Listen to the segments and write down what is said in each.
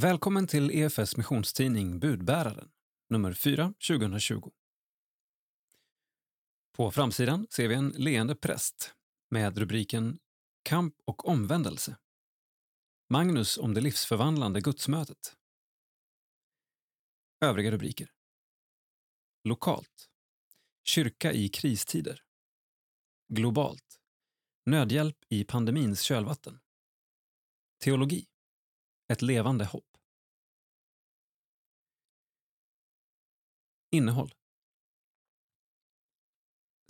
Välkommen till EFS missionstidning Budbäraren, nummer 4 2020. På framsidan ser vi en leende präst med rubriken Kamp och omvändelse. Magnus om det livsförvandlande gudsmötet. Övriga rubriker. Lokalt. Kyrka i kristider. Globalt. Nödhjälp i pandemins kölvatten. Teologi. Ett levande hopp. Innehåll.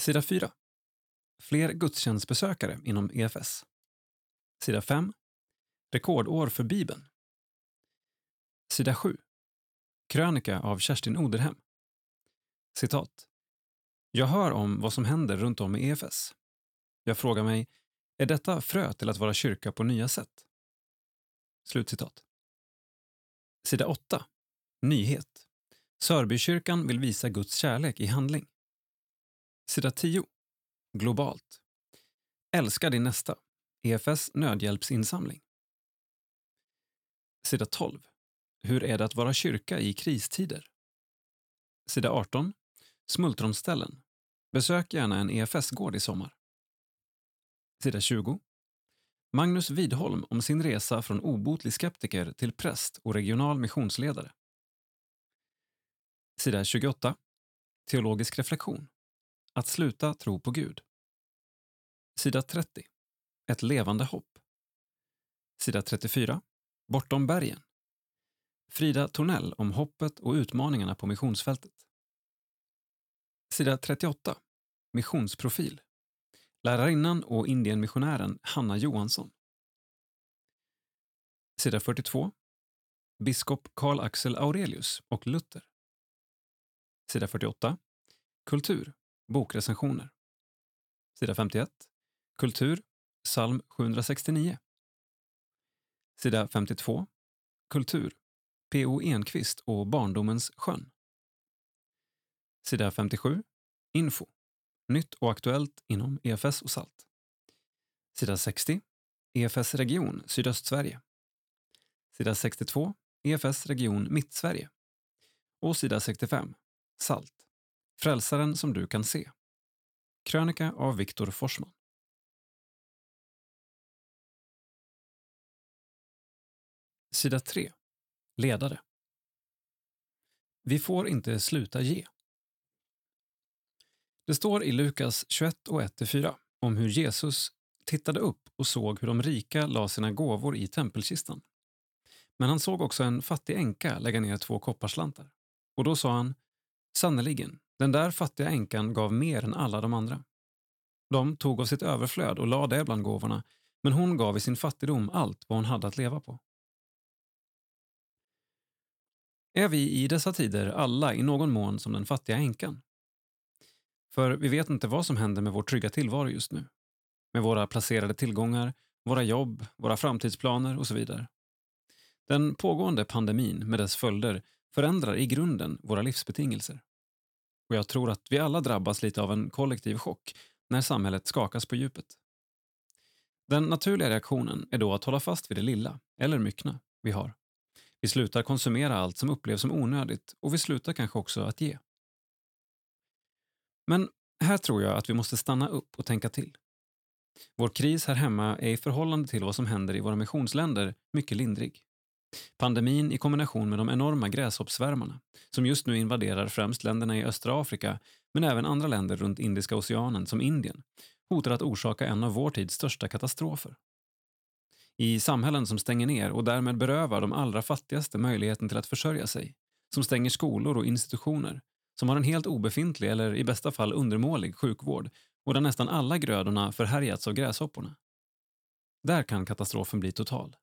Sida 4. Fler gudstjänstbesökare inom EFS. Sida 5. Rekordår för Bibeln. Sida 7. Krönika av Kerstin Oderhem. Citat. Jag hör om vad som händer runt om i EFS. Jag frågar mig, är detta frö till att vara kyrka på nya sätt? Slutcitat. Sida 8. Nyhet. Sörbykyrkan vill visa Guds kärlek i handling. Sida 10. Globalt. Älska din nästa. EFS nödhjälpsinsamling. Sida 12. Hur är det att vara kyrka i kristider? Sida 18. Smultronställen. Besök gärna en EFS-gård i sommar. Sida 20. Magnus Widholm om sin resa från obotlig skeptiker till präst och regional missionsledare. Sida 28. Teologisk reflektion. Att sluta tro på Gud. Sida 30. Ett levande hopp. Sida 34. Bortom bergen. Frida Tornell om hoppet och utmaningarna på missionsfältet. Sida 38. Missionsprofil. Lärarinnan och Indienmissionären Hanna Johansson. Sida 42. Biskop Karl Axel Aurelius och Luther. Sida 48. Kultur. Bokrecensioner. Sida 51. Kultur. Psalm 769. Sida 52. Kultur. P.O. Enquist och Barndomens sjön. Sida 57. Info. Nytt och aktuellt inom EFS och SALT. Sida 60. EFS region Sydöstsverige. Sida 62. EFS region Mittsverige. Och sida 65. SALT. Frälsaren som du kan se. Krönika av Viktor Forsman. Sida 3. Ledare. Vi får inte sluta ge. Det står i Lukas 21 och 1-4 om hur Jesus tittade upp och såg hur de rika la sina gåvor i tempelkistan. Men han såg också en fattig änka lägga ner två kopparslantar. Och då sa han, sannerligen, den där fattiga änkan gav mer än alla de andra. De tog av sitt överflöd och lade det bland gåvorna, men hon gav i sin fattigdom allt vad hon hade att leva på. Är vi i dessa tider alla i någon mån som den fattiga änkan? För vi vet inte vad som händer med vår trygga tillvaro just nu. Med våra placerade tillgångar, våra jobb, våra framtidsplaner och så vidare. Den pågående pandemin med dess följder förändrar i grunden våra livsbetingelser. Och jag tror att vi alla drabbas lite av en kollektiv chock när samhället skakas på djupet. Den naturliga reaktionen är då att hålla fast vid det lilla, eller myckna, vi har. Vi slutar konsumera allt som upplevs som onödigt och vi slutar kanske också att ge. Men här tror jag att vi måste stanna upp och tänka till. Vår kris här hemma är i förhållande till vad som händer i våra missionsländer mycket lindrig. Pandemin i kombination med de enorma gräshoppsvärmarna som just nu invaderar främst länderna i östra Afrika men även andra länder runt Indiska oceanen som Indien hotar att orsaka en av vår tids största katastrofer. I samhällen som stänger ner och därmed berövar de allra fattigaste möjligheten till att försörja sig, som stänger skolor och institutioner, som har en helt obefintlig eller i bästa fall undermålig sjukvård och där nästan alla grödorna förhärjats av gräshopporna. Där kan katastrofen bli total.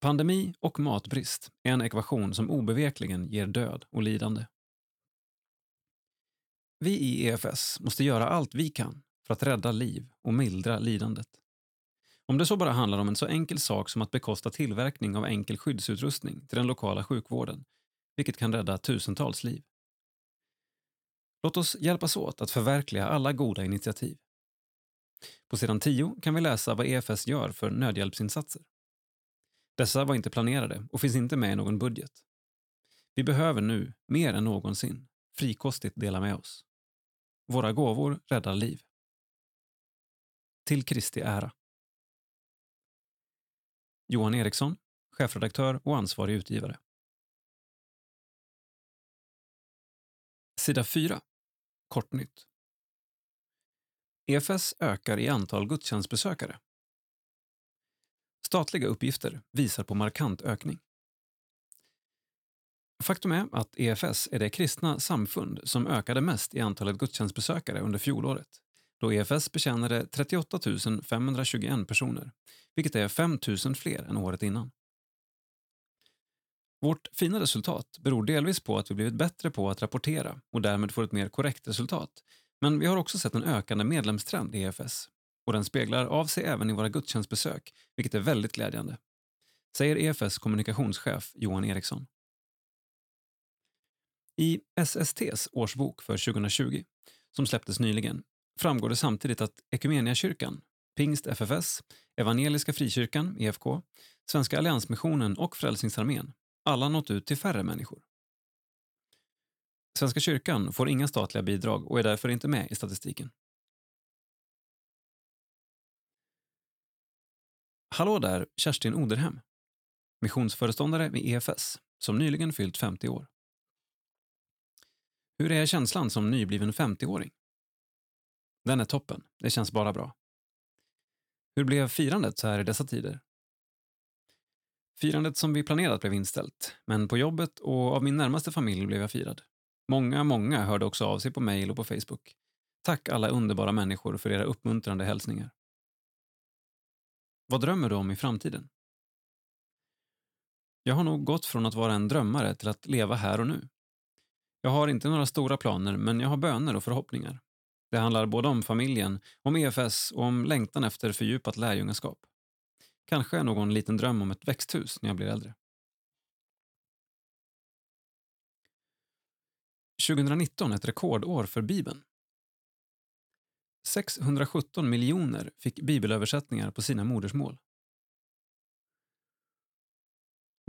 Pandemi och matbrist är en ekvation som obevekligen ger död och lidande. Vi i EFS måste göra allt vi kan för att rädda liv och mildra lidandet. Om det så bara handlar om en så enkel sak som att bekosta tillverkning av enkel skyddsutrustning till den lokala sjukvården, vilket kan rädda tusentals liv. Låt oss hjälpas åt att förverkliga alla goda initiativ. På sidan 10 kan vi läsa vad EFS gör för nödhjälpsinsatser. Dessa var inte planerade och finns inte med i någon budget. Vi behöver nu, mer än någonsin, frikostigt dela med oss. Våra gåvor räddar liv. Till Kristi ära. Johan Eriksson, chefredaktör och ansvarig utgivare. Sida 4. Kortnytt. EFS ökar i antal gudstjänstbesökare. Statliga uppgifter visar på markant ökning. Faktum är att EFS är det kristna samfund som ökade mest i antalet gudstjänstbesökare under fjolåret då EFS betjänade 38 521 personer, vilket är 5 000 fler än året innan. Vårt fina resultat beror delvis på att vi blivit bättre på att rapportera och därmed får ett mer korrekt resultat. Men vi har också sett en ökande medlemstrend i EFS och den speglar av sig även i våra gudstjänstbesök, vilket är väldigt glädjande. Säger EFS kommunikationschef Johan Eriksson. I SSTs årsbok för 2020, som släpptes nyligen, framgår det samtidigt att Ekumeniakyrkan, Pingst FFS, Evangeliska Frikyrkan, EFK, Svenska Alliansmissionen och Frälsningsarmén alla nått ut till färre människor. Svenska kyrkan får inga statliga bidrag och är därför inte med i statistiken. Hallå där, Kerstin Oderhem, missionsföreståndare vid EFS, som nyligen fyllt 50 år. Hur är känslan som nybliven 50-åring? Den är toppen, det känns bara bra. Hur blev firandet så här i dessa tider? Firandet som vi planerat blev inställt, men på jobbet och av min närmaste familj blev jag firad. Många, många hörde också av sig på mejl och på Facebook. Tack alla underbara människor för era uppmuntrande hälsningar. Vad drömmer du om i framtiden? Jag har nog gått från att vara en drömmare till att leva här och nu. Jag har inte några stora planer, men jag har böner och förhoppningar. Det handlar både om familjen, om EFS och om längtan efter fördjupat lärjungaskap. Kanske någon liten dröm om ett växthus när jag blir äldre. 2019 ett rekordår för Bibeln. 617 miljoner fick bibelöversättningar på sina modersmål.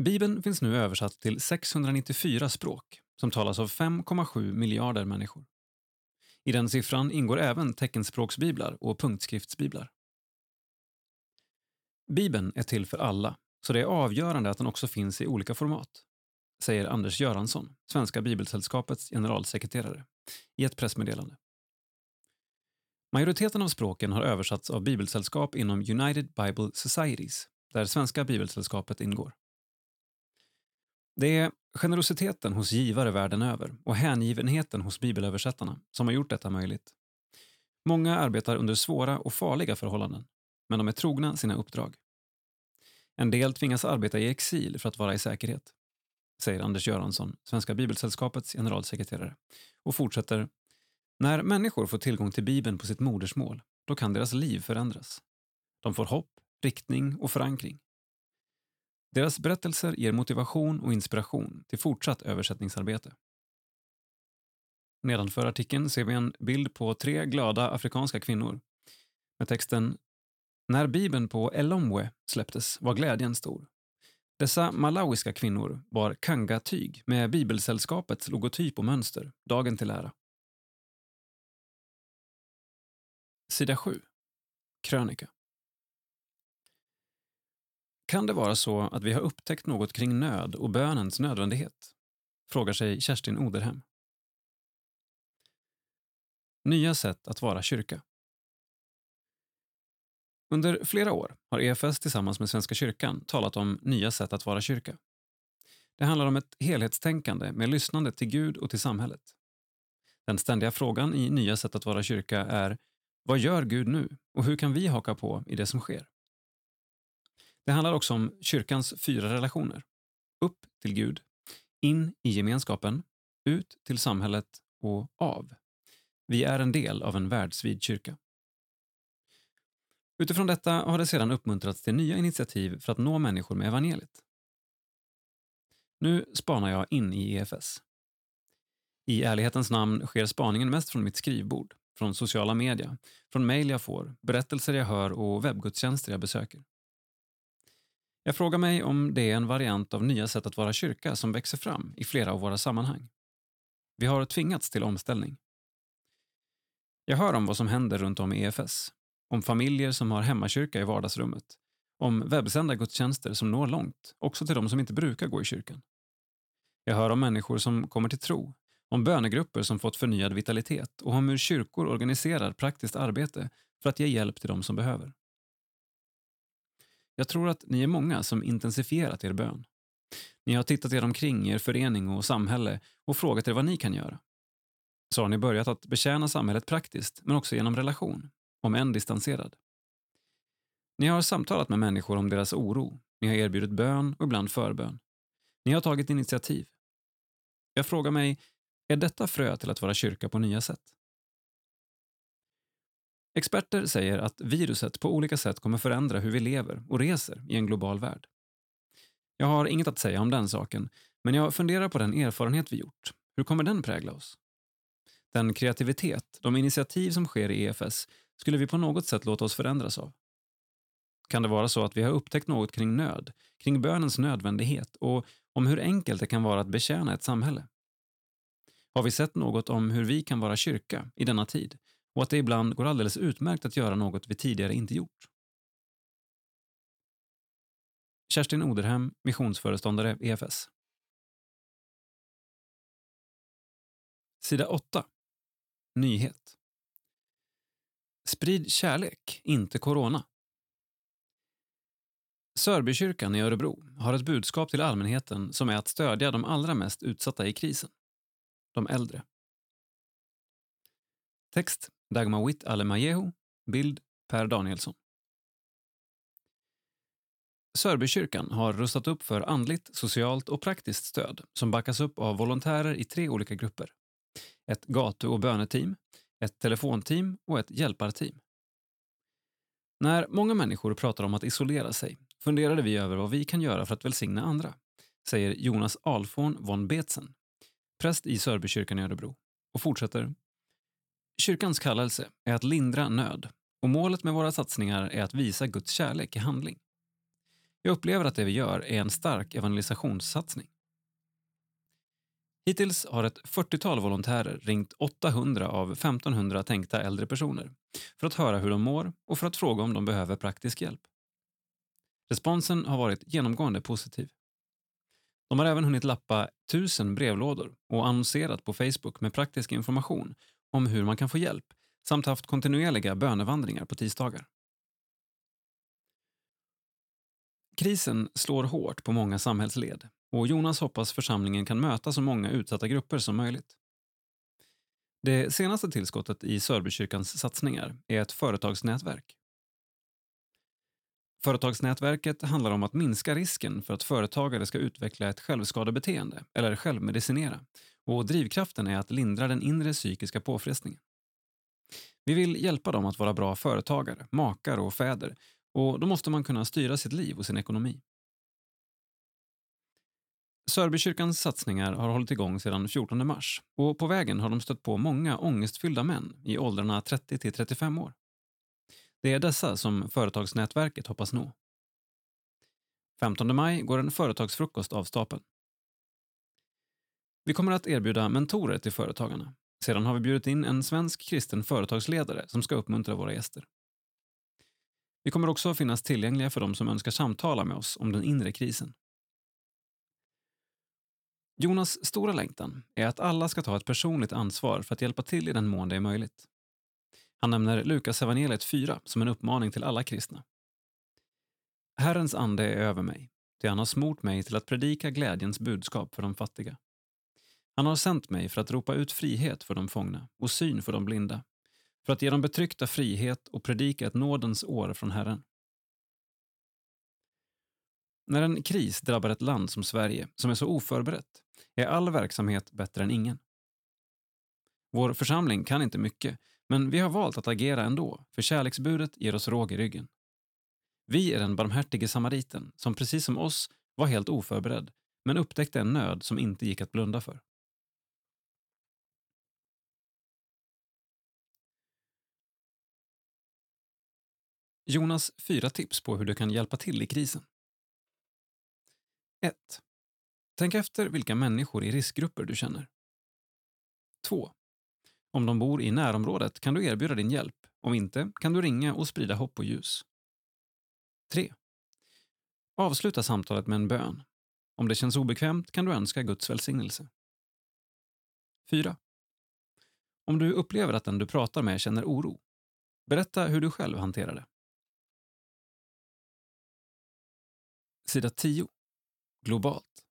Bibeln finns nu översatt till 694 språk som talas av 5,7 miljarder människor. I den siffran ingår även teckenspråksbiblar och punktskriftsbiblar. Bibeln är till för alla, så det är avgörande att den också finns i olika format, säger Anders Göransson, Svenska Bibelsällskapets generalsekreterare, i ett pressmeddelande. Majoriteten av språken har översatts av bibelsällskap inom United Bible Societies, där Svenska Bibelsällskapet ingår. Det är generositeten hos givare världen över och hängivenheten hos bibelöversättarna som har gjort detta möjligt. Många arbetar under svåra och farliga förhållanden, men de är trogna sina uppdrag. En del tvingas arbeta i exil för att vara i säkerhet, säger Anders Göransson, Svenska Bibelsällskapets generalsekreterare, och fortsätter när människor får tillgång till Bibeln på sitt modersmål, då kan deras liv förändras. De får hopp, riktning och förankring. Deras berättelser ger motivation och inspiration till fortsatt översättningsarbete. Nedanför artikeln ser vi en bild på tre glada afrikanska kvinnor med texten när Bibeln på Elomwe släpptes var glädjen stor. Dessa malawiska kvinnor bar kanga-tyg med Bibelsällskapets logotyp och mönster, dagen till ära. Sida 7. Krönika. Kan det vara så att vi har upptäckt något kring nöd och bönens nödvändighet? Frågar sig Kerstin Oderhem. Nya sätt att vara kyrka. Under flera år har EFS tillsammans med Svenska kyrkan talat om nya sätt att vara kyrka. Det handlar om ett helhetstänkande med lyssnande till Gud och till samhället. Den ständiga frågan i Nya sätt att vara kyrka är vad gör Gud nu och hur kan vi haka på i det som sker? Det handlar också om kyrkans fyra relationer. Upp till Gud, in i gemenskapen, ut till samhället och av. Vi är en del av en världsvid kyrka. Utifrån detta har det sedan uppmuntrats till nya initiativ för att nå människor med evangeliet. Nu spanar jag in i EFS. I ärlighetens namn sker spaningen mest från mitt skrivbord, från sociala media, från mejl jag får, berättelser jag hör och webbgudstjänster jag besöker. Jag frågar mig om det är en variant av nya sätt att vara kyrka som växer fram i flera av våra sammanhang. Vi har tvingats till omställning. Jag hör om vad som händer runt om i EFS. Om familjer som har hemmakyrka i vardagsrummet. Om webbsända gudstjänster som når långt, också till de som inte brukar gå i kyrkan. Jag hör om människor som kommer till tro, om bönegrupper som fått förnyad vitalitet och om hur kyrkor organiserar praktiskt arbete för att ge hjälp till de som behöver. Jag tror att ni är många som intensifierat er bön. Ni har tittat er omkring i er förening och samhälle och frågat er vad ni kan göra. Så har ni börjat att betjäna samhället praktiskt, men också genom relation, om än distanserad. Ni har samtalat med människor om deras oro, ni har erbjudit bön och ibland förbön. Ni har tagit initiativ. Jag frågar mig, är detta frö till att vara kyrka på nya sätt? Experter säger att viruset på olika sätt kommer förändra hur vi lever och reser i en global värld. Jag har inget att säga om den saken, men jag funderar på den erfarenhet vi gjort. Hur kommer den prägla oss? Den kreativitet, de initiativ som sker i EFS skulle vi på något sätt låta oss förändras av. Kan det vara så att vi har upptäckt något kring nöd, kring bönens nödvändighet och om hur enkelt det kan vara att betjäna ett samhälle? Har vi sett något om hur vi kan vara kyrka i denna tid och att det ibland går alldeles utmärkt att göra något vi tidigare inte gjort? Kerstin Oderhem, missionsföreståndare EFS. Sida 8. Nyhet. Sprid kärlek, inte corona. Sörbykyrkan i Örebro har ett budskap till allmänheten som är att stödja de allra mest utsatta i krisen. De äldre. Text Dagmar Witt Alemajehu. Bild Per Danielsson. Sörbykyrkan har rustat upp för andligt, socialt och praktiskt stöd som backas upp av volontärer i tre olika grupper. Ett gatu och böneteam, ett telefonteam och ett hjälparteam. När många människor pratar om att isolera sig funderade vi över vad vi kan göra för att välsigna andra, säger Jonas Alfon von Betzen, präst i Sörbykyrkan i Örebro, och fortsätter. Kyrkans kallelse är att lindra nöd och målet med våra satsningar är att visa Guds kärlek i handling. Jag upplever att det vi gör är en stark evangelisationssatsning. Hittills har ett 40-tal volontärer ringt 800 av 1500 tänkta äldre personer för att höra hur de mår och för att fråga om de behöver praktisk hjälp. Responsen har varit genomgående positiv. De har även hunnit lappa tusen brevlådor och annonserat på Facebook med praktisk information om hur man kan få hjälp samt haft kontinuerliga bönevandringar på tisdagar. Krisen slår hårt på många samhällsled och Jonas hoppas församlingen kan möta så många utsatta grupper som möjligt. Det senaste tillskottet i Sörbykyrkans satsningar är ett företagsnätverk. Företagsnätverket handlar om att minska risken för att företagare ska utveckla ett självskadebeteende eller självmedicinera och drivkraften är att lindra den inre psykiska påfrestningen. Vi vill hjälpa dem att vara bra företagare, makar och fäder och då måste man kunna styra sitt liv och sin ekonomi. Sörbykyrkans satsningar har hållit igång sedan 14 mars och på vägen har de stött på många ångestfyllda män i åldrarna 30 till 35 år. Det är dessa som företagsnätverket hoppas nå. 15 maj går en företagsfrukost av stapeln. Vi kommer att erbjuda mentorer till företagarna. Sedan har vi bjudit in en svensk kristen företagsledare som ska uppmuntra våra gäster. Vi kommer också finnas tillgängliga för de som önskar samtala med oss om den inre krisen. Jonas stora längtan är att alla ska ta ett personligt ansvar för att hjälpa till i den mån det är möjligt. Han nämner Lukas evangeliet 4 som en uppmaning till alla kristna. Herrens ande är över mig, ty han har smort mig till att predika glädjens budskap för de fattiga. Han har sänt mig för att ropa ut frihet för de fångna och syn för de blinda, för att ge de betryckta frihet och predika ett nådens år från Herren. När en kris drabbar ett land som Sverige, som är så oförberett, är all verksamhet bättre än ingen. Vår församling kan inte mycket, men vi har valt att agera ändå, för kärleksbudet ger oss råg i ryggen. Vi är den barmhärtige samariten som precis som oss var helt oförberedd, men upptäckte en nöd som inte gick att blunda för. Jonas fyra tips på hur du kan hjälpa till i krisen. 1. Tänk efter vilka människor i riskgrupper du känner. 2. Om de bor i närområdet kan du erbjuda din hjälp. Om inte kan du ringa och sprida hopp och ljus. 3. Avsluta samtalet med en bön. Om det känns obekvämt kan du önska Guds välsignelse. 4. Om du upplever att den du pratar med känner oro, berätta hur du själv hanterar det. Sida 10. Globalt.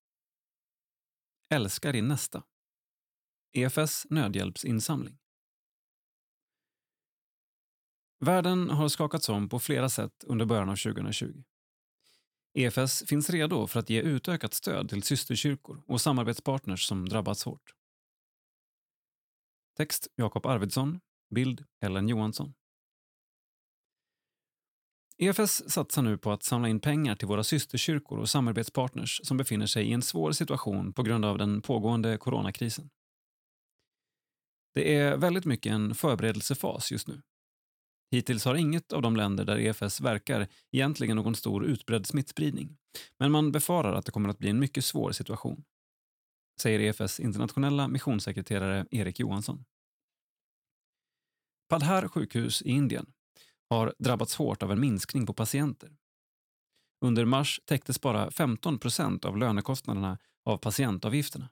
Älska din nästa. EFS nödhjälpsinsamling. Världen har skakats om på flera sätt under början av 2020. EFS finns redo för att ge utökat stöd till systerkyrkor och samarbetspartners som drabbats hårt. Text Jakob Arvidsson. Bild Ellen Johansson. EFS satsar nu på att samla in pengar till våra systerkyrkor och samarbetspartners som befinner sig i en svår situation på grund av den pågående coronakrisen. Det är väldigt mycket en förberedelsefas just nu. Hittills har inget av de länder där EFS verkar egentligen någon stor utbredd smittspridning. Men man befarar att det kommer att bli en mycket svår situation. Säger EFS internationella missionssekreterare Erik Johansson. Padhar sjukhus i Indien har drabbats hårt av en minskning på patienter. Under mars täcktes bara 15 procent av lönekostnaderna av patientavgifterna.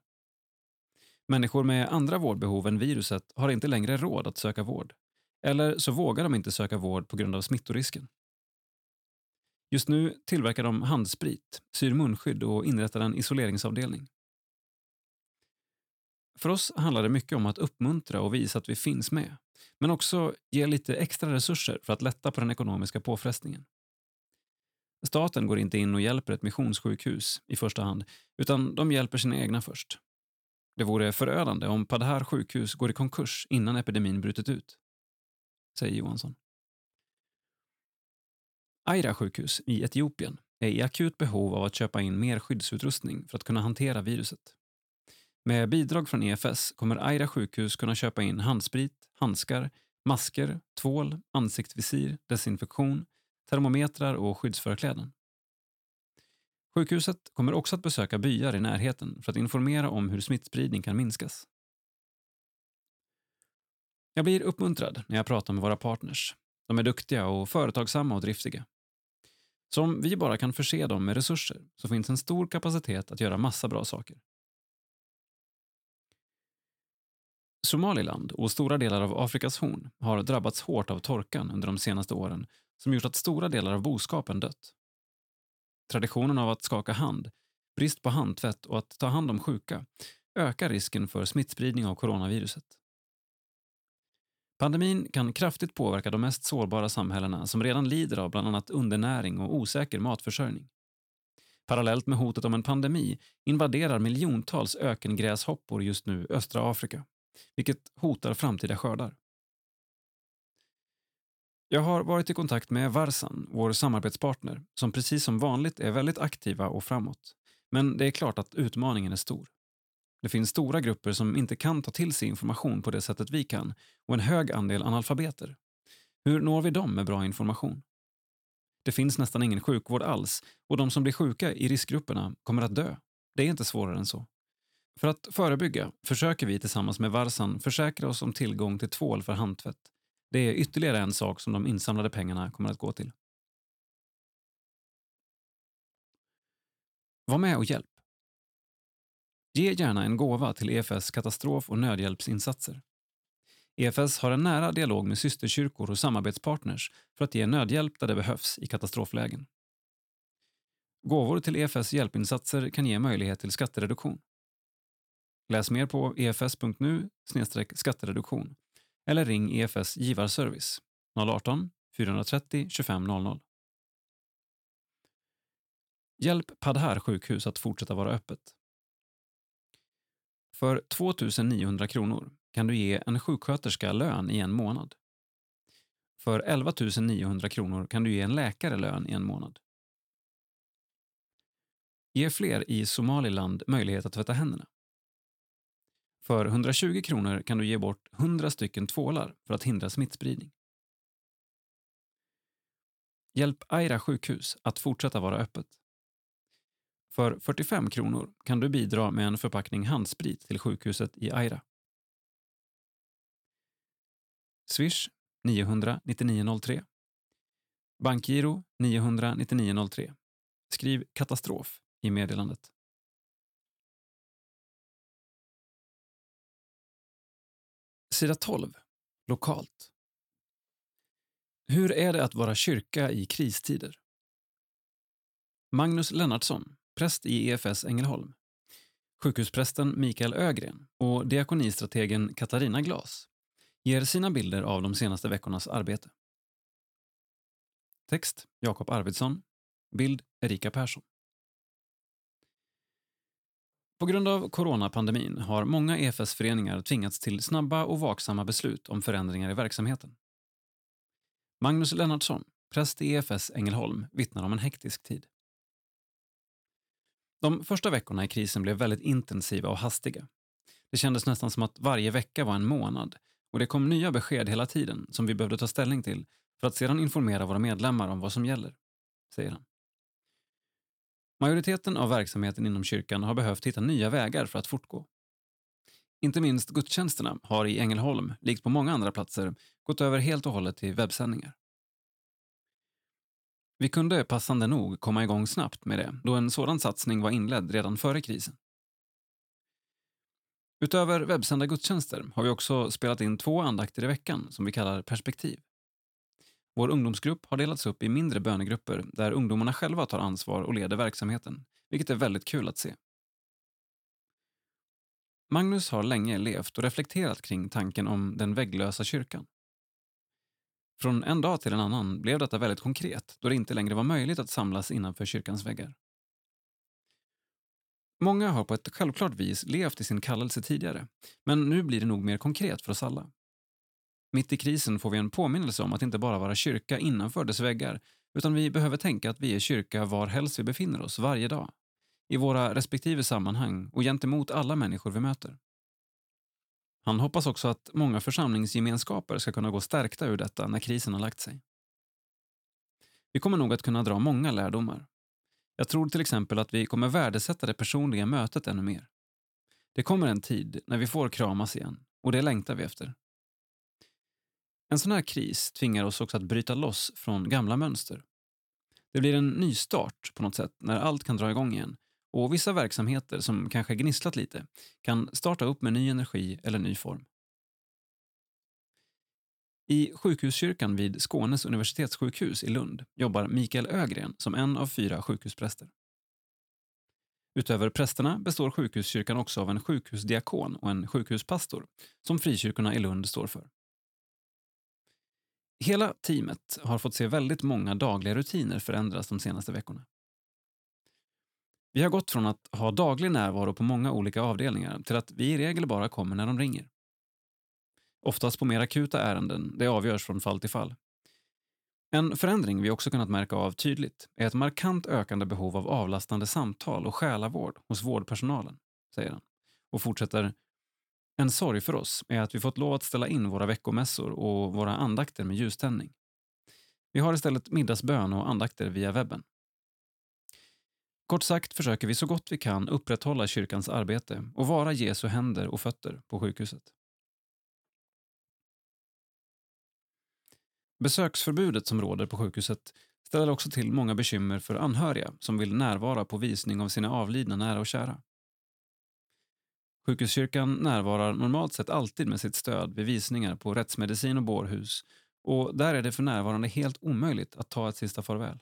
Människor med andra vårdbehov än viruset har inte längre råd att söka vård. Eller så vågar de inte söka vård på grund av smittorisken. Just nu tillverkar de handsprit, syr munskydd och inrättar en isoleringsavdelning. För oss handlar det mycket om att uppmuntra och visa att vi finns med, men också ge lite extra resurser för att lätta på den ekonomiska påfrestningen. Staten går inte in och hjälper ett missionssjukhus i första hand, utan de hjälper sina egna först. Det vore förödande om Padhar sjukhus går i konkurs innan epidemin brutit ut, säger Johansson. Aira sjukhus i Etiopien är i akut behov av att köpa in mer skyddsutrustning för att kunna hantera viruset. Med bidrag från EFS kommer Aira sjukhus kunna köpa in handsprit, handskar, masker, tvål, ansiktsvisir, desinfektion, termometrar och skyddsförkläden. Sjukhuset kommer också att besöka byar i närheten för att informera om hur smittspridning kan minskas. Jag blir uppmuntrad när jag pratar med våra partners. De är duktiga och företagsamma och driftiga. Så om vi bara kan förse dem med resurser så finns en stor kapacitet att göra massa bra saker. Somaliland och stora delar av Afrikas horn har drabbats hårt av torkan under de senaste åren som gjort att stora delar av boskapen dött. Traditionen av att skaka hand, brist på handtvätt och att ta hand om sjuka ökar risken för smittspridning av coronaviruset. Pandemin kan kraftigt påverka de mest sårbara samhällena som redan lider av bland annat undernäring och osäker matförsörjning. Parallellt med hotet om en pandemi invaderar miljontals ökengräshoppor just nu östra Afrika vilket hotar framtida skördar. Jag har varit i kontakt med Varsan, vår samarbetspartner, som precis som vanligt är väldigt aktiva och framåt. Men det är klart att utmaningen är stor. Det finns stora grupper som inte kan ta till sig information på det sättet vi kan och en hög andel analfabeter. Hur når vi dem med bra information? Det finns nästan ingen sjukvård alls och de som blir sjuka i riskgrupperna kommer att dö. Det är inte svårare än så. För att förebygga försöker vi tillsammans med Varsan försäkra oss om tillgång till tvål för handtvätt. Det är ytterligare en sak som de insamlade pengarna kommer att gå till. Var med och hjälp. Ge gärna en gåva till EFS katastrof och nödhjälpsinsatser. EFS har en nära dialog med systerkyrkor och samarbetspartners för att ge nödhjälp där det behövs i katastroflägen. Gåvor till EFS hjälpinsatser kan ge möjlighet till skattereduktion. Läs mer på efs.nu skattereduktion eller ring EFS givarservice 018-430 25 00. Hjälp Padhar sjukhus att fortsätta vara öppet. För 2 900 kronor kan du ge en sjuksköterska lön i en månad. För 11 900 kronor kan du ge en läkare lön i en månad. Ge fler i Somaliland möjlighet att tvätta händerna. För 120 kronor kan du ge bort 100 stycken tvålar för att hindra smittspridning. Hjälp Aira sjukhus att fortsätta vara öppet. För 45 kronor kan du bidra med en förpackning handsprit till sjukhuset i Aira. Swish 900 9903. Bankgiro 900 9903. Skriv katastrof i meddelandet. Sida 12. Lokalt. Hur är det att vara kyrka i kristider? Magnus Lennartsson, präst i EFS Ängelholm, sjukhusprästen Mikael Ögren och diakonistrategen Katarina Glas ger sina bilder av de senaste veckornas arbete. Text Jakob Arvidsson. Bild Erika Persson. På grund av coronapandemin har många EFS-föreningar tvingats till snabba och vaksamma beslut om förändringar i verksamheten. Magnus Lennartsson, präst i EFS Ängelholm, vittnar om en hektisk tid. De första veckorna i krisen blev väldigt intensiva och hastiga. Det kändes nästan som att varje vecka var en månad och det kom nya besked hela tiden som vi behövde ta ställning till för att sedan informera våra medlemmar om vad som gäller, säger han. Majoriteten av verksamheten inom kyrkan har behövt hitta nya vägar för att fortgå. Inte minst gudstjänsterna har i Ängelholm, likt på många andra platser, gått över helt och hållet till webbsändningar. Vi kunde passande nog komma igång snabbt med det då en sådan satsning var inledd redan före krisen. Utöver webbsända gudstjänster har vi också spelat in två andakter i veckan som vi kallar perspektiv. Vår ungdomsgrupp har delats upp i mindre bönegrupper där ungdomarna själva tar ansvar och leder verksamheten, vilket är väldigt kul att se. Magnus har länge levt och reflekterat kring tanken om den vägglösa kyrkan. Från en dag till en annan blev detta väldigt konkret då det inte längre var möjligt att samlas innanför kyrkans väggar. Många har på ett självklart vis levt i sin kallelse tidigare, men nu blir det nog mer konkret för oss alla. Mitt i krisen får vi en påminnelse om att inte bara vara kyrka innanför dess väggar, utan vi behöver tänka att vi är kyrka var helst vi befinner oss varje dag. I våra respektive sammanhang och gentemot alla människor vi möter. Han hoppas också att många församlingsgemenskaper ska kunna gå stärkta ur detta när krisen har lagt sig. Vi kommer nog att kunna dra många lärdomar. Jag tror till exempel att vi kommer värdesätta det personliga mötet ännu mer. Det kommer en tid när vi får kramas igen och det längtar vi efter. En sån här kris tvingar oss också att bryta loss från gamla mönster. Det blir en nystart på något sätt när allt kan dra igång igen och vissa verksamheter som kanske gnisslat lite kan starta upp med ny energi eller ny form. I sjukhuskyrkan vid Skånes universitetssjukhus i Lund jobbar Mikael Ögren som en av fyra sjukhuspräster. Utöver prästerna består sjukhuskyrkan också av en sjukhusdiakon och en sjukhuspastor som frikyrkorna i Lund står för. Hela teamet har fått se väldigt många dagliga rutiner förändras de senaste veckorna. Vi har gått från att ha daglig närvaro på många olika avdelningar till att vi i regel bara kommer när de ringer. Oftast på mer akuta ärenden, det avgörs från fall till fall. En förändring vi också kunnat märka av tydligt är ett markant ökande behov av avlastande samtal och själavård hos vårdpersonalen, säger han och fortsätter en sorg för oss är att vi fått lov att ställa in våra veckomässor och våra andakter med ljuständning. Vi har istället middagsbön och andakter via webben. Kort sagt försöker vi så gott vi kan upprätthålla kyrkans arbete och vara Jesu händer och fötter på sjukhuset. Besöksförbudet som råder på sjukhuset ställer också till många bekymmer för anhöriga som vill närvara på visning av sina avlidna nära och kära. Sjukhuskyrkan närvarar normalt sett alltid med sitt stöd vid visningar på rättsmedicin och bårhus och där är det för närvarande helt omöjligt att ta ett sista farväl.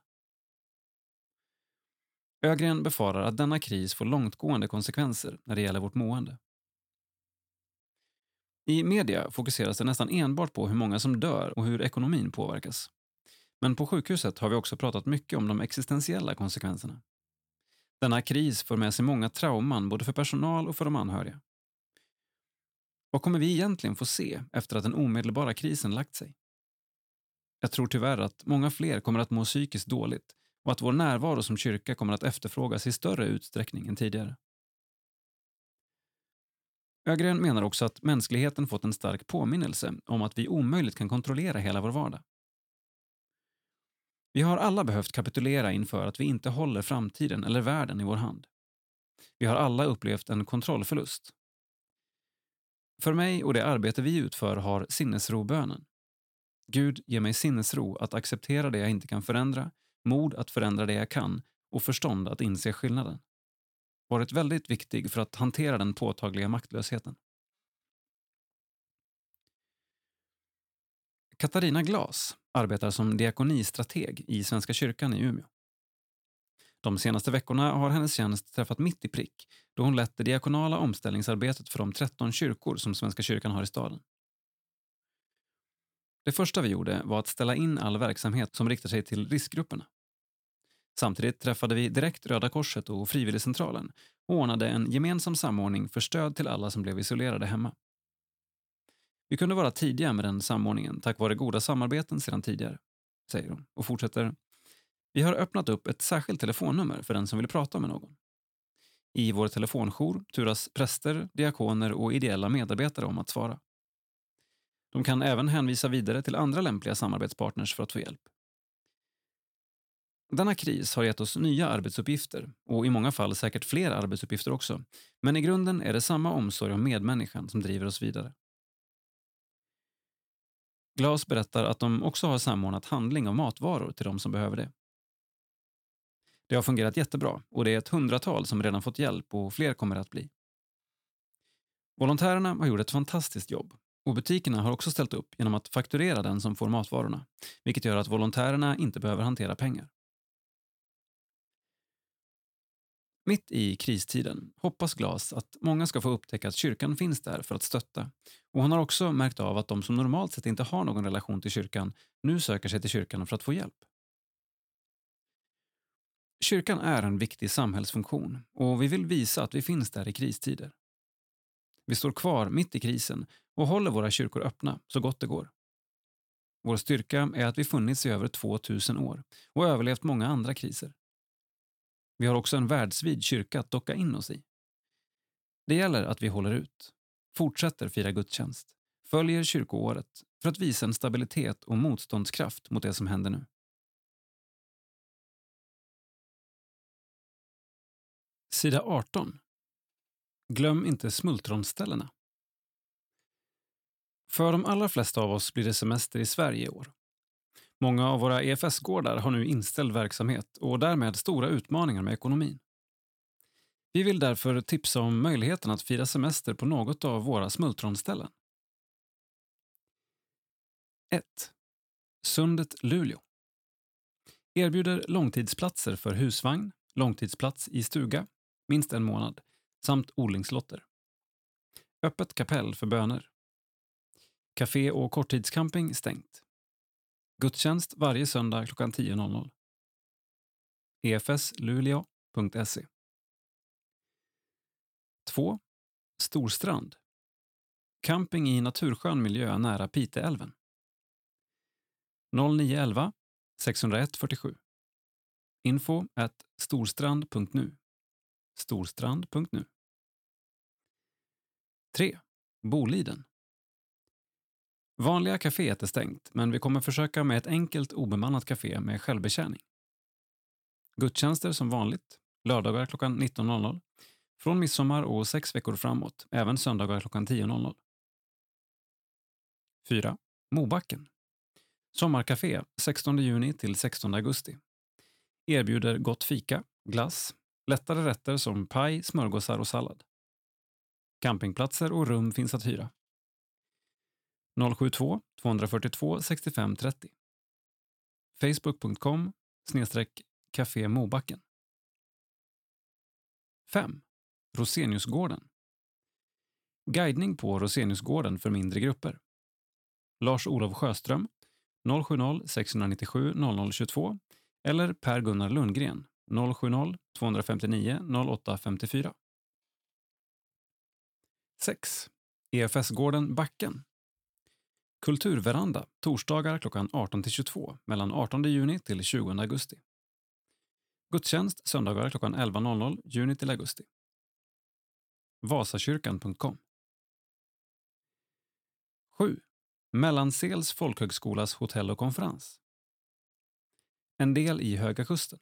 Ögren befarar att denna kris får långtgående konsekvenser när det gäller vårt mående. I media fokuseras det nästan enbart på hur många som dör och hur ekonomin påverkas. Men på sjukhuset har vi också pratat mycket om de existentiella konsekvenserna. Denna kris för med sig många trauman både för personal och för de anhöriga. Vad kommer vi egentligen få se efter att den omedelbara krisen lagt sig? Jag tror tyvärr att många fler kommer att må psykiskt dåligt och att vår närvaro som kyrka kommer att efterfrågas i större utsträckning än tidigare. Ögren menar också att mänskligheten fått en stark påminnelse om att vi omöjligt kan kontrollera hela vår vardag. Vi har alla behövt kapitulera inför att vi inte håller framtiden eller världen i vår hand. Vi har alla upplevt en kontrollförlust. För mig och det arbete vi utför har sinnesrobönen. Gud, ge mig sinnesro att acceptera det jag inte kan förändra, mod att förändra det jag kan och förstånd att inse skillnaden. Varit väldigt viktig för att hantera den påtagliga maktlösheten. Katarina Glas arbetar som diakonistrateg i Svenska kyrkan i Umeå. De senaste veckorna har hennes tjänst träffat mitt i prick då hon lett det diakonala omställningsarbetet för de 13 kyrkor som Svenska kyrkan har i staden. Det första vi gjorde var att ställa in all verksamhet som riktar sig till riskgrupperna. Samtidigt träffade vi direkt Röda Korset och Frivilligcentralen och ordnade en gemensam samordning för stöd till alla som blev isolerade hemma. Vi kunde vara tidiga med den samordningen tack vare goda samarbeten sedan tidigare, säger hon och fortsätter. Vi har öppnat upp ett särskilt telefonnummer för den som vill prata med någon. I vår telefonjour turas präster, diakoner och ideella medarbetare om att svara. De kan även hänvisa vidare till andra lämpliga samarbetspartners för att få hjälp. Denna kris har gett oss nya arbetsuppgifter och i många fall säkert fler arbetsuppgifter också. Men i grunden är det samma omsorg om medmänniskan som driver oss vidare. Glas berättar att de också har samordnat handling av matvaror till de som behöver det. Det har fungerat jättebra och det är ett hundratal som redan fått hjälp och fler kommer att bli. Volontärerna har gjort ett fantastiskt jobb och butikerna har också ställt upp genom att fakturera den som får matvarorna, vilket gör att volontärerna inte behöver hantera pengar. Mitt i kristiden hoppas Glas att många ska få upptäcka att kyrkan finns där för att stötta. Och hon har också märkt av att de som normalt sett inte har någon relation till kyrkan nu söker sig till kyrkan för att få hjälp. Kyrkan är en viktig samhällsfunktion och vi vill visa att vi finns där i kristider. Vi står kvar mitt i krisen och håller våra kyrkor öppna så gott det går. Vår styrka är att vi funnits i över 2000 år och överlevt många andra kriser. Vi har också en världsvid kyrka att docka in oss i. Det gäller att vi håller ut, fortsätter fira gudstjänst, följer kyrkoåret för att visa en stabilitet och motståndskraft mot det som händer nu. Sida 18. Glöm inte smultronställena. För de allra flesta av oss blir det semester i Sverige i år. Många av våra EFS-gårdar har nu inställd verksamhet och därmed stora utmaningar med ekonomin. Vi vill därför tipsa om möjligheten att fira semester på något av våra smultronställen. 1. Sundet Luleå erbjuder långtidsplatser för husvagn, långtidsplats i stuga, minst en månad, samt odlingslotter. Öppet kapell för böner. Café och korttidscamping stängt. Gudstjänst varje söndag klockan 10.00. efsluleå.se 2. Storstrand. Camping i naturskön miljö nära Piteälven. 0911 601 47. Info at storstrand.nu. Storstrand.nu. 3. Boliden. Vanliga kaféet är stängt, men vi kommer försöka med ett enkelt obemannat kafé med självbetjäning. Gudstjänster som vanligt, lördagar klockan 19.00, från midsommar och sex veckor framåt, även söndagar klockan 10.00. 4. Mobacken. Sommarcafé 16 juni till 16 augusti. Erbjuder gott fika, glass, lättare rätter som paj, smörgåsar och sallad. Campingplatser och rum finns att hyra. 072 242 65 30. Facebook.com snedstreck Café Mobacken. 5. Roseniusgården. Guidning på Roseniusgården för mindre grupper. Lars-Olof Sjöström 070-697 0022 eller Per-Gunnar Lundgren 070-259 0854. 6. EFS-gården Backen Kulturveranda torsdagar klockan 18-22 mellan 18 juni till 20 augusti. Gudstjänst söndagar klockan 11.00 juni till augusti. Vasakyrkan.com 7. Mellansels folkhögskolas hotell och konferens. En del i Höga Kusten.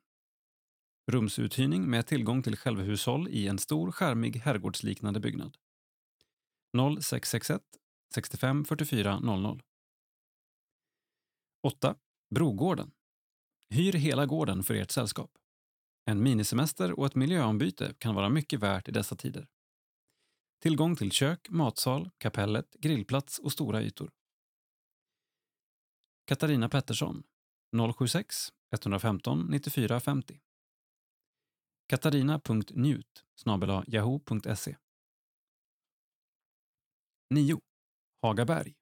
Rumsuthyrning med tillgång till självhushåll i en stor skärmig herrgårdsliknande byggnad. 0661 65 44 00. 8. Brogården. Hyr hela gården för ert sällskap. En minisemester och ett miljöombyte kan vara mycket värt i dessa tider. Tillgång till kök, matsal, kapellet, grillplats och stora ytor. Katarina Pettersson 076 115 94 50. Katarina.njut yahoo.se 9. Hagaberg.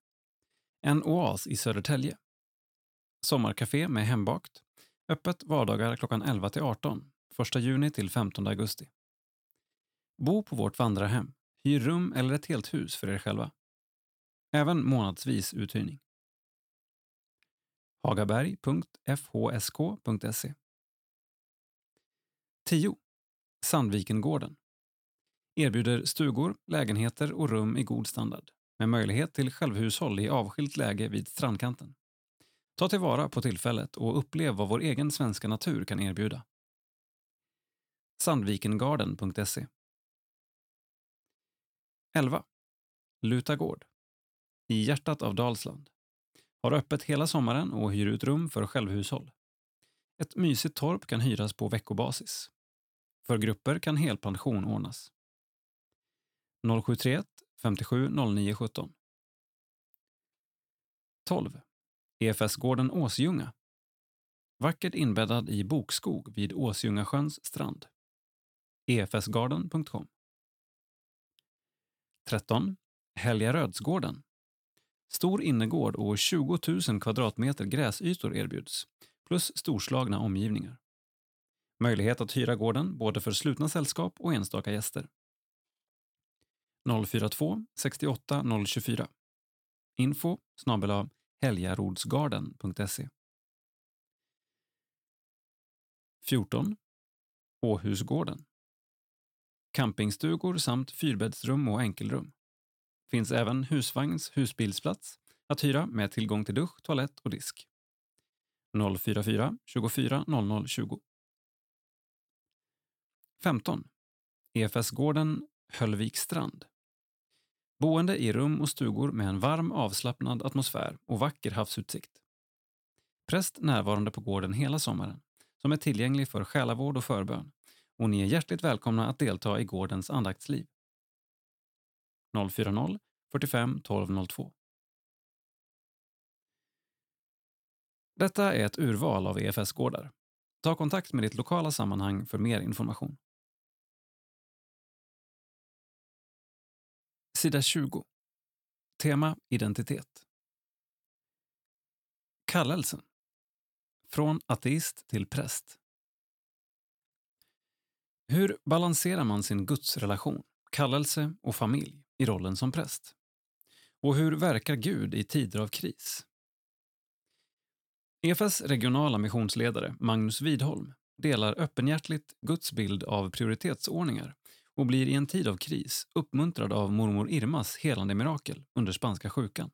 En oas i Södertälje. Sommarkafé med hembakt. Öppet vardagar klockan 11 till 18, 1 juni till 15 augusti. Bo på vårt vandrarhem. Hyr rum eller ett helt hus för er själva. Även månadsvis uthyrning. hagaberg.fhsk.se 10. Sandvikengården. Erbjuder stugor, lägenheter och rum i god standard med möjlighet till självhushåll i avskilt läge vid strandkanten. Ta tillvara på tillfället och upplev vad vår egen svenska natur kan erbjuda. Sandvikengarden.se 11. Luta Gård I hjärtat av Dalsland. Har öppet hela sommaren och hyr ut rum för självhushåll. Ett mysigt torp kan hyras på veckobasis. För grupper kan helpension ordnas. 0731 57 09 17. 12. EFS-gården Åsljunga. Vackert inbäddad i bokskog vid Åsljungasjöns strand. efsgarden.com 13. Helgarödsgården. Stor innergård och 20 000 kvadratmeter gräsytor erbjuds, plus storslagna omgivningar. Möjlighet att hyra gården både för slutna sällskap och enstaka gäster. 042 68 024. Info snabel helgarodsgarden.se 14. Åhusgården. Campingstugor samt fyrbäddsrum och enkelrum. Finns även husvagns husbilsplats att hyra med tillgång till dusch, toalett och disk. 044 24 00 20. 15. EFS-gården Höllvikstrand. Boende i rum och stugor med en varm avslappnad atmosfär och vacker havsutsikt. Präst närvarande på gården hela sommaren, som är tillgänglig för själavård och förbön och ni är hjärtligt välkomna att delta i gårdens andaktsliv. 040 45 12 02. Detta är ett urval av EFS-gårdar. Ta kontakt med ditt lokala sammanhang för mer information. Sida 20. Tema identitet. Kallelsen. Från ateist till präst. Hur balanserar man sin gudsrelation, kallelse och familj i rollen som präst? Och hur verkar Gud i tider av kris? EFAs regionala missionsledare Magnus Widholm delar öppenhjärtligt Guds bild av prioritetsordningar och blir i en tid av kris uppmuntrad av mormor Irmas helande mirakel under spanska sjukan.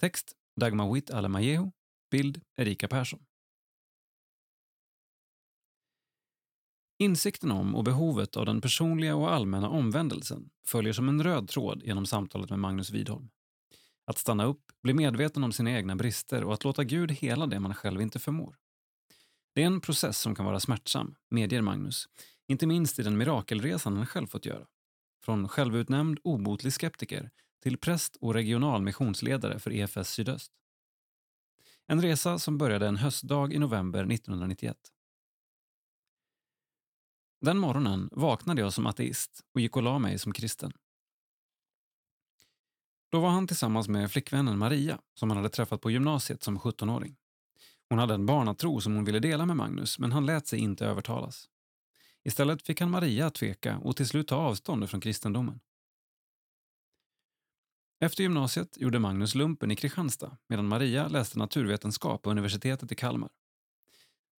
Text Dagmar Witt Alemayehu, bild Erika Persson. Insikten om och behovet av den personliga och allmänna omvändelsen följer som en röd tråd genom samtalet med Magnus Widholm. Att stanna upp, bli medveten om sina egna brister och att låta Gud hela det man själv inte förmår. Det är en process som kan vara smärtsam, medger Magnus, inte minst i den mirakelresan han själv fått göra. Från självutnämnd obotlig skeptiker till präst och regional missionsledare för EFS Sydöst. En resa som började en höstdag i november 1991. Den morgonen vaknade jag som ateist och gick och la mig som kristen. Då var han tillsammans med flickvännen Maria som han hade träffat på gymnasiet som 17-åring. Hon hade en barnatro som hon ville dela med Magnus men han lät sig inte övertalas. Istället fick han Maria att tveka och till slut ta avstånd från kristendomen. Efter gymnasiet gjorde Magnus lumpen i Kristianstad medan Maria läste naturvetenskap på universitetet i Kalmar.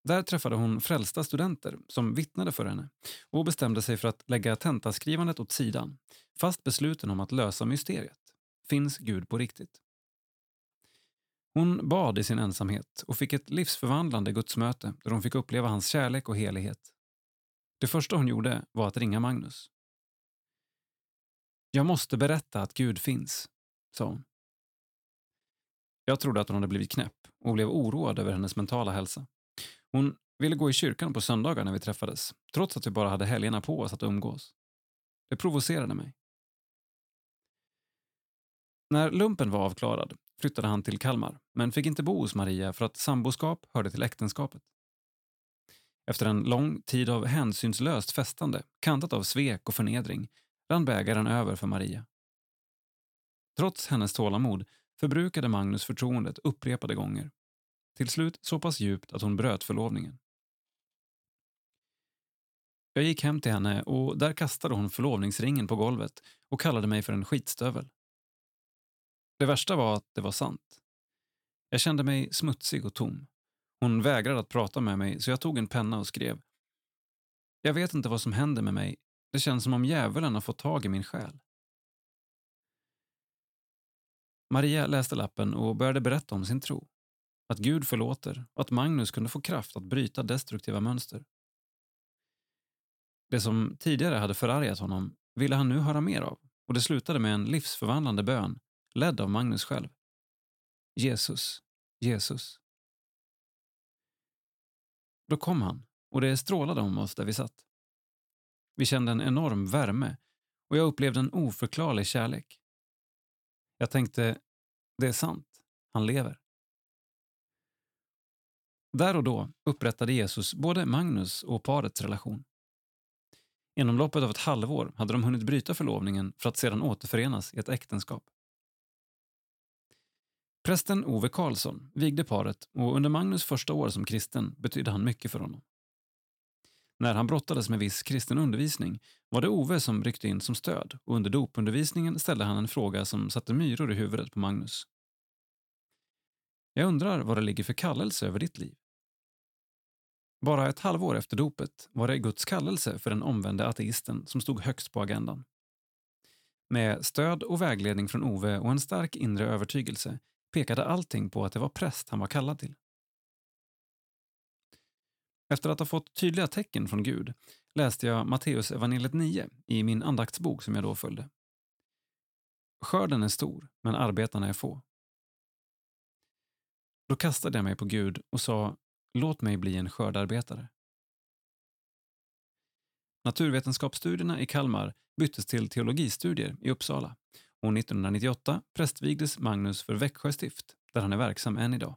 Där träffade hon frälsta studenter som vittnade för henne och bestämde sig för att lägga tentaskrivandet åt sidan, fast besluten om att lösa mysteriet. Finns Gud på riktigt? Hon bad i sin ensamhet och fick ett livsförvandlande gudsmöte där hon fick uppleva hans kärlek och helighet. Det första hon gjorde var att ringa Magnus. Jag måste berätta att Gud finns, sa hon. Jag trodde att hon hade blivit knäpp och blev oroad över hennes mentala hälsa. Hon ville gå i kyrkan på söndagar när vi träffades, trots att vi bara hade helgerna på oss att umgås. Det provocerade mig. När lumpen var avklarad flyttade han till Kalmar, men fick inte bo hos Maria för att samboskap hörde till äktenskapet. Efter en lång tid av hänsynslöst festande, kantat av svek och förnedring, rann bägaren över för Maria. Trots hennes tålamod förbrukade Magnus förtroendet upprepade gånger. Till slut så pass djupt att hon bröt förlovningen. Jag gick hem till henne och där kastade hon förlovningsringen på golvet och kallade mig för en skitstövel. Det värsta var att det var sant. Jag kände mig smutsig och tom. Hon vägrade att prata med mig så jag tog en penna och skrev. Jag vet inte vad som händer med mig. Det känns som om djävulen har fått tag i min själ. Maria läste lappen och började berätta om sin tro. Att Gud förlåter och att Magnus kunde få kraft att bryta destruktiva mönster. Det som tidigare hade förargat honom ville han nu höra mer av och det slutade med en livsförvandlande bön ledd av Magnus själv. Jesus, Jesus. Då kom han och det strålade om oss där vi satt. Vi kände en enorm värme och jag upplevde en oförklarlig kärlek. Jag tänkte, det är sant, han lever. Där och då upprättade Jesus både Magnus och parets relation. Inom loppet av ett halvår hade de hunnit bryta förlovningen för att sedan återförenas i ett äktenskap. Prästen Ove Karlsson vigde paret och under Magnus första år som kristen betydde han mycket för honom. När han brottades med viss kristen undervisning var det Ove som ryckte in som stöd och under dopundervisningen ställde han en fråga som satte myror i huvudet på Magnus. Jag undrar vad det ligger för kallelse över ditt liv? Bara ett halvår efter dopet var det Guds kallelse för den omvände ateisten som stod högst på agendan. Med stöd och vägledning från Ove och en stark inre övertygelse pekade allting på att det var präst han var kallad till. Efter att ha fått tydliga tecken från Gud läste jag Matteus evangeliet 9 i min andaktsbok som jag då följde. Skörden är stor, men arbetarna är få. Då kastade jag mig på Gud och sa, låt mig bli en skördarbetare. Naturvetenskapsstudierna i Kalmar byttes till teologistudier i Uppsala och 1998 prästvigdes Magnus för Växjö stift, där han är verksam än idag.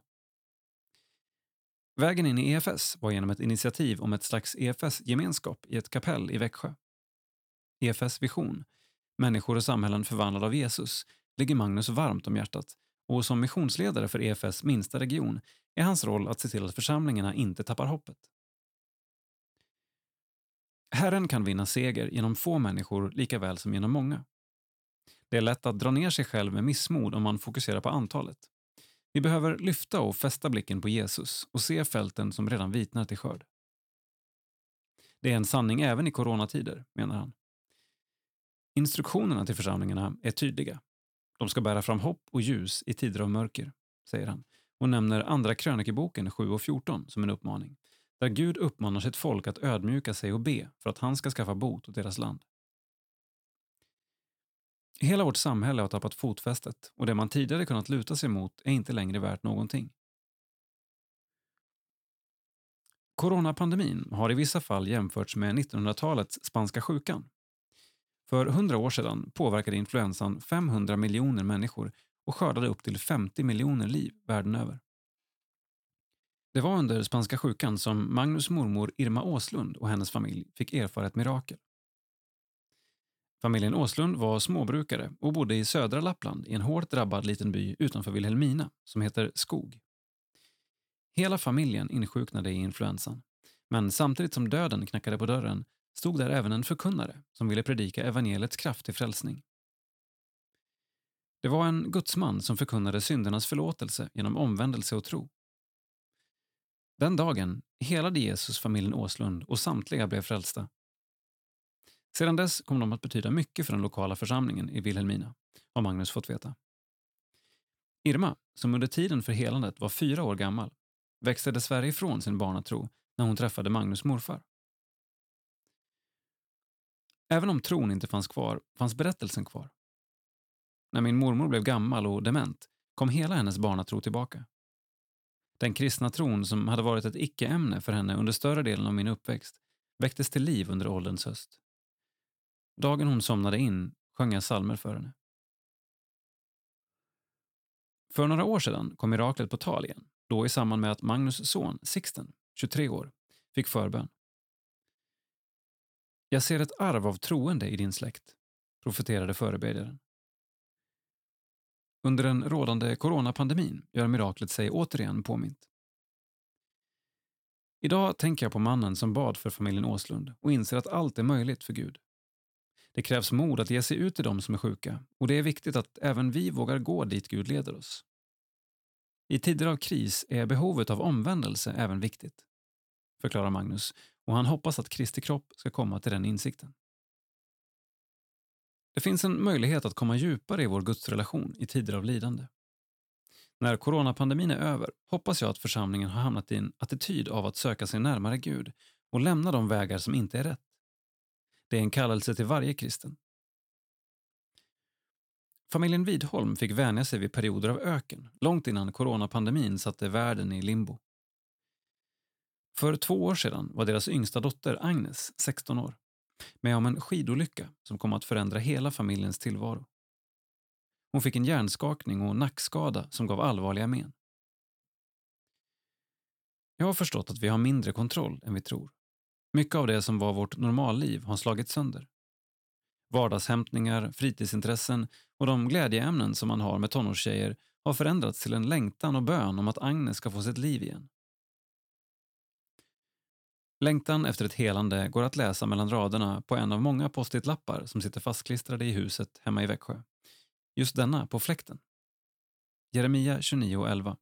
Vägen in i EFS var genom ett initiativ om ett slags EFS-gemenskap i ett kapell i Växjö. EFS vision, människor och samhällen förvandlade av Jesus, ligger Magnus varmt om hjärtat och som missionsledare för EFS minsta region är hans roll att se till att församlingarna inte tappar hoppet. Herren kan vinna seger genom få människor lika väl som genom många. Det är lätt att dra ner sig själv med missmod om man fokuserar på antalet. Vi behöver lyfta och fästa blicken på Jesus och se fälten som redan vitnar till skörd. Det är en sanning även i coronatider, menar han. Instruktionerna till församlingarna är tydliga. De ska bära fram hopp och ljus i tider av mörker, säger han och nämner Andra krönikeboken 7 och 14 som en uppmaning, där Gud uppmanar sitt folk att ödmjuka sig och be för att han ska skaffa bot åt deras land. Hela vårt samhälle har tappat fotfästet och det man tidigare kunnat luta sig mot är inte längre värt någonting. Coronapandemin har i vissa fall jämförts med 1900-talets spanska sjukan. För 100 år sedan påverkade influensan 500 miljoner människor och skördade upp till 50 miljoner liv världen över. Det var under spanska sjukan som Magnus mormor Irma Åslund och hennes familj fick erfara ett mirakel. Familjen Åslund var småbrukare och bodde i södra Lappland i en hårt drabbad liten by utanför Vilhelmina som heter Skog. Hela familjen insjuknade i influensan. Men samtidigt som döden knackade på dörren stod där även en förkunnare som ville predika evangeliets kraft till frälsning. Det var en gudsman som förkunnade syndernas förlåtelse genom omvändelse och tro. Den dagen helade Jesus familjen Åslund och samtliga blev frälsta. Sedan dess kom de att betyda mycket för den lokala församlingen i Vilhelmina, har Magnus fått veta. Irma, som under tiden för helandet var fyra år gammal, växte dessvärre ifrån sin barnatro när hon träffade Magnus morfar. Även om tron inte fanns kvar, fanns berättelsen kvar. När min mormor blev gammal och dement kom hela hennes barnatro tillbaka. Den kristna tron som hade varit ett icke-ämne för henne under större delen av min uppväxt väcktes till liv under ålderns höst. Dagen hon somnade in sjöng jag salmer för henne. För några år sedan kom miraklet på tal igen, då i samband med att Magnus son Sixten, 23 år, fick förbön. Jag ser ett arv av troende i din släkt, profeterade förebedjaren. Under den rådande coronapandemin gör miraklet sig återigen påmint. Idag tänker jag på mannen som bad för familjen Åslund och inser att allt är möjligt för Gud. Det krävs mod att ge sig ut till dem som är sjuka och det är viktigt att även vi vågar gå dit Gud leder oss. I tider av kris är behovet av omvändelse även viktigt, förklarar Magnus och han hoppas att Kristi kropp ska komma till den insikten. Det finns en möjlighet att komma djupare i vår gudsrelation i tider av lidande. När coronapandemin är över hoppas jag att församlingen har hamnat i en attityd av att söka sig närmare Gud och lämna de vägar som inte är rätt. Det är en kallelse till varje kristen. Familjen Widholm fick vänja sig vid perioder av öken långt innan coronapandemin satte världen i limbo. För två år sedan var deras yngsta dotter Agnes 16 år med om en skidolycka som kom att förändra hela familjens tillvaro. Hon fick en hjärnskakning och nackskada som gav allvarliga men. Jag har förstått att vi har mindre kontroll än vi tror. Mycket av det som var vårt normalliv har slagits sönder. Vardagshämtningar, fritidsintressen och de glädjeämnen som man har med tonårstjejer har förändrats till en längtan och bön om att Agnes ska få sitt liv igen. Längtan efter ett helande går att läsa mellan raderna på en av många post-it-lappar som sitter fastklistrade i huset hemma i Växjö. Just denna på fläkten. Jeremia 29.11.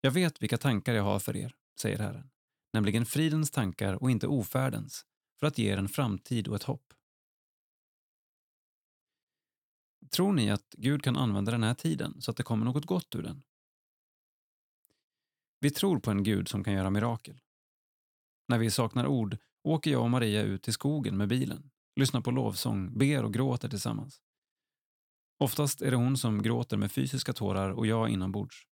Jag vet vilka tankar jag har för er, säger Herren, nämligen fridens tankar och inte ofärdens, för att ge er en framtid och ett hopp. Tror ni att Gud kan använda den här tiden så att det kommer något gott ur den? Vi tror på en Gud som kan göra mirakel. När vi saknar ord åker jag och Maria ut till skogen med bilen, lyssnar på lovsång, ber och gråter tillsammans. Oftast är det hon som gråter med fysiska tårar och jag inombords.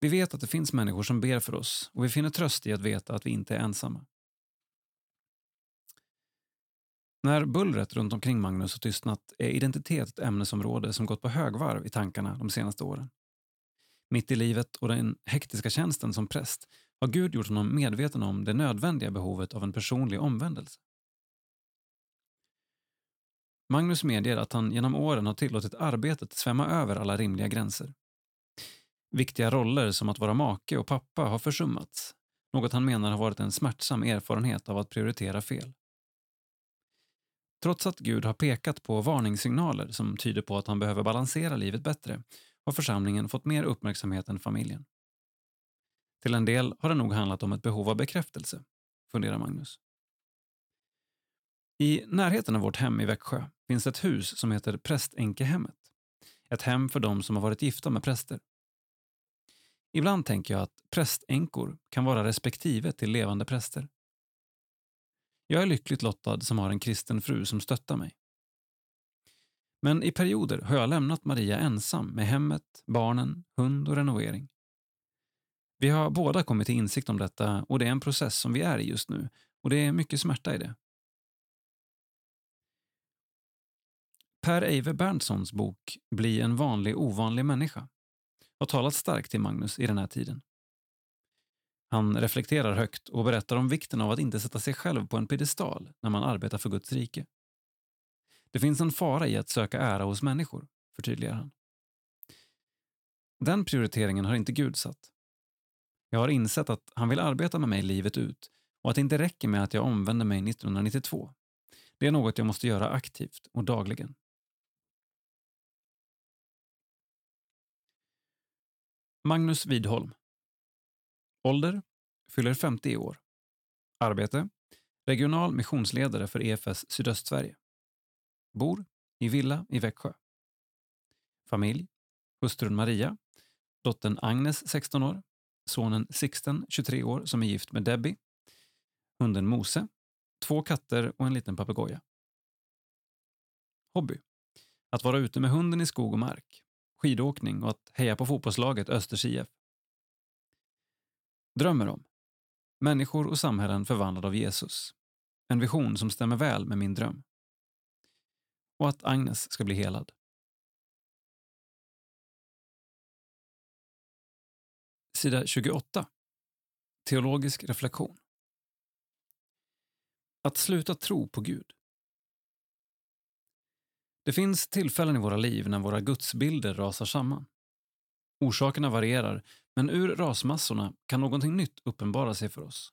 Vi vet att det finns människor som ber för oss och vi finner tröst i att veta att vi inte är ensamma. När bullret runt omkring Magnus har tystnat är identitet ett ämnesområde som gått på högvarv i tankarna de senaste åren. Mitt i livet och den hektiska tjänsten som präst har Gud gjort honom medveten om det nödvändiga behovet av en personlig omvändelse. Magnus medger att han genom åren har tillåtit arbetet svämma över alla rimliga gränser. Viktiga roller som att vara make och pappa har försummats, något han menar har varit en smärtsam erfarenhet av att prioritera fel. Trots att Gud har pekat på varningssignaler som tyder på att han behöver balansera livet bättre har församlingen fått mer uppmärksamhet än familjen. Till en del har det nog handlat om ett behov av bekräftelse, funderar Magnus. I närheten av vårt hem i Växjö finns ett hus som heter Prästänkehemmet. Ett hem för de som har varit gifta med präster. Ibland tänker jag att prästänkor kan vara respektive till levande präster. Jag är lyckligt lottad som har en kristen fru som stöttar mig. Men i perioder har jag lämnat Maria ensam med hemmet, barnen, hund och renovering. Vi har båda kommit till insikt om detta och det är en process som vi är i just nu och det är mycket smärta i det. Per Eive Berntssons bok Bli en vanlig ovanlig människa har talat starkt till Magnus i den här tiden. Han reflekterar högt och berättar om vikten av att inte sätta sig själv på en piedestal när man arbetar för Guds rike. Det finns en fara i att söka ära hos människor, förtydligar han. Den prioriteringen har inte Gud satt. Jag har insett att han vill arbeta med mig livet ut och att det inte räcker med att jag omvände mig 1992. Det är något jag måste göra aktivt och dagligen. Magnus Widholm. Ålder? Fyller 50 år. Arbete? Regional missionsledare för EFS Sydöstsverige. Bor i villa i Växjö. Familj? hustrun Maria, dottern Agnes 16 år, sonen Sixten 23 år som är gift med Debbie, hunden Mose, två katter och en liten papegoja. Hobby. Att vara ute med hunden i skog och mark, skidåkning och att heja på fotbollslaget Östers IF. Drömmer om. Människor och samhällen förvandlade av Jesus. En vision som stämmer väl med min dröm. Och att Agnes ska bli helad. Sida 28. Teologisk reflektion. Att sluta tro på Gud. Det finns tillfällen i våra liv när våra gudsbilder rasar samman. Orsakerna varierar, men ur rasmassorna kan någonting nytt uppenbara sig för oss.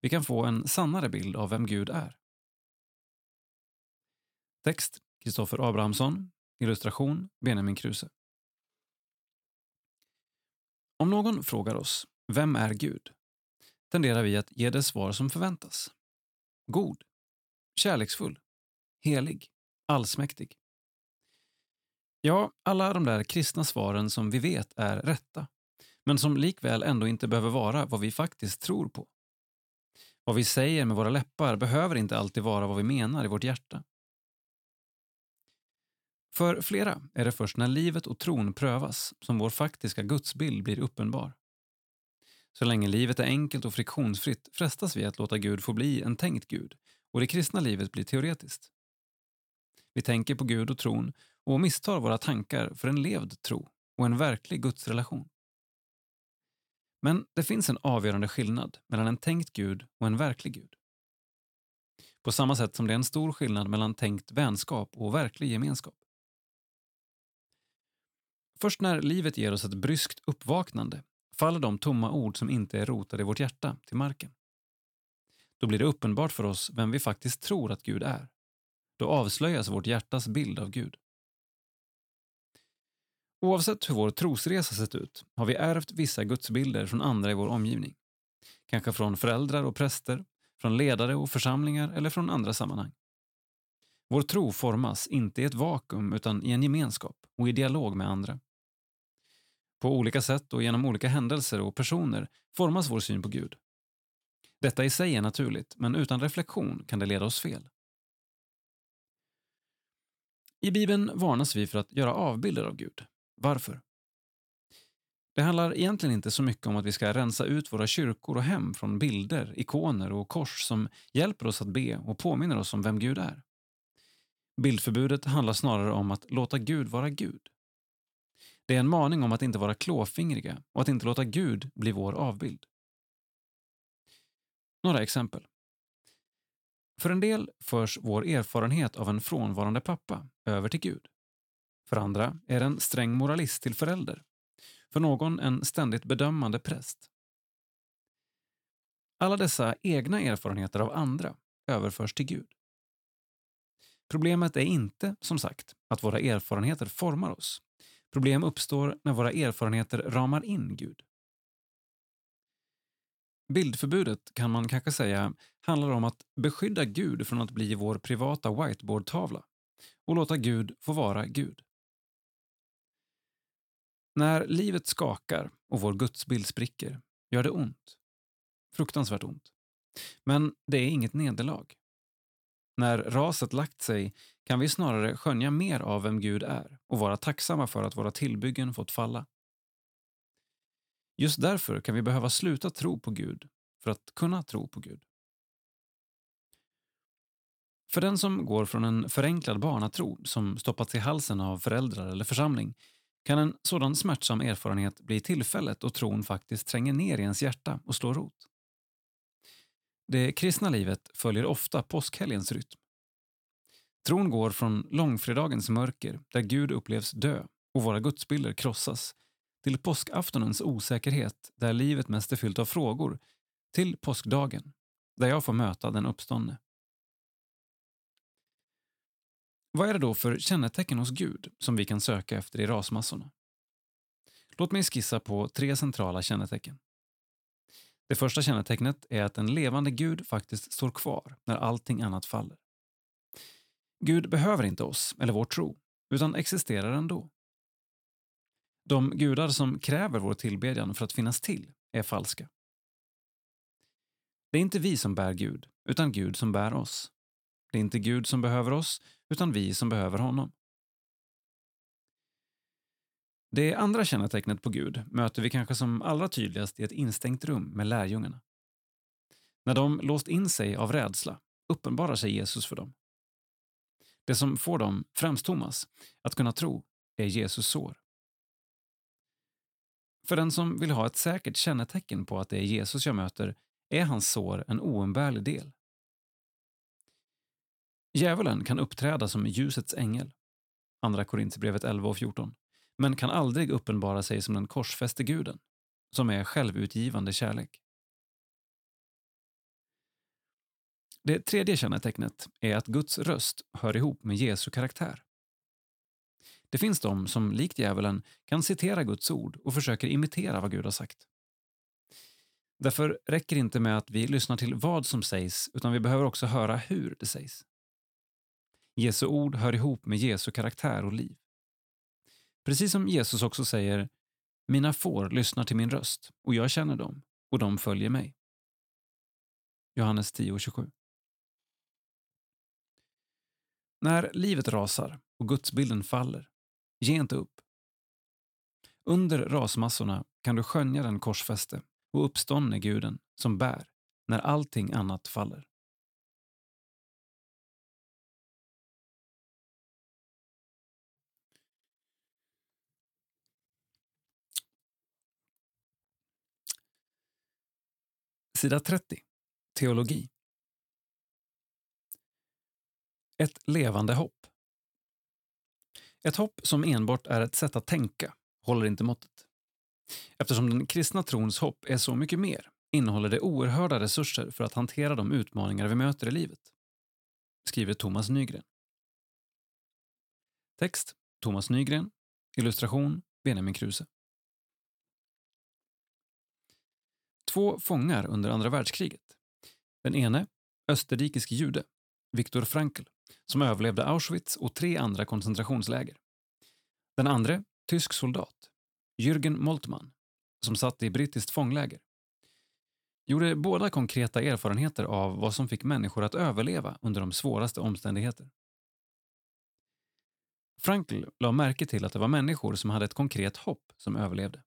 Vi kan få en sannare bild av vem Gud är. Text Kristoffer Abrahamsson. Illustration Benjamin Kruse. Om någon frågar oss Vem är Gud? tenderar vi att ge det svar som förväntas. God, kärleksfull, helig, allsmäktig. Ja, alla de där kristna svaren som vi vet är rätta, men som likväl ändå inte behöver vara vad vi faktiskt tror på. Vad vi säger med våra läppar behöver inte alltid vara vad vi menar i vårt hjärta. För flera är det först när livet och tron prövas som vår faktiska gudsbild blir uppenbar. Så länge livet är enkelt och friktionsfritt frestas vi att låta Gud få bli en tänkt Gud och det kristna livet blir teoretiskt. Vi tänker på Gud och tron och misstar våra tankar för en levd tro och en verklig gudsrelation. Men det finns en avgörande skillnad mellan en tänkt Gud och en verklig Gud. På samma sätt som det är en stor skillnad mellan tänkt vänskap och verklig gemenskap. Först när livet ger oss ett bryskt uppvaknande faller de tomma ord som inte är rotade i vårt hjärta till marken. Då blir det uppenbart för oss vem vi faktiskt tror att Gud är. Då avslöjas vårt hjärtas bild av Gud. Oavsett hur vår trosresa sett ut har vi ärvt vissa gudsbilder från andra i vår omgivning. Kanske från föräldrar och präster, från ledare och församlingar eller från andra sammanhang. Vår tro formas inte i ett vakuum utan i en gemenskap och i dialog med andra. På olika sätt och genom olika händelser och personer formas vår syn på Gud. Detta i sig är naturligt, men utan reflektion kan det leda oss fel. I Bibeln varnas vi för att göra avbilder av Gud. Varför? Det handlar egentligen inte så mycket om att vi ska rensa ut våra kyrkor och hem från bilder, ikoner och kors som hjälper oss att be och påminner oss om vem Gud är. Bildförbudet handlar snarare om att låta Gud vara Gud. Det är en maning om att inte vara klåfingriga och att inte låta Gud bli vår avbild. Några exempel. För en del förs vår erfarenhet av en frånvarande pappa över till Gud. För andra är det en sträng moralist till förälder. För någon en ständigt bedömande präst. Alla dessa egna erfarenheter av andra överförs till Gud. Problemet är inte, som sagt, att våra erfarenheter formar oss. Problem uppstår när våra erfarenheter ramar in Gud. Bildförbudet kan man kanske säga handlar om att beskydda Gud från att bli vår privata whiteboardtavla och låta Gud få vara Gud. När livet skakar och vår gudsbild spricker gör det ont. Fruktansvärt ont. Men det är inget nederlag. När raset lagt sig kan vi snarare skönja mer av vem Gud är och vara tacksamma för att våra tillbyggen fått falla. Just därför kan vi behöva sluta tro på Gud för att kunna tro på Gud. För den som går från en förenklad barnatro som stoppats i halsen av föräldrar eller församling kan en sådan smärtsam erfarenhet bli tillfället då tron faktiskt tränger ner i ens hjärta och slår rot. Det kristna livet följer ofta påskhelgens rytm. Tron går från långfredagens mörker, där Gud upplevs dö och våra gudsbilder krossas, till påskaftonens osäkerhet, där livet mest är fyllt av frågor, till påskdagen, där jag får möta den uppståndne. Vad är det då för kännetecken hos Gud som vi kan söka efter i rasmassorna? Låt mig skissa på tre centrala kännetecken. Det första kännetecknet är att en levande Gud faktiskt står kvar när allting annat faller. Gud behöver inte oss eller vår tro, utan existerar ändå. De gudar som kräver vår tillbedjan för att finnas till är falska. Det är inte vi som bär Gud, utan Gud som bär oss. Det är inte Gud som behöver oss, utan vi som behöver honom. Det andra kännetecknet på Gud möter vi kanske som allra tydligast i ett instängt rum med lärjungarna. När de låst in sig av rädsla uppenbarar sig Jesus för dem. Det som får dem, främst Thomas, att kunna tro är Jesus sår. För den som vill ha ett säkert kännetecken på att det är Jesus jag möter är hans sår en oumbärlig del. Djävulen kan uppträda som ljusets ängel, Andra Korinthierbrevet 11 och 14, men kan aldrig uppenbara sig som den korsfäste guden, som är självutgivande kärlek. Det tredje kännetecknet är att Guds röst hör ihop med Jesu karaktär. Det finns de som, likt djävulen, kan citera Guds ord och försöker imitera vad Gud har sagt. Därför räcker det inte med att vi lyssnar till vad som sägs, utan vi behöver också höra hur det sägs. Jesu ord hör ihop med Jesu karaktär och liv. Precis som Jesus också säger “Mina får lyssnar till min röst och jag känner dem och de följer mig”. Johannes 10.27 När livet rasar och gudsbilden faller, ge inte upp. Under rasmassorna kan du skönja den korsfäste och uppståndne guden som bär när allting annat faller. Sida 30. Teologi. Ett levande hopp. Ett hopp som enbart är ett sätt att tänka håller inte måttet. Eftersom den kristna trons hopp är så mycket mer innehåller det oerhörda resurser för att hantera de utmaningar vi möter i livet. Skriver Thomas Nygren. Text Thomas Nygren. Illustration Benjamin Kruse. Två fångar under andra världskriget. Den ene, österrikisk jude, Viktor Frankl, som överlevde Auschwitz och tre andra koncentrationsläger. Den andra, tysk soldat, Jürgen Moltmann, som satt i brittiskt fångläger. Gjorde båda konkreta erfarenheter av vad som fick människor att överleva under de svåraste omständigheter. Frankl la märke till att det var människor som hade ett konkret hopp som överlevde.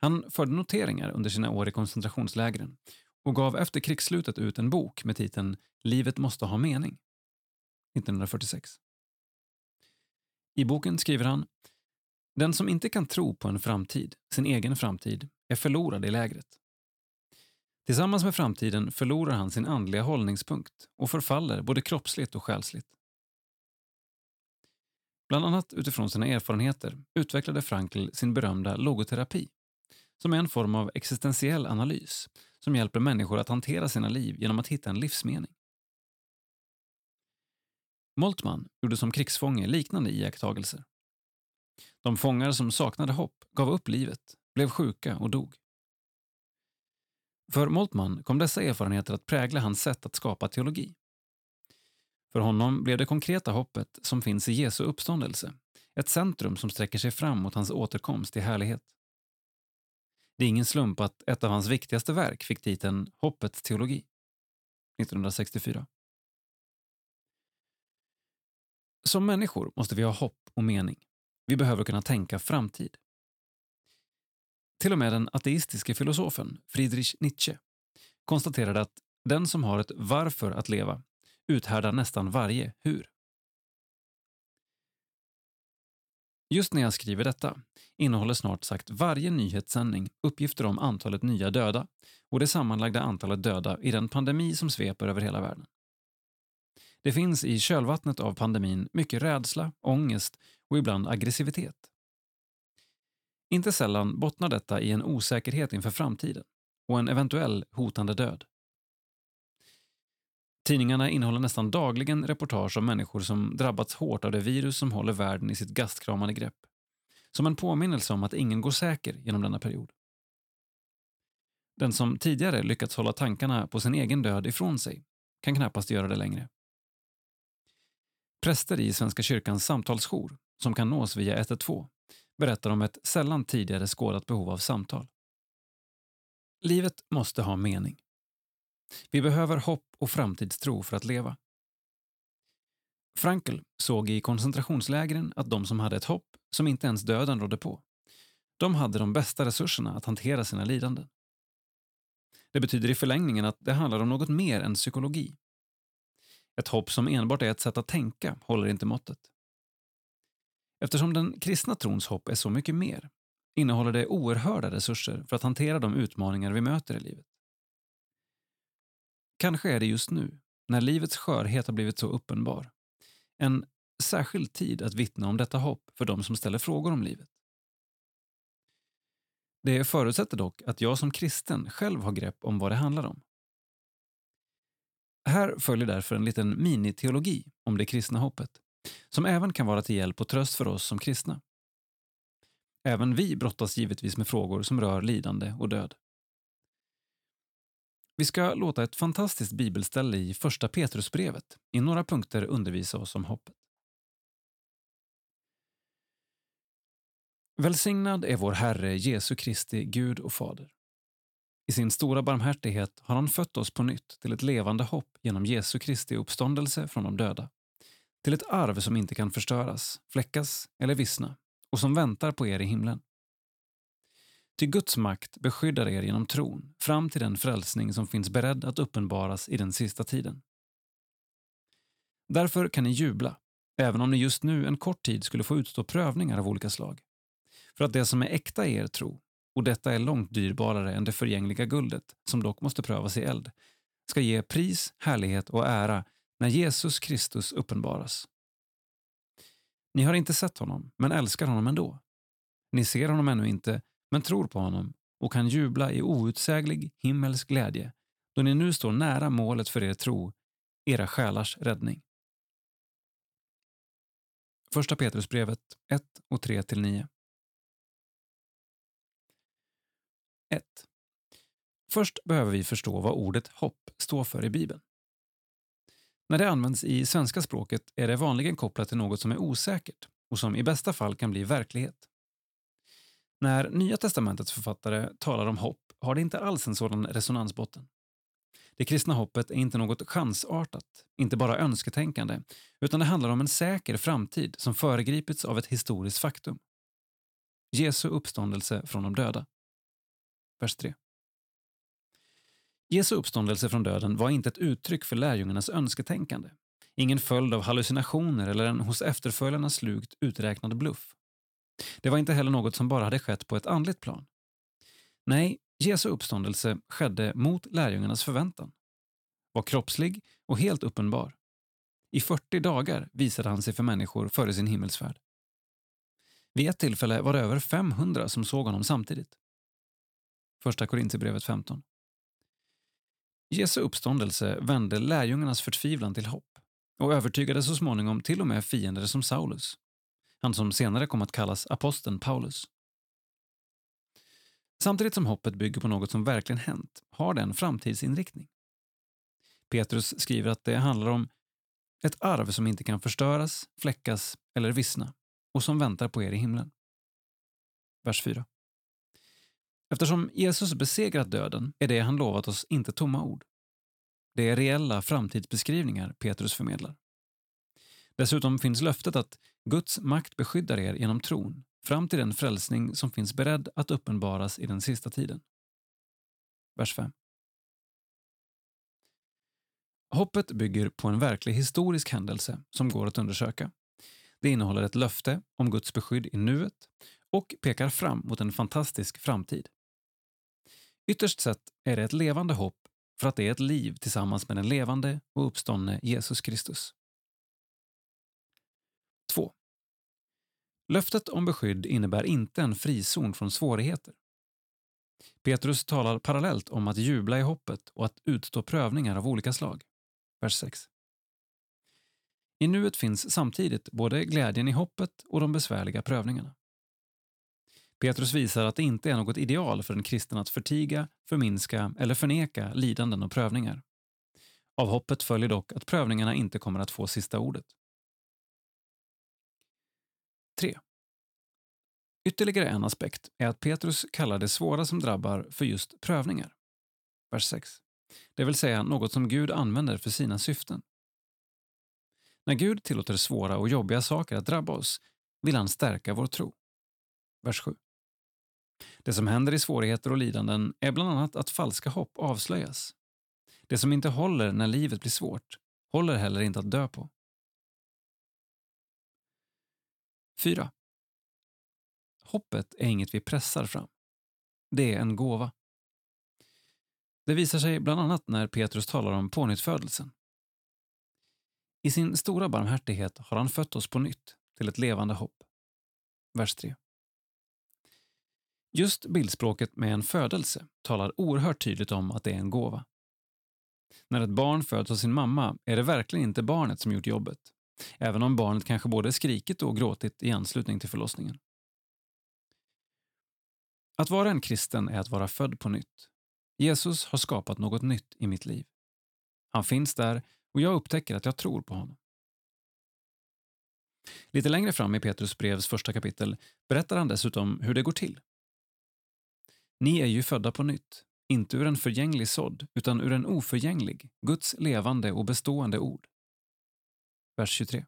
Han förde noteringar under sina år i koncentrationslägren och gav efter krigsslutet ut en bok med titeln Livet måste ha mening 1946. I boken skriver han Den som inte kan tro på en framtid, sin egen framtid, är förlorad i lägret. Tillsammans med framtiden förlorar han sin andliga hållningspunkt och förfaller både kroppsligt och själsligt. Bland annat utifrån sina erfarenheter utvecklade Frankl sin berömda logoterapi som är en form av existentiell analys som hjälper människor att hantera sina liv genom att hitta en livsmening. Moltmann gjorde som krigsfånge liknande iakttagelser. De fångar som saknade hopp gav upp livet, blev sjuka och dog. För Moltmann kom dessa erfarenheter att prägla hans sätt att skapa teologi. För honom blev det konkreta hoppet som finns i Jesu uppståndelse ett centrum som sträcker sig fram mot hans återkomst i härlighet. Det är ingen slump att ett av hans viktigaste verk fick titeln Hoppets teologi 1964. Som människor måste vi ha hopp och mening. Vi behöver kunna tänka framtid. Till och med den ateistiske filosofen Friedrich Nietzsche konstaterade att den som har ett varför att leva uthärdar nästan varje hur. Just när jag skriver detta innehåller snart sagt varje nyhetssändning uppgifter om antalet nya döda och det sammanlagda antalet döda i den pandemi som sveper över hela världen. Det finns i kölvattnet av pandemin mycket rädsla, ångest och ibland aggressivitet. Inte sällan bottnar detta i en osäkerhet inför framtiden och en eventuell hotande död. Tidningarna innehåller nästan dagligen reportage om människor som drabbats hårt av det virus som håller världen i sitt gastkramande grepp. Som en påminnelse om att ingen går säker genom denna period. Den som tidigare lyckats hålla tankarna på sin egen död ifrån sig kan knappast göra det längre. Präster i Svenska kyrkans samtalsjour, som kan nås via 112, berättar om ett sällan tidigare skådat behov av samtal. Livet måste ha mening. Vi behöver hopp och framtidstro för att leva. Frankl såg i koncentrationslägren att de som hade ett hopp som inte ens döden rådde på, de hade de bästa resurserna att hantera sina lidanden. Det betyder i förlängningen att det handlar om något mer än psykologi. Ett hopp som enbart är ett sätt att tänka håller inte måttet. Eftersom den kristna trons hopp är så mycket mer innehåller det oerhörda resurser för att hantera de utmaningar vi möter i livet. Kanske är det just nu, när livets skörhet har blivit så uppenbar, en särskild tid att vittna om detta hopp för de som ställer frågor om livet. Det förutsätter dock att jag som kristen själv har grepp om vad det handlar om. Här följer därför en liten miniteologi om det kristna hoppet, som även kan vara till hjälp och tröst för oss som kristna. Även vi brottas givetvis med frågor som rör lidande och död. Vi ska låta ett fantastiskt bibelställe i Första Petrusbrevet i några punkter undervisa oss om hoppet. Välsignad är vår Herre Jesu Kristi Gud och Fader. I sin stora barmhärtighet har han fött oss på nytt till ett levande hopp genom Jesu Kristi uppståndelse från de döda. Till ett arv som inte kan förstöras, fläckas eller vissna och som väntar på er i himlen. Till Guds makt beskyddar er genom tron fram till den frälsning som finns beredd att uppenbaras i den sista tiden. Därför kan ni jubla, även om ni just nu en kort tid skulle få utstå prövningar av olika slag. För att det som är äkta i er tro, och detta är långt dyrbarare än det förgängliga guldet, som dock måste prövas i eld, ska ge pris, härlighet och ära när Jesus Kristus uppenbaras. Ni har inte sett honom, men älskar honom ändå. Ni ser honom ännu inte, men tror på honom och kan jubla i outsäglig himmelsk glädje då ni nu står nära målet för er tro, era själars räddning. Första Petrusbrevet 1 och 3-9 1. Först behöver vi förstå vad ordet hopp står för i Bibeln. När det används i svenska språket är det vanligen kopplat till något som är osäkert och som i bästa fall kan bli verklighet. När Nya testamentets författare talar om hopp har det inte alls en sådan resonansbotten. Det kristna hoppet är inte något chansartat, inte bara önsketänkande, utan det handlar om en säker framtid som föregripits av ett historiskt faktum. Jesu uppståndelse från de döda. Vers 3. Jesu uppståndelse från döden var inte ett uttryck för lärjungarnas önsketänkande. Ingen följd av hallucinationer eller en hos efterföljarna slugt uträknad bluff. Det var inte heller något som bara hade skett på ett andligt plan. Nej, Jesu uppståndelse skedde mot lärjungarnas förväntan, var kroppslig och helt uppenbar. I 40 dagar visade han sig för människor före sin himmelsfärd. Vid ett tillfälle var det över 500 som såg honom samtidigt. Första Korinthierbrevet 15. Jesu uppståndelse vände lärjungarnas förtvivlan till hopp och övertygade så småningom till och med fiender som Saulus, han som senare kom att kallas aposteln Paulus. Samtidigt som hoppet bygger på något som verkligen hänt har det en framtidsinriktning. Petrus skriver att det handlar om ett arv som inte kan förstöras, fläckas eller vissna och som väntar på er i himlen. Vers 4. Eftersom Jesus besegrat döden är det han lovat oss inte tomma ord. Det är reella framtidsbeskrivningar Petrus förmedlar. Dessutom finns löftet att Guds makt beskyddar er genom tron fram till den frälsning som finns beredd att uppenbaras i den sista tiden. Vers 5. Hoppet bygger på en verklig historisk händelse som går att undersöka. Det innehåller ett löfte om Guds beskydd i nuet och pekar fram mot en fantastisk framtid. Ytterst sett är det ett levande hopp för att det är ett liv tillsammans med den levande och uppståndne Jesus Kristus. 2. Löftet om beskydd innebär inte en frizon från svårigheter. Petrus talar parallellt om att jubla i hoppet och att utstå prövningar av olika slag. Vers 6. I nuet finns samtidigt både glädjen i hoppet och de besvärliga prövningarna. Petrus visar att det inte är något ideal för en kristen att förtiga, förminska eller förneka lidanden och prövningar. Av hoppet följer dock att prövningarna inte kommer att få sista ordet. 3. Ytterligare en aspekt är att Petrus kallar det svåra som drabbar för just prövningar. Vers 6. Det vill säga något som Gud använder för sina syften. När Gud tillåter svåra och jobbiga saker att drabba oss vill han stärka vår tro. Vers 7. Det som händer i svårigheter och lidanden är bland annat att falska hopp avslöjas. Det som inte håller när livet blir svårt håller heller inte att dö på. 4. Hoppet är inget vi pressar fram. Det är en gåva. Det visar sig bland annat när Petrus talar om pånyttfödelsen. I sin stora barmhärtighet har han fött oss på nytt till ett levande hopp. Vers 3. Just bildspråket med en födelse talar oerhört tydligt om att det är en gåva. När ett barn föds av sin mamma är det verkligen inte barnet som gjort jobbet, även om barnet kanske både skrikit och gråtit i anslutning till förlossningen. Att vara en kristen är att vara född på nytt. Jesus har skapat något nytt i mitt liv. Han finns där och jag upptäcker att jag tror på honom. Lite längre fram i Petrus brevs första kapitel berättar han dessutom hur det går till. Ni är ju födda på nytt, inte ur en förgänglig sådd, utan ur en oförgänglig, Guds levande och bestående ord. Vers 23.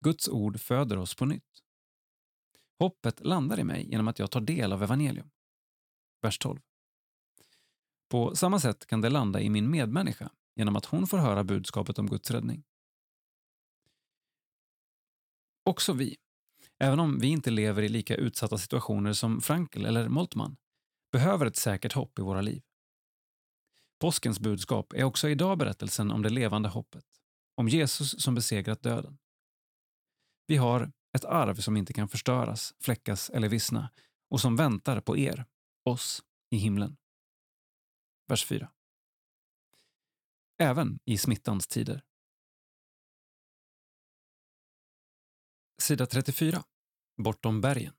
Guds ord föder oss på nytt. Hoppet landar i mig genom att jag tar del av evangelium. Vers 12. På samma sätt kan det landa i min medmänniska genom att hon får höra budskapet om Guds räddning. Också vi, även om vi inte lever i lika utsatta situationer som Frankl eller Moltmann, behöver ett säkert hopp i våra liv. Påskens budskap är också idag berättelsen om det levande hoppet, om Jesus som besegrat döden. Vi har ett arv som inte kan förstöras, fläckas eller vissna och som väntar på er, oss, i himlen. Vers 4. Även i smittans tider. Sida 34. Bortom bergen.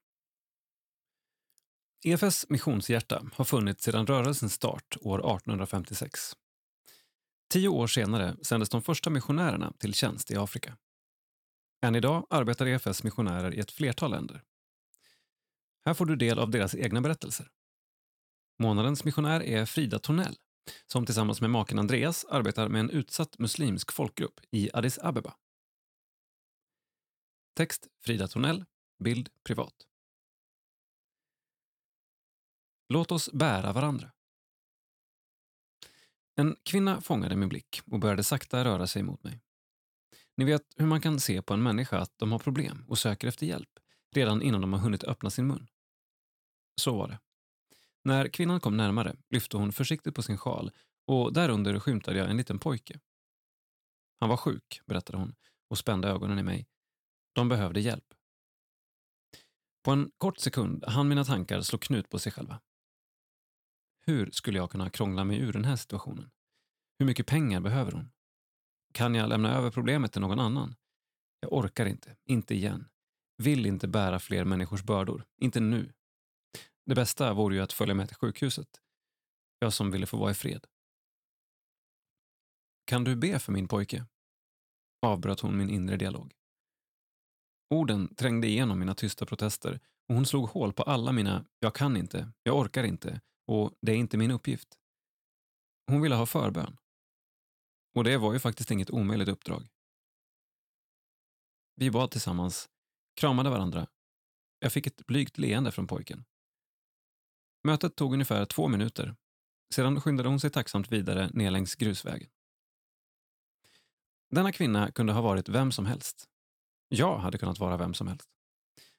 EFS missionshjärta har funnits sedan rörelsens start år 1856. Tio år senare sändes de första missionärerna till tjänst i Afrika. Än idag arbetar EFS missionärer i ett flertal länder. Här får du del av deras egna berättelser. Månadens missionär är Frida Tornell som tillsammans med maken Andreas arbetar med en utsatt muslimsk folkgrupp i Addis Abeba. Text Frida Tornell, bild privat. Låt oss bära varandra. En kvinna fångade min blick och började sakta röra sig mot mig. Ni vet hur man kan se på en människa att de har problem och söker efter hjälp redan innan de har hunnit öppna sin mun. Så var det. När kvinnan kom närmare lyfte hon försiktigt på sin sjal och därunder skymtade jag en liten pojke. Han var sjuk, berättade hon och spände ögonen i mig. De behövde hjälp. På en kort sekund hann mina tankar slå knut på sig själva. Hur skulle jag kunna krångla mig ur den här situationen? Hur mycket pengar behöver hon? Kan jag lämna över problemet till någon annan? Jag orkar inte, inte igen. Vill inte bära fler människors bördor, inte nu. Det bästa vore ju att följa med till sjukhuset. Jag som ville få vara i fred. Kan du be för min pojke? Avbröt hon min inre dialog. Orden trängde igenom mina tysta protester och hon slog hål på alla mina “jag kan inte”, “jag orkar inte” och “det är inte min uppgift”. Hon ville ha förbön. Och det var ju faktiskt inget omöjligt uppdrag. Vi bad tillsammans, kramade varandra. Jag fick ett blygt leende från pojken. Mötet tog ungefär två minuter. Sedan skyndade hon sig tacksamt vidare ner längs grusvägen. Denna kvinna kunde ha varit vem som helst. Jag hade kunnat vara vem som helst.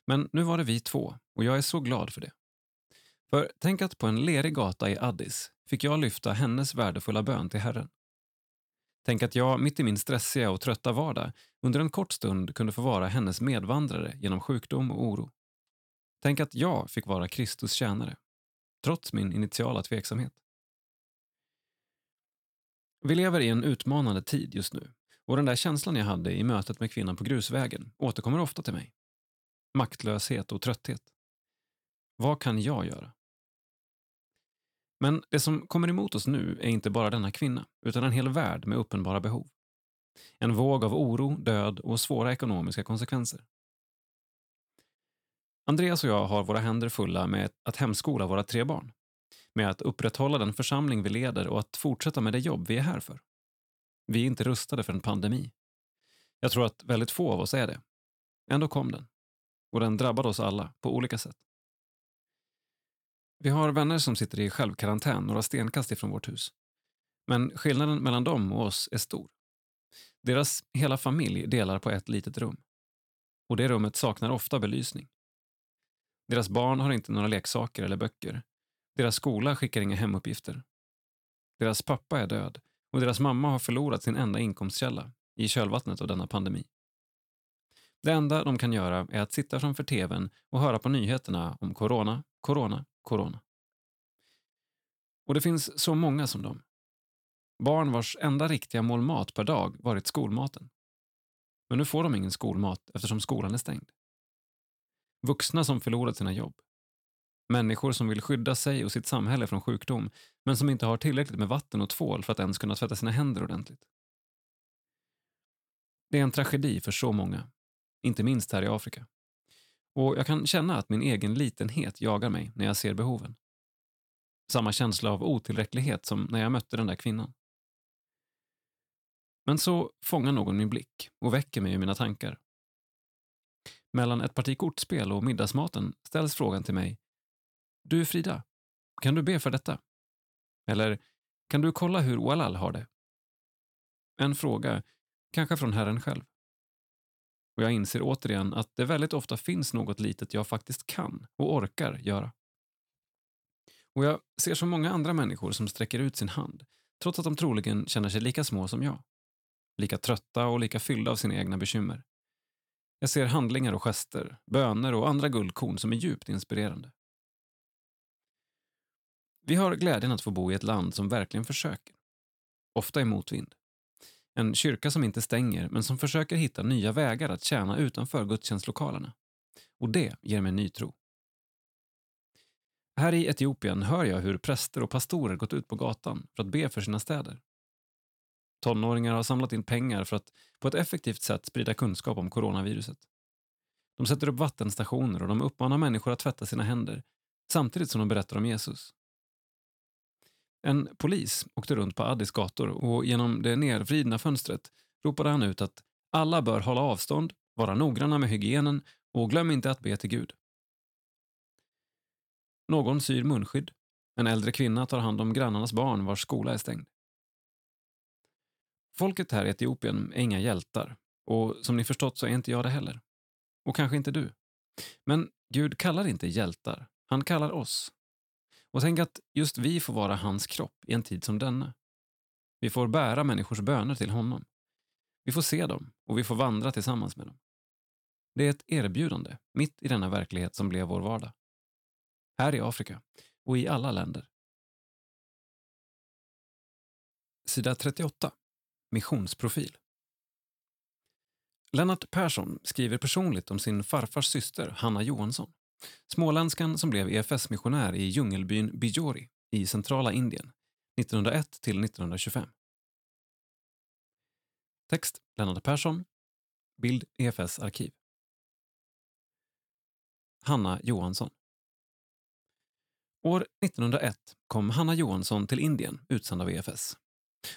Men nu var det vi två och jag är så glad för det. För tänk att på en lerig gata i Addis fick jag lyfta hennes värdefulla bön till Herren. Tänk att jag mitt i min stressiga och trötta vardag under en kort stund kunde få vara hennes medvandrare genom sjukdom och oro. Tänk att jag fick vara Kristus tjänare, trots min initiala tveksamhet. Vi lever i en utmanande tid just nu och den där känslan jag hade i mötet med kvinnan på grusvägen återkommer ofta till mig. Maktlöshet och trötthet. Vad kan jag göra? Men det som kommer emot oss nu är inte bara denna kvinna, utan en hel värld med uppenbara behov. En våg av oro, död och svåra ekonomiska konsekvenser. Andreas och jag har våra händer fulla med att hemskola våra tre barn. Med att upprätthålla den församling vi leder och att fortsätta med det jobb vi är här för. Vi är inte rustade för en pandemi. Jag tror att väldigt få av oss är det. Ändå kom den. Och den drabbade oss alla på olika sätt. Vi har vänner som sitter i självkarantän några stenkast ifrån vårt hus. Men skillnaden mellan dem och oss är stor. Deras hela familj delar på ett litet rum. Och det rummet saknar ofta belysning. Deras barn har inte några leksaker eller böcker. Deras skola skickar inga hemuppgifter. Deras pappa är död och deras mamma har förlorat sin enda inkomstkälla i kölvattnet av denna pandemi. Det enda de kan göra är att sitta framför tvn och höra på nyheterna om corona, corona, corona. Och det finns så många som dem. Barn vars enda riktiga mål mat per dag varit skolmaten. Men nu får de ingen skolmat eftersom skolan är stängd. Vuxna som förlorat sina jobb. Människor som vill skydda sig och sitt samhälle från sjukdom men som inte har tillräckligt med vatten och tvål för att ens kunna tvätta sina händer ordentligt. Det är en tragedi för så många, inte minst här i Afrika. Och jag kan känna att min egen litenhet jagar mig när jag ser behoven. Samma känsla av otillräcklighet som när jag mötte den där kvinnan. Men så fångar någon min blick och väcker mig ur mina tankar. Mellan ett parti kortspel och middagsmaten ställs frågan till mig. Du Frida, kan du be för detta? Eller, kan du kolla hur Walal har det? En fråga, kanske från Herren själv. Och jag inser återigen att det väldigt ofta finns något litet jag faktiskt kan och orkar göra. Och jag ser så många andra människor som sträcker ut sin hand, trots att de troligen känner sig lika små som jag. Lika trötta och lika fyllda av sina egna bekymmer. Jag ser handlingar och gester, böner och andra guldkorn som är djupt inspirerande. Vi har glädjen att få bo i ett land som verkligen försöker. Ofta i motvind. En kyrka som inte stänger, men som försöker hitta nya vägar att tjäna utanför gudstjänstlokalerna. Och det ger mig ny tro. Här i Etiopien hör jag hur präster och pastorer gått ut på gatan för att be för sina städer. Tonåringar har samlat in pengar för att på ett effektivt sätt sprida kunskap om coronaviruset. De sätter upp vattenstationer och de uppmanar människor att tvätta sina händer samtidigt som de berättar om Jesus. En polis åkte runt på Addis gator och genom det nervridna fönstret ropade han ut att alla bör hålla avstånd, vara noggranna med hygienen och glöm inte att be till Gud. Någon syr munskydd. En äldre kvinna tar hand om grannarnas barn vars skola är stängd. Folket här i Etiopien är inga hjältar och som ni förstått så är inte jag det heller. Och kanske inte du. Men Gud kallar inte hjältar, han kallar oss. Och tänk att just vi får vara hans kropp i en tid som denna. Vi får bära människors böner till honom. Vi får se dem och vi får vandra tillsammans med dem. Det är ett erbjudande mitt i denna verklighet som blev vår vardag. Här i Afrika och i alla länder. Sida 38. Missionsprofil. Lennart Persson skriver personligt om sin farfars syster Hanna Johansson. Småländskan som blev EFS-missionär i djungelbyn Bijori i centrala Indien 1901 till 1925. Text Lennart Persson. Bild EFS arkiv. Hanna Johansson. År 1901 kom Hanna Johansson till Indien utsänd av EFS.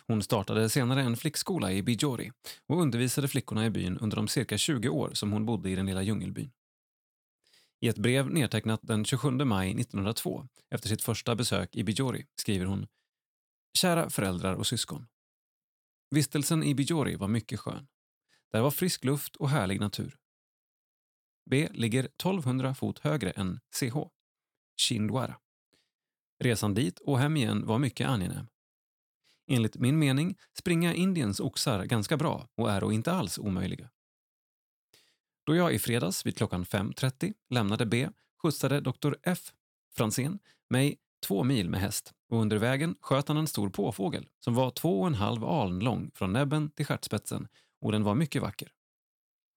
Hon startade senare en flickskola i Bijori och undervisade flickorna i byn under de cirka 20 år som hon bodde i den lilla djungelbyn. I ett brev nedtecknat den 27 maj 1902 efter sitt första besök i Bijori skriver hon Kära föräldrar och syskon. Vistelsen i Bijori var mycket skön. Där var frisk luft och härlig natur. B ligger 1200 fot högre än CH, Chindwara. Resan dit och hem igen var mycket angenäm. Enligt min mening springa Indiens oxar ganska bra och är inte alls omöjliga. Då jag i fredags vid klockan 5.30 lämnade B skjutsade doktor F. Fransén mig två mil med häst och under vägen sköt han en stor påfågel som var två och en halv aln lång från näbben till stjärtspetsen och den var mycket vacker.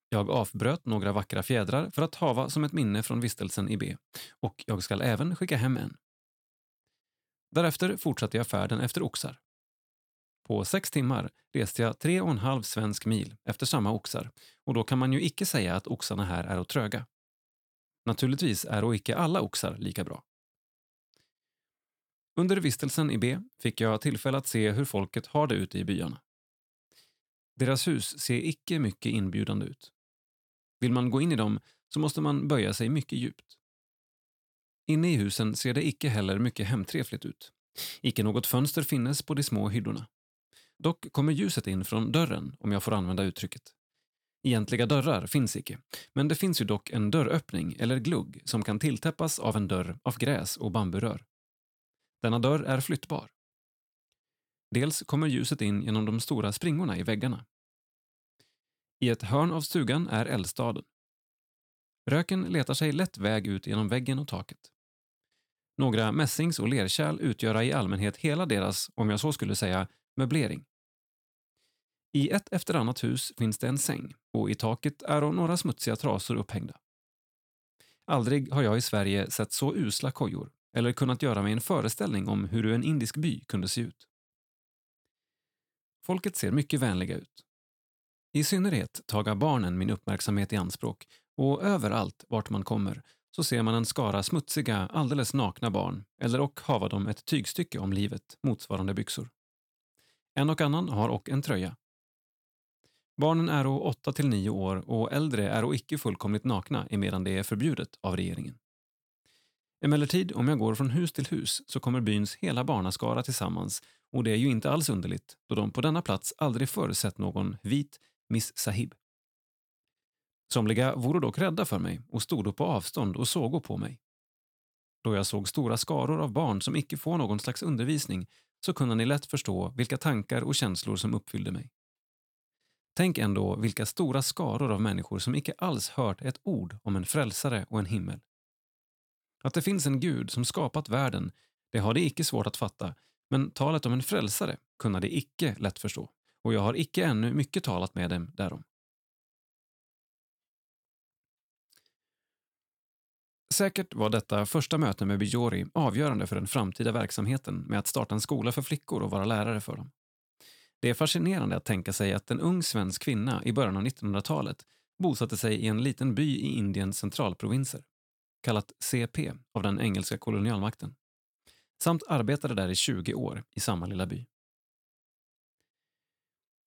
Jag avbröt några vackra fjädrar för att hava som ett minne från vistelsen i B och jag skall även skicka hem en. Därefter fortsatte jag färden efter oxar. På sex timmar reste jag tre och en halv svensk mil efter samma oxar och då kan man ju icke säga att oxarna här är tröga. Naturligtvis är och icke alla oxar lika bra. Under vistelsen i B fick jag tillfälle att se hur folket har det ute i byarna. Deras hus ser icke mycket inbjudande ut. Vill man gå in i dem så måste man böja sig mycket djupt. Inne i husen ser det icke heller mycket hemtrevligt ut. Icke något fönster finnes på de små hyddorna. Dock kommer ljuset in från dörren, om jag får använda uttrycket. Egentliga dörrar finns icke, men det finns ju dock en dörröppning eller glugg som kan tilltäppas av en dörr av gräs och bamburör. Denna dörr är flyttbar. Dels kommer ljuset in genom de stora springorna i väggarna. I ett hörn av stugan är eldstaden. Röken letar sig lätt väg ut genom väggen och taket. Några mässings och lerkärl utgöra i allmänhet hela deras, om jag så skulle säga, möblering. I ett efter annat hus finns det en säng och i taket är några smutsiga trasor upphängda. Aldrig har jag i Sverige sett så usla kojor eller kunnat göra mig en föreställning om hur en indisk by kunde se ut. Folket ser mycket vänliga ut. I synnerhet tagar barnen min uppmärksamhet i anspråk och överallt vart man kommer så ser man en skara smutsiga, alldeles nakna barn eller och hava dem ett tygstycke om livet motsvarande byxor. En och annan har och en tröja. Barnen är 8 till 9 år och äldre är icke fullkomligt nakna emedan det är förbjudet av regeringen. Emellertid, om jag går från hus till hus så kommer byns hela barnaskara tillsammans och det är ju inte alls underligt då de på denna plats aldrig förr sett någon vit Miss Sahib. Somliga vore dock rädda för mig och stod på avstånd och sågo på mig. Då jag såg stora skaror av barn som icke får någon slags undervisning så kunde ni lätt förstå vilka tankar och känslor som uppfyllde mig. Tänk ändå vilka stora skaror av människor som icke alls hört ett ord om en frälsare och en himmel. Att det finns en Gud som skapat världen, det har de icke svårt att fatta, men talet om en frälsare kunde de icke lätt förstå, och jag har icke ännu mycket talat med dem därom. Säkert var detta första möte med Bijori avgörande för den framtida verksamheten med att starta en skola för flickor och vara lärare för dem. Det är fascinerande att tänka sig att en ung svensk kvinna i början av 1900-talet bosatte sig i en liten by i Indiens centralprovinser, kallat CP av den engelska kolonialmakten, samt arbetade där i 20 år i samma lilla by.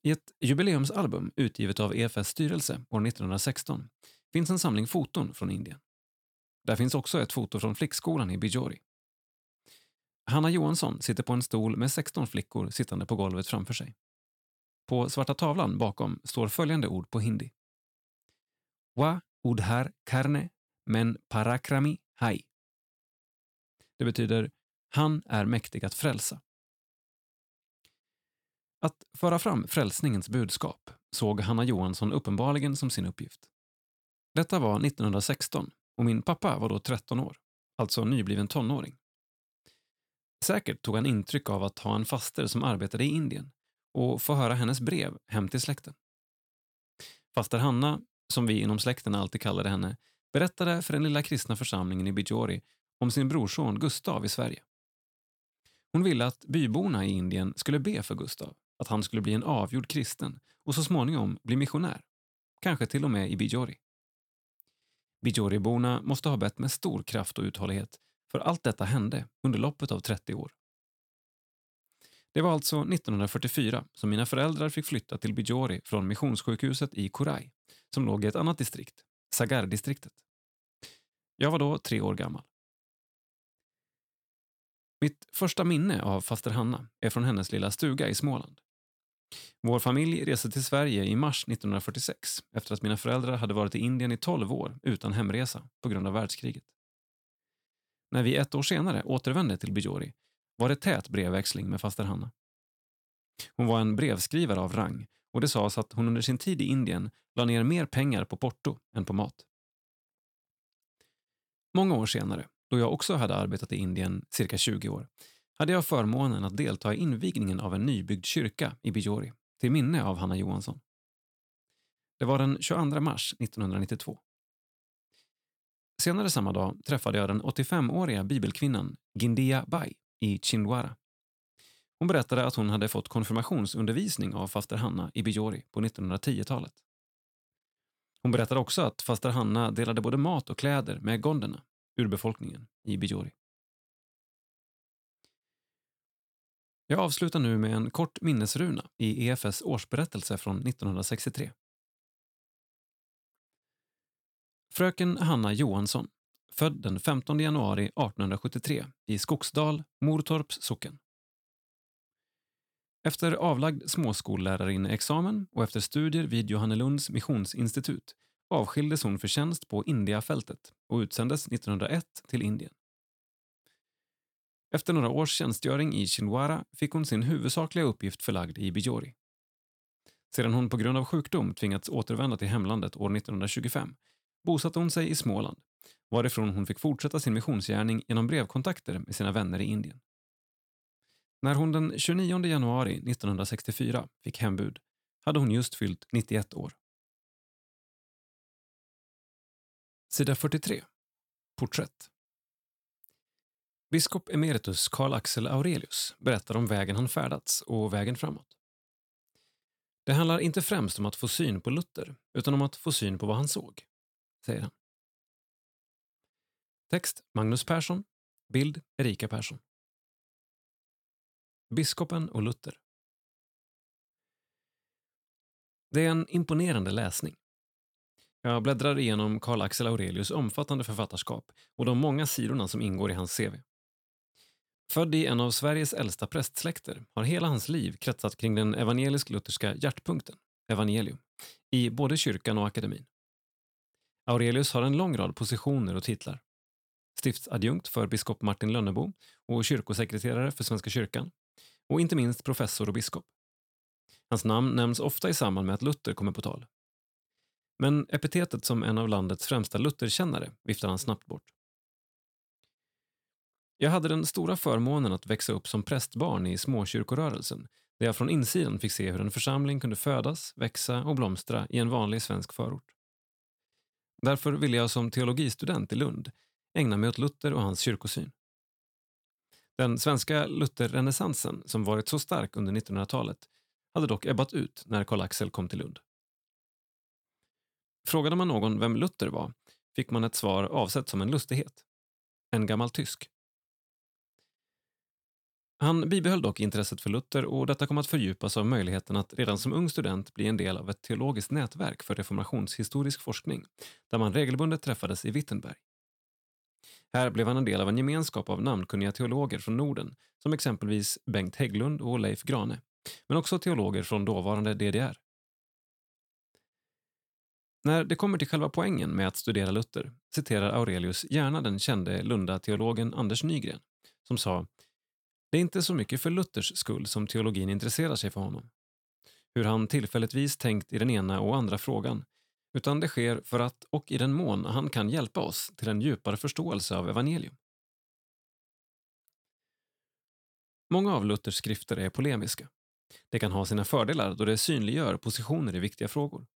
I ett jubileumsalbum utgivet av EFS styrelse år 1916 finns en samling foton från Indien. Där finns också ett foto från flickskolan i Bijori. Hanna Johansson sitter på en stol med 16 flickor sittande på golvet framför sig. På svarta tavlan bakom står följande ord på hindi. Wa udhar karne men parakrami hai. Det betyder han är mäktig att frälsa. Att föra fram frälsningens budskap såg Hanna Johansson uppenbarligen som sin uppgift. Detta var 1916 och min pappa var då 13 år, alltså nybliven tonåring. Säkert tog han intryck av att ha en faster som arbetade i Indien och få höra hennes brev hem till släkten. Faster Hanna, som vi inom släkten alltid kallade henne, berättade för den lilla kristna församlingen i Bijori om sin brorson Gustav i Sverige. Hon ville att byborna i Indien skulle be för Gustav, att han skulle bli en avgjord kristen och så småningom bli missionär, kanske till och med i Bijori. Bijoriborna måste ha bett med stor kraft och uthållighet, för allt detta hände under loppet av 30 år. Det var alltså 1944 som mina föräldrar fick flytta till Bijori från missionssjukhuset i Korai, som låg i ett annat distrikt, Sagar-distriktet. Jag var då tre år gammal. Mitt första minne av faster Hanna är från hennes lilla stuga i Småland. Vår familj reste till Sverige i mars 1946 efter att mina föräldrar hade varit i Indien i 12 år utan hemresa på grund av världskriget. När vi ett år senare återvände till Bijori var det tät brevväxling med faster Hanna. Hon var en brevskrivare av rang och det sades att hon under sin tid i Indien la ner mer pengar på porto än på mat. Många år senare, då jag också hade arbetat i Indien cirka 20 år, hade jag förmånen att delta i invigningen av en nybyggd kyrka i Bijori till minne av Hanna Johansson. Det var den 22 mars 1992. Senare samma dag träffade jag den 85-åriga bibelkvinnan Gindia Bai i Chindwara. Hon berättade att hon hade fått konfirmationsundervisning av faster Hanna i Bijori på 1910-talet. Hon berättade också att faster Hanna delade både mat och kläder med gonderna, urbefolkningen, i Bijori. Jag avslutar nu med en kort minnesruna i EFS årsberättelse från 1963. Fröken Hanna Johansson, född den 15 januari 1873 i Skogsdal, Mortorps socken. Efter avlagd småskollärarinneexamen och efter studier vid Johannelunds missionsinstitut avskildes hon för tjänst på Indiafältet och utsändes 1901 till Indien. Efter några års tjänstgöring i Chinwara fick hon sin huvudsakliga uppgift förlagd i Bijori. Sedan hon på grund av sjukdom tvingats återvända till hemlandet år 1925 bosatte hon sig i Småland varifrån hon fick fortsätta sin missionsgärning genom brevkontakter med sina vänner i Indien. När hon den 29 januari 1964 fick hembud hade hon just fyllt 91 år. Sida 43. Porträtt. Biskop emeritus Karl Axel Aurelius berättar om vägen han färdats och vägen framåt. Det handlar inte främst om att få syn på Luther, utan om att få syn på vad han såg, säger han. Text Magnus Persson. Bild Erika Persson. Biskopen och Luther. Det är en imponerande läsning. Jag bläddrar igenom Karl Axel Aurelius omfattande författarskap och de många sidorna som ingår i hans CV. Född i en av Sveriges äldsta prästsläkter har hela hans liv kretsat kring den evangelisk-lutherska hjärtpunkten, evangelium, i både kyrkan och akademin. Aurelius har en lång rad positioner och titlar. Stiftsadjunkt för biskop Martin Lönnebo och kyrkosekreterare för Svenska kyrkan och inte minst professor och biskop. Hans namn nämns ofta i samband med att Luther kommer på tal. Men epitetet som en av landets främsta Lutherkännare viftar han snabbt bort. Jag hade den stora förmånen att växa upp som prästbarn i småkyrkorörelsen där jag från insidan fick se hur en församling kunde födas, växa och blomstra i en vanlig svensk förort. Därför ville jag som teologistudent i Lund ägna mig åt Luther och hans kyrkosyn. Den svenska Lutherrenässansen, som varit så stark under 1900-talet, hade dock ebbat ut när Karl Axel kom till Lund. Frågade man någon vem Luther var fick man ett svar avsett som en lustighet. En gammal tysk. Han bibehöll dock intresset för Luther och detta kom att fördjupas av möjligheten att redan som ung student bli en del av ett teologiskt nätverk för reformationshistorisk forskning där man regelbundet träffades i Wittenberg. Här blev han en del av en gemenskap av namnkunniga teologer från Norden som exempelvis Bengt Hägglund och Leif Grane, men också teologer från dåvarande DDR. När det kommer till själva poängen med att studera Luther citerar Aurelius gärna den kände Lunda-teologen Anders Nygren som sa det är inte så mycket för Luthers skull som teologin intresserar sig för honom. Hur han tillfälligtvis tänkt i den ena och andra frågan, utan det sker för att och i den mån han kan hjälpa oss till en djupare förståelse av evangelium. Många av Luthers skrifter är polemiska. Det kan ha sina fördelar då det synliggör positioner i viktiga frågor.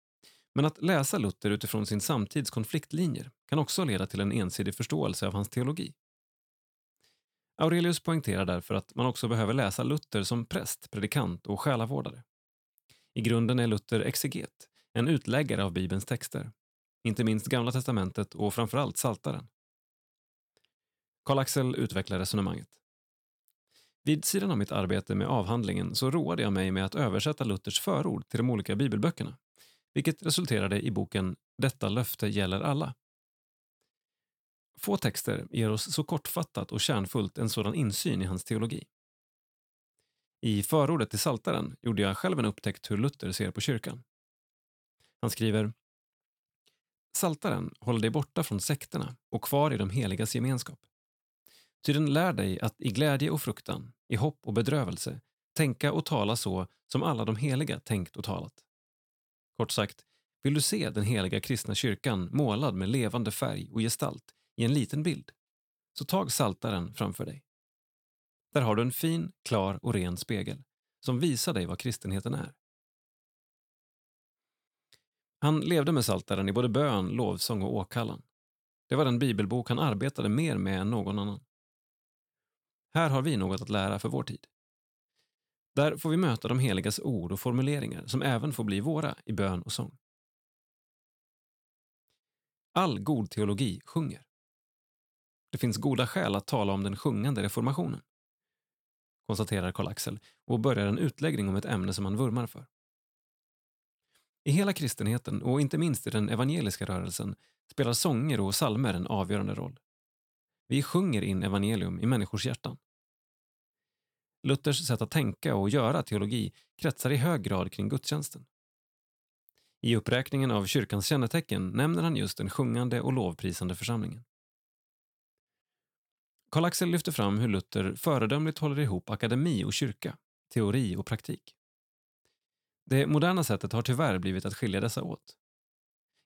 Men att läsa Luther utifrån sin samtids konfliktlinjer kan också leda till en ensidig förståelse av hans teologi. Aurelius poängterar därför att man också behöver läsa Luther som präst, predikant och själavårdare. I grunden är Luther exeget, en utläggare av Bibelns texter, inte minst Gamla testamentet och framförallt Saltaren. Karl-Axel utvecklar resonemanget. Vid sidan av mitt arbete med avhandlingen så roade jag mig med att översätta Luthers förord till de olika bibelböckerna, vilket resulterade i boken Detta löfte gäller alla Få texter ger oss så kortfattat och kärnfullt en sådan insyn i hans teologi. I förordet till Saltaren gjorde jag själv en upptäckt hur Luther ser på kyrkan. Han skriver Saltaren håller dig borta från sekterna och kvar i de heligas gemenskap. Ty den lär dig att i glädje och fruktan, i hopp och bedrövelse tänka och tala så som alla de heliga tänkt och talat. Kort sagt, vill du se den heliga kristna kyrkan målad med levande färg och gestalt i en liten bild, så tag saltaren framför dig. Där har du en fin, klar och ren spegel som visar dig vad kristenheten är. Han levde med saltaren i både bön, lovsång och åkallan. Det var den bibelbok han arbetade mer med än någon annan. Här har vi något att lära för vår tid. Där får vi möta de heligas ord och formuleringar som även får bli våra i bön och sång. All god teologi sjunger. Det finns goda skäl att tala om den sjungande reformationen, konstaterar Karl-Axel och börjar en utläggning om ett ämne som han vurmar för. I hela kristenheten och inte minst i den evangeliska rörelsen spelar sånger och salmer en avgörande roll. Vi sjunger in evangelium i människors hjärtan. Luthers sätt att tänka och göra teologi kretsar i hög grad kring gudstjänsten. I uppräkningen av kyrkans kännetecken nämner han just den sjungande och lovprisande församlingen. Karl-Axel lyfter fram hur Luther föredömligt håller ihop akademi och kyrka, teori och praktik. Det moderna sättet har tyvärr blivit att skilja dessa åt.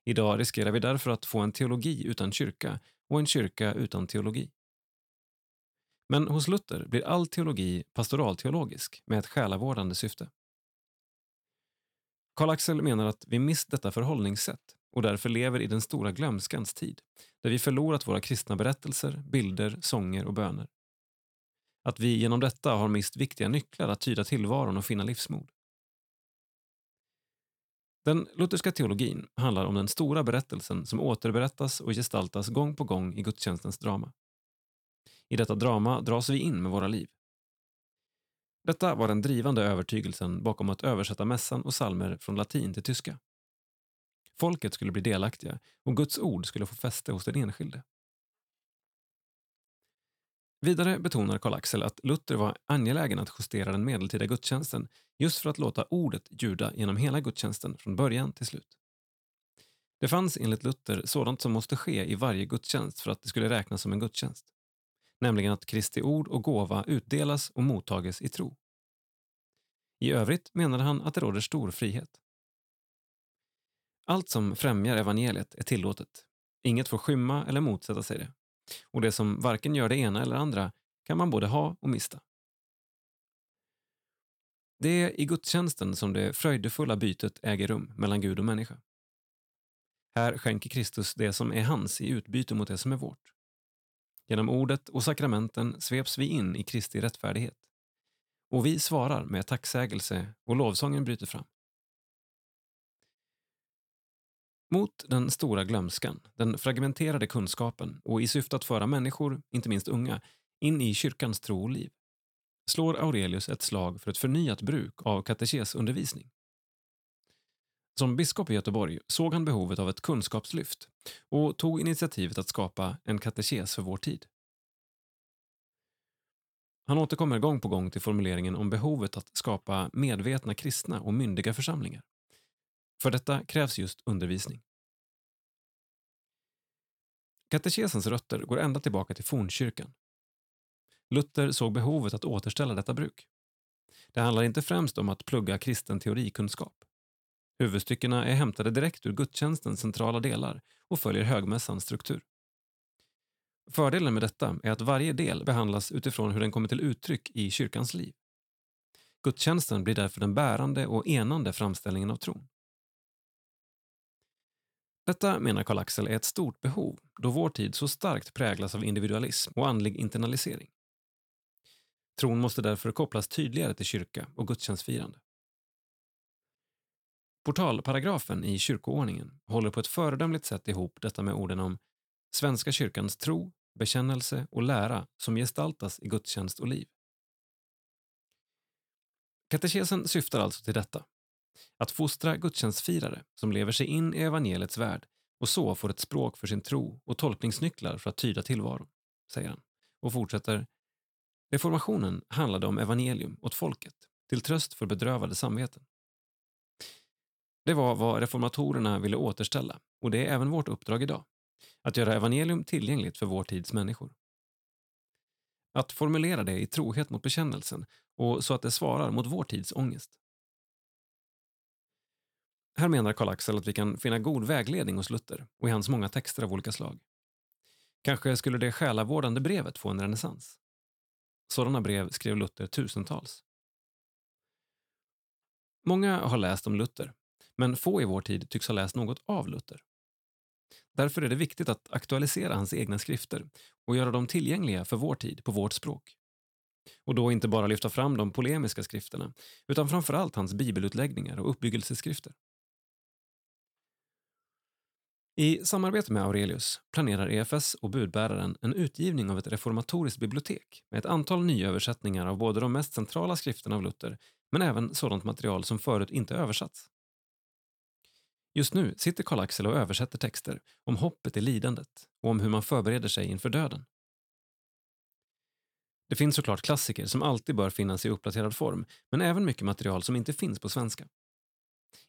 Idag riskerar vi därför att få en teologi utan kyrka och en kyrka utan teologi. Men hos Luther blir all teologi pastoralteologisk med ett själavårdande syfte. Karl-Axel menar att vi mist detta förhållningssätt och därför lever i den stora glömskans tid, där vi förlorat våra kristna berättelser, bilder, sånger och böner. Att vi genom detta har mist viktiga nycklar att tyda tillvaron och finna livsmod. Den lutherska teologin handlar om den stora berättelsen som återberättas och gestaltas gång på gång i gudstjänstens drama. I detta drama dras vi in med våra liv. Detta var den drivande övertygelsen bakom att översätta mässan och salmer från latin till tyska. Folket skulle bli delaktiga och Guds ord skulle få fäste hos den enskilde. Vidare betonar Karl-Axel att Luther var angelägen att justera den medeltida gudstjänsten just för att låta ordet ljuda genom hela gudstjänsten från början till slut. Det fanns enligt Luther sådant som måste ske i varje gudstjänst för att det skulle räknas som en gudstjänst. Nämligen att Kristi ord och gåva utdelas och mottages i tro. I övrigt menade han att det råder stor frihet. Allt som främjar evangeliet är tillåtet. Inget får skymma eller motsätta sig det. Och det som varken gör det ena eller andra kan man både ha och mista. Det är i gudstjänsten som det fröjdefulla bytet äger rum mellan Gud och människa. Här skänker Kristus det som är hans i utbyte mot det som är vårt. Genom ordet och sakramenten sveps vi in i Kristi rättfärdighet. Och vi svarar med tacksägelse och lovsången bryter fram. Mot den stora glömskan, den fragmenterade kunskapen och i syfte att föra människor, inte minst unga, in i kyrkans tro och liv slår Aurelius ett slag för ett förnyat bruk av katekesundervisning. Som biskop i Göteborg såg han behovet av ett kunskapslyft och tog initiativet att skapa en katekes för vår tid. Han återkommer gång på gång till formuleringen om behovet att skapa medvetna kristna och myndiga församlingar. För detta krävs just undervisning. Katekesens rötter går ända tillbaka till fornkyrkan. Luther såg behovet att återställa detta bruk. Det handlar inte främst om att plugga kristen teorikunskap. Huvudstyckena är hämtade direkt ur gudstjänstens centrala delar och följer högmässans struktur. Fördelen med detta är att varje del behandlas utifrån hur den kommer till uttryck i kyrkans liv. Gudstjänsten blir därför den bärande och enande framställningen av tron. Detta, menar Karl-Axel, är ett stort behov då vår tid så starkt präglas av individualism och andlig internalisering. Tron måste därför kopplas tydligare till kyrka och gudstjänstfirande. Portalparagrafen i kyrkoordningen håller på ett föredömligt sätt ihop detta med orden om Svenska kyrkans tro, bekännelse och lära som gestaltas i gudstjänst och liv. Katekesen syftar alltså till detta. Att fostra gudstjänstfirare som lever sig in i evangeliets värld och så får ett språk för sin tro och tolkningsnycklar för att tyda tillvaron, säger han och fortsätter. Reformationen handlade om evangelium åt folket, till tröst för bedrövade samveten. Det var vad reformatorerna ville återställa och det är även vårt uppdrag idag. Att göra evangelium tillgängligt för vår tids människor. Att formulera det i trohet mot bekännelsen och så att det svarar mot vår tids ångest. Här menar Karl-Axel att vi kan finna god vägledning hos Luther och i hans många texter av olika slag. Kanske skulle det själavårdande brevet få en renässans. Sådana brev skrev Luther tusentals. Många har läst om Luther, men få i vår tid tycks ha läst något av Luther. Därför är det viktigt att aktualisera hans egna skrifter och göra dem tillgängliga för vår tid på vårt språk. Och då inte bara lyfta fram de polemiska skrifterna, utan framförallt hans bibelutläggningar och uppbyggelseskrifter. I samarbete med Aurelius planerar EFS och budbäraren en utgivning av ett reformatoriskt bibliotek med ett antal nyöversättningar av både de mest centrala skrifterna av Luther men även sådant material som förut inte översatts. Just nu sitter Karl-Axel och översätter texter om hoppet i lidandet och om hur man förbereder sig inför döden. Det finns såklart klassiker som alltid bör finnas i uppdaterad form, men även mycket material som inte finns på svenska.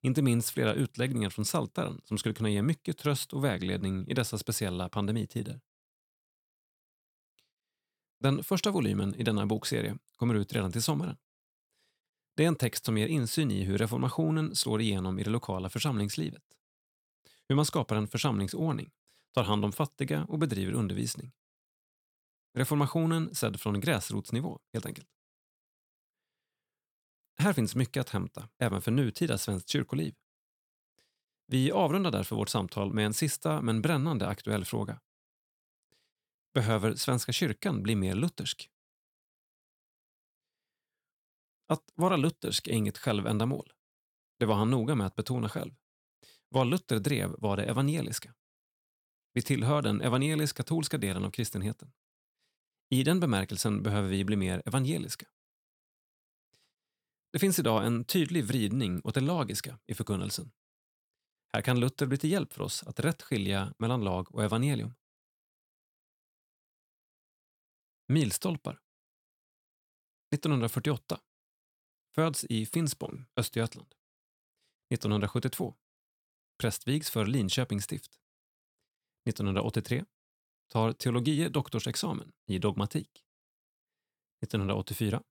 Inte minst flera utläggningar från Saltaren som skulle kunna ge mycket tröst och vägledning i dessa speciella pandemitider. Den första volymen i denna bokserie kommer ut redan till sommaren. Det är en text som ger insyn i hur reformationen slår igenom i det lokala församlingslivet. Hur man skapar en församlingsordning, tar hand om fattiga och bedriver undervisning. Reformationen sedd från gräsrotsnivå, helt enkelt. Här finns mycket att hämta, även för nutida svenskt kyrkoliv. Vi avrundar därför vårt samtal med en sista men brännande aktuell fråga. Behöver Svenska kyrkan bli mer luthersk? Att vara luthersk är inget självändamål. Det var han noga med att betona själv. Vad Luther drev var det evangeliska. Vi tillhör den evangelisk-katolska delen av kristenheten. I den bemärkelsen behöver vi bli mer evangeliska. Det finns idag en tydlig vridning åt det lagiska i förkunnelsen. Här kan Luther bli till hjälp för oss att rätt skilja mellan lag och evangelium. Milstolpar 1948 Föds i Finspång, Östergötland. 1972 Prästvigs för Linköpings stift. 1983 tar teologie doktorsexamen i dogmatik. 1984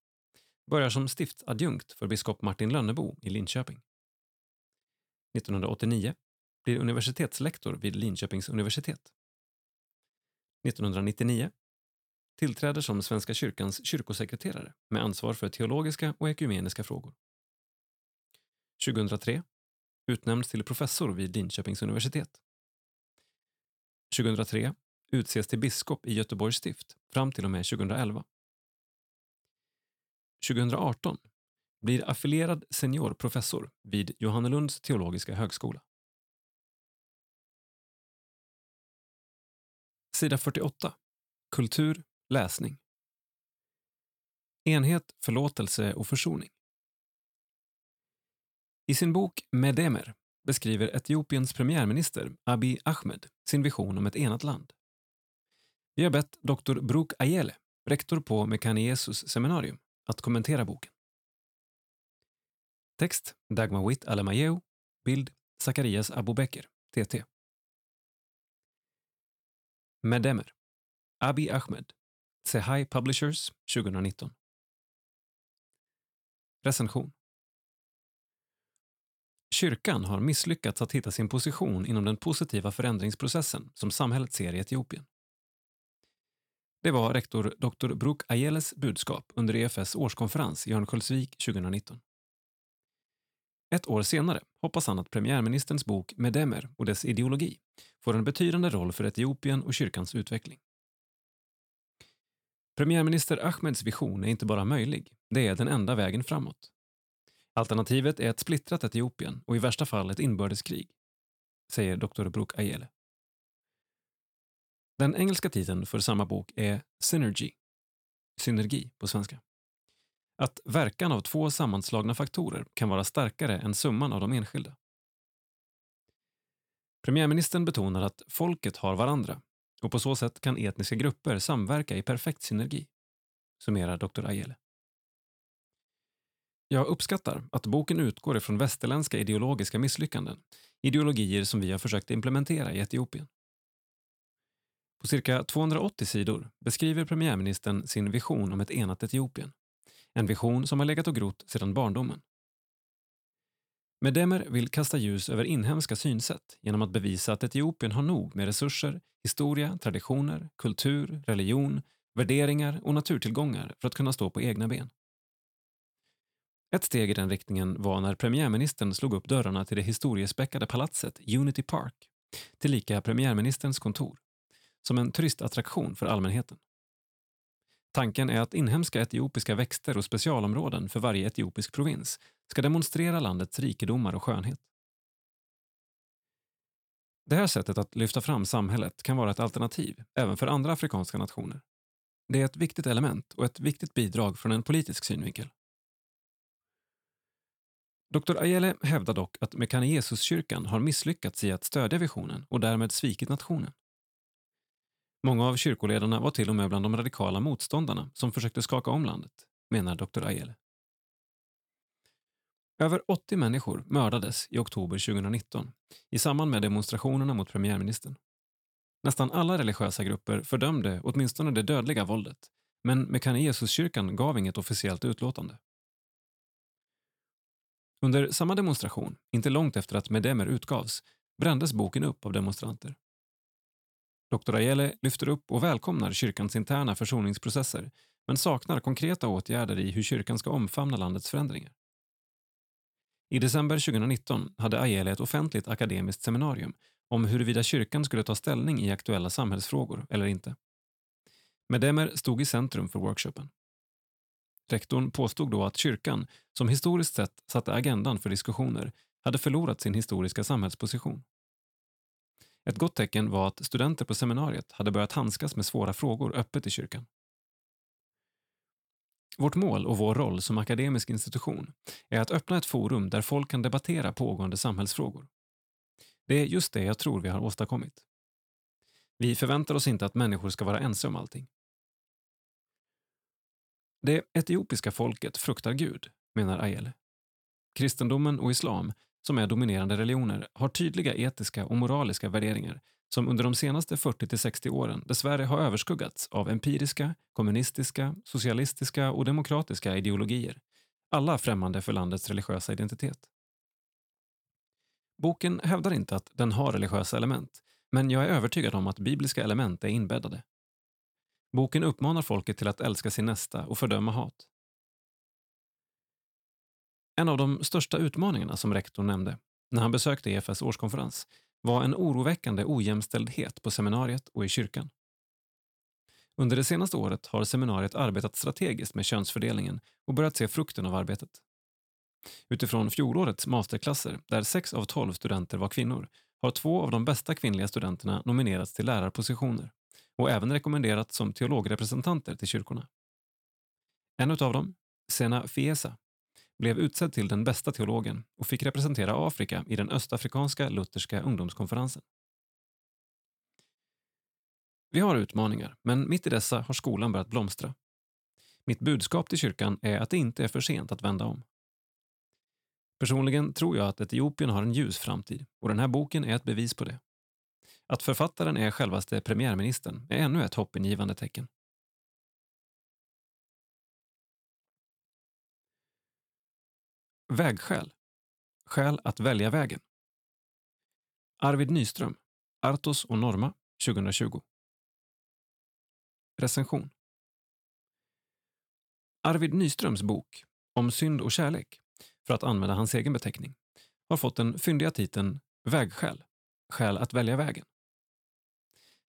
börjar som stiftsadjunkt för biskop Martin Lönnebo i Linköping. 1989 blir universitetslektor vid Linköpings universitet. 1999 tillträder som Svenska kyrkans kyrkosekreterare med ansvar för teologiska och ekumeniska frågor. 2003 utnämns till professor vid Linköpings universitet. 2003 utses till biskop i Göteborgs stift fram till och med 2011. 2018 blir affilierad seniorprofessor vid Johannelunds teologiska högskola. Sida 48. Kultur, läsning. Enhet, förlåtelse och försoning. I sin bok Medemer beskriver Etiopiens premiärminister Abiy Ahmed sin vision om ett enat land. Vi har bett Dr. Bruk Ayele, rektor på Mekane Jesus seminarium, att kommentera boken. Text Dagmar Witt Alamayeu, bild Zacharias Abubekir, TT. Medemer Abi Ahmed Sehai Publishers 2019 Recension Kyrkan har misslyckats att hitta sin position inom den positiva förändringsprocessen som samhället ser i Etiopien. Det var rektor Dr. Bruk Ayeles budskap under EFS årskonferens i Örnsköldsvik 2019. Ett år senare hoppas han att premiärministerns bok Medemer och dess ideologi får en betydande roll för Etiopien och kyrkans utveckling. Premiärminister Ahmeds vision är inte bara möjlig, det är den enda vägen framåt. Alternativet är ett splittrat Etiopien och i värsta fall ett inbördeskrig, säger Dr. Bruk Ayele. Den engelska titeln för samma bok är Synergy, synergi på svenska. Att verkan av två sammanslagna faktorer kan vara starkare än summan av de enskilda. Premiärministern betonar att folket har varandra och på så sätt kan etniska grupper samverka i perfekt synergi, summerar Dr. Ayele. Jag uppskattar att boken utgår ifrån västerländska ideologiska misslyckanden, ideologier som vi har försökt implementera i Etiopien. På cirka 280 sidor beskriver premiärministern sin vision om ett enat Etiopien. En vision som har legat och grott sedan barndomen. Medemer vill kasta ljus över inhemska synsätt genom att bevisa att Etiopien har nog med resurser, historia, traditioner, kultur, religion, värderingar och naturtillgångar för att kunna stå på egna ben. Ett steg i den riktningen var när premiärministern slog upp dörrarna till det historiespäckade palatset Unity Park, tillika premiärministerns kontor som en turistattraktion för allmänheten. Tanken är att inhemska etiopiska växter och specialområden för varje etiopisk provins ska demonstrera landets rikedomar och skönhet. Det här sättet att lyfta fram samhället kan vara ett alternativ även för andra afrikanska nationer. Det är ett viktigt element och ett viktigt bidrag från en politisk synvinkel. Dr. Ayele hävdar dock att Mekane Jesus-kyrkan har misslyckats i att stödja visionen och därmed svikit nationen. Många av kyrkoledarna var till och med bland de radikala motståndarna som försökte skaka om landet, menar Dr. Ayele. Över 80 människor mördades i oktober 2019 i samband med demonstrationerna mot premiärministern. Nästan alla religiösa grupper fördömde åtminstone det dödliga våldet men Mekane Jesus-kyrkan gav inget officiellt utlåtande. Under samma demonstration, inte långt efter att Medemer utgavs, brändes boken upp av demonstranter. Dr. Ajele lyfter upp och välkomnar kyrkans interna försoningsprocesser men saknar konkreta åtgärder i hur kyrkan ska omfamna landets förändringar. I december 2019 hade Ajele ett offentligt akademiskt seminarium om huruvida kyrkan skulle ta ställning i aktuella samhällsfrågor eller inte. Medemer stod i centrum för workshopen. Rektorn påstod då att kyrkan, som historiskt sett satte agendan för diskussioner, hade förlorat sin historiska samhällsposition. Ett gott tecken var att studenter på seminariet hade börjat handskas med svåra frågor öppet i kyrkan. Vårt mål och vår roll som akademisk institution är att öppna ett forum där folk kan debattera pågående samhällsfrågor. Det är just det jag tror vi har åstadkommit. Vi förväntar oss inte att människor ska vara ense om allting. Det etiopiska folket fruktar Gud, menar Ayele. Kristendomen och islam, som är dominerande religioner, har tydliga etiska och moraliska värderingar som under de senaste 40-60 åren dessvärre har överskuggats av empiriska, kommunistiska, socialistiska och demokratiska ideologier, alla främmande för landets religiösa identitet. Boken hävdar inte att den har religiösa element, men jag är övertygad om att bibliska element är inbäddade. Boken uppmanar folket till att älska sin nästa och fördöma hat. En av de största utmaningarna som rektorn nämnde när han besökte EFS årskonferens var en oroväckande ojämställdhet på seminariet och i kyrkan. Under det senaste året har seminariet arbetat strategiskt med könsfördelningen och börjat se frukten av arbetet. Utifrån fjolårets masterklasser, där sex av tolv studenter var kvinnor, har två av de bästa kvinnliga studenterna nominerats till lärarpositioner och även rekommenderats som teologrepresentanter till kyrkorna. En av dem, Sena Fiesa, blev utsedd till den bästa teologen och fick representera Afrika i den östafrikanska lutherska ungdomskonferensen. Vi har utmaningar, men mitt i dessa har skolan börjat blomstra. Mitt budskap till kyrkan är att det inte är för sent att vända om. Personligen tror jag att Etiopien har en ljus framtid och den här boken är ett bevis på det. Att författaren är självaste premiärministern är ännu ett hoppingivande tecken. Vägskäl. Skäl att välja vägen. Arvid Nyström, Artos och Norma, 2020. Recension. Arvid Nyströms bok Om synd och kärlek, för att använda hans egen beteckning, har fått den fyndiga titeln Vägskäl. Skäl att välja vägen.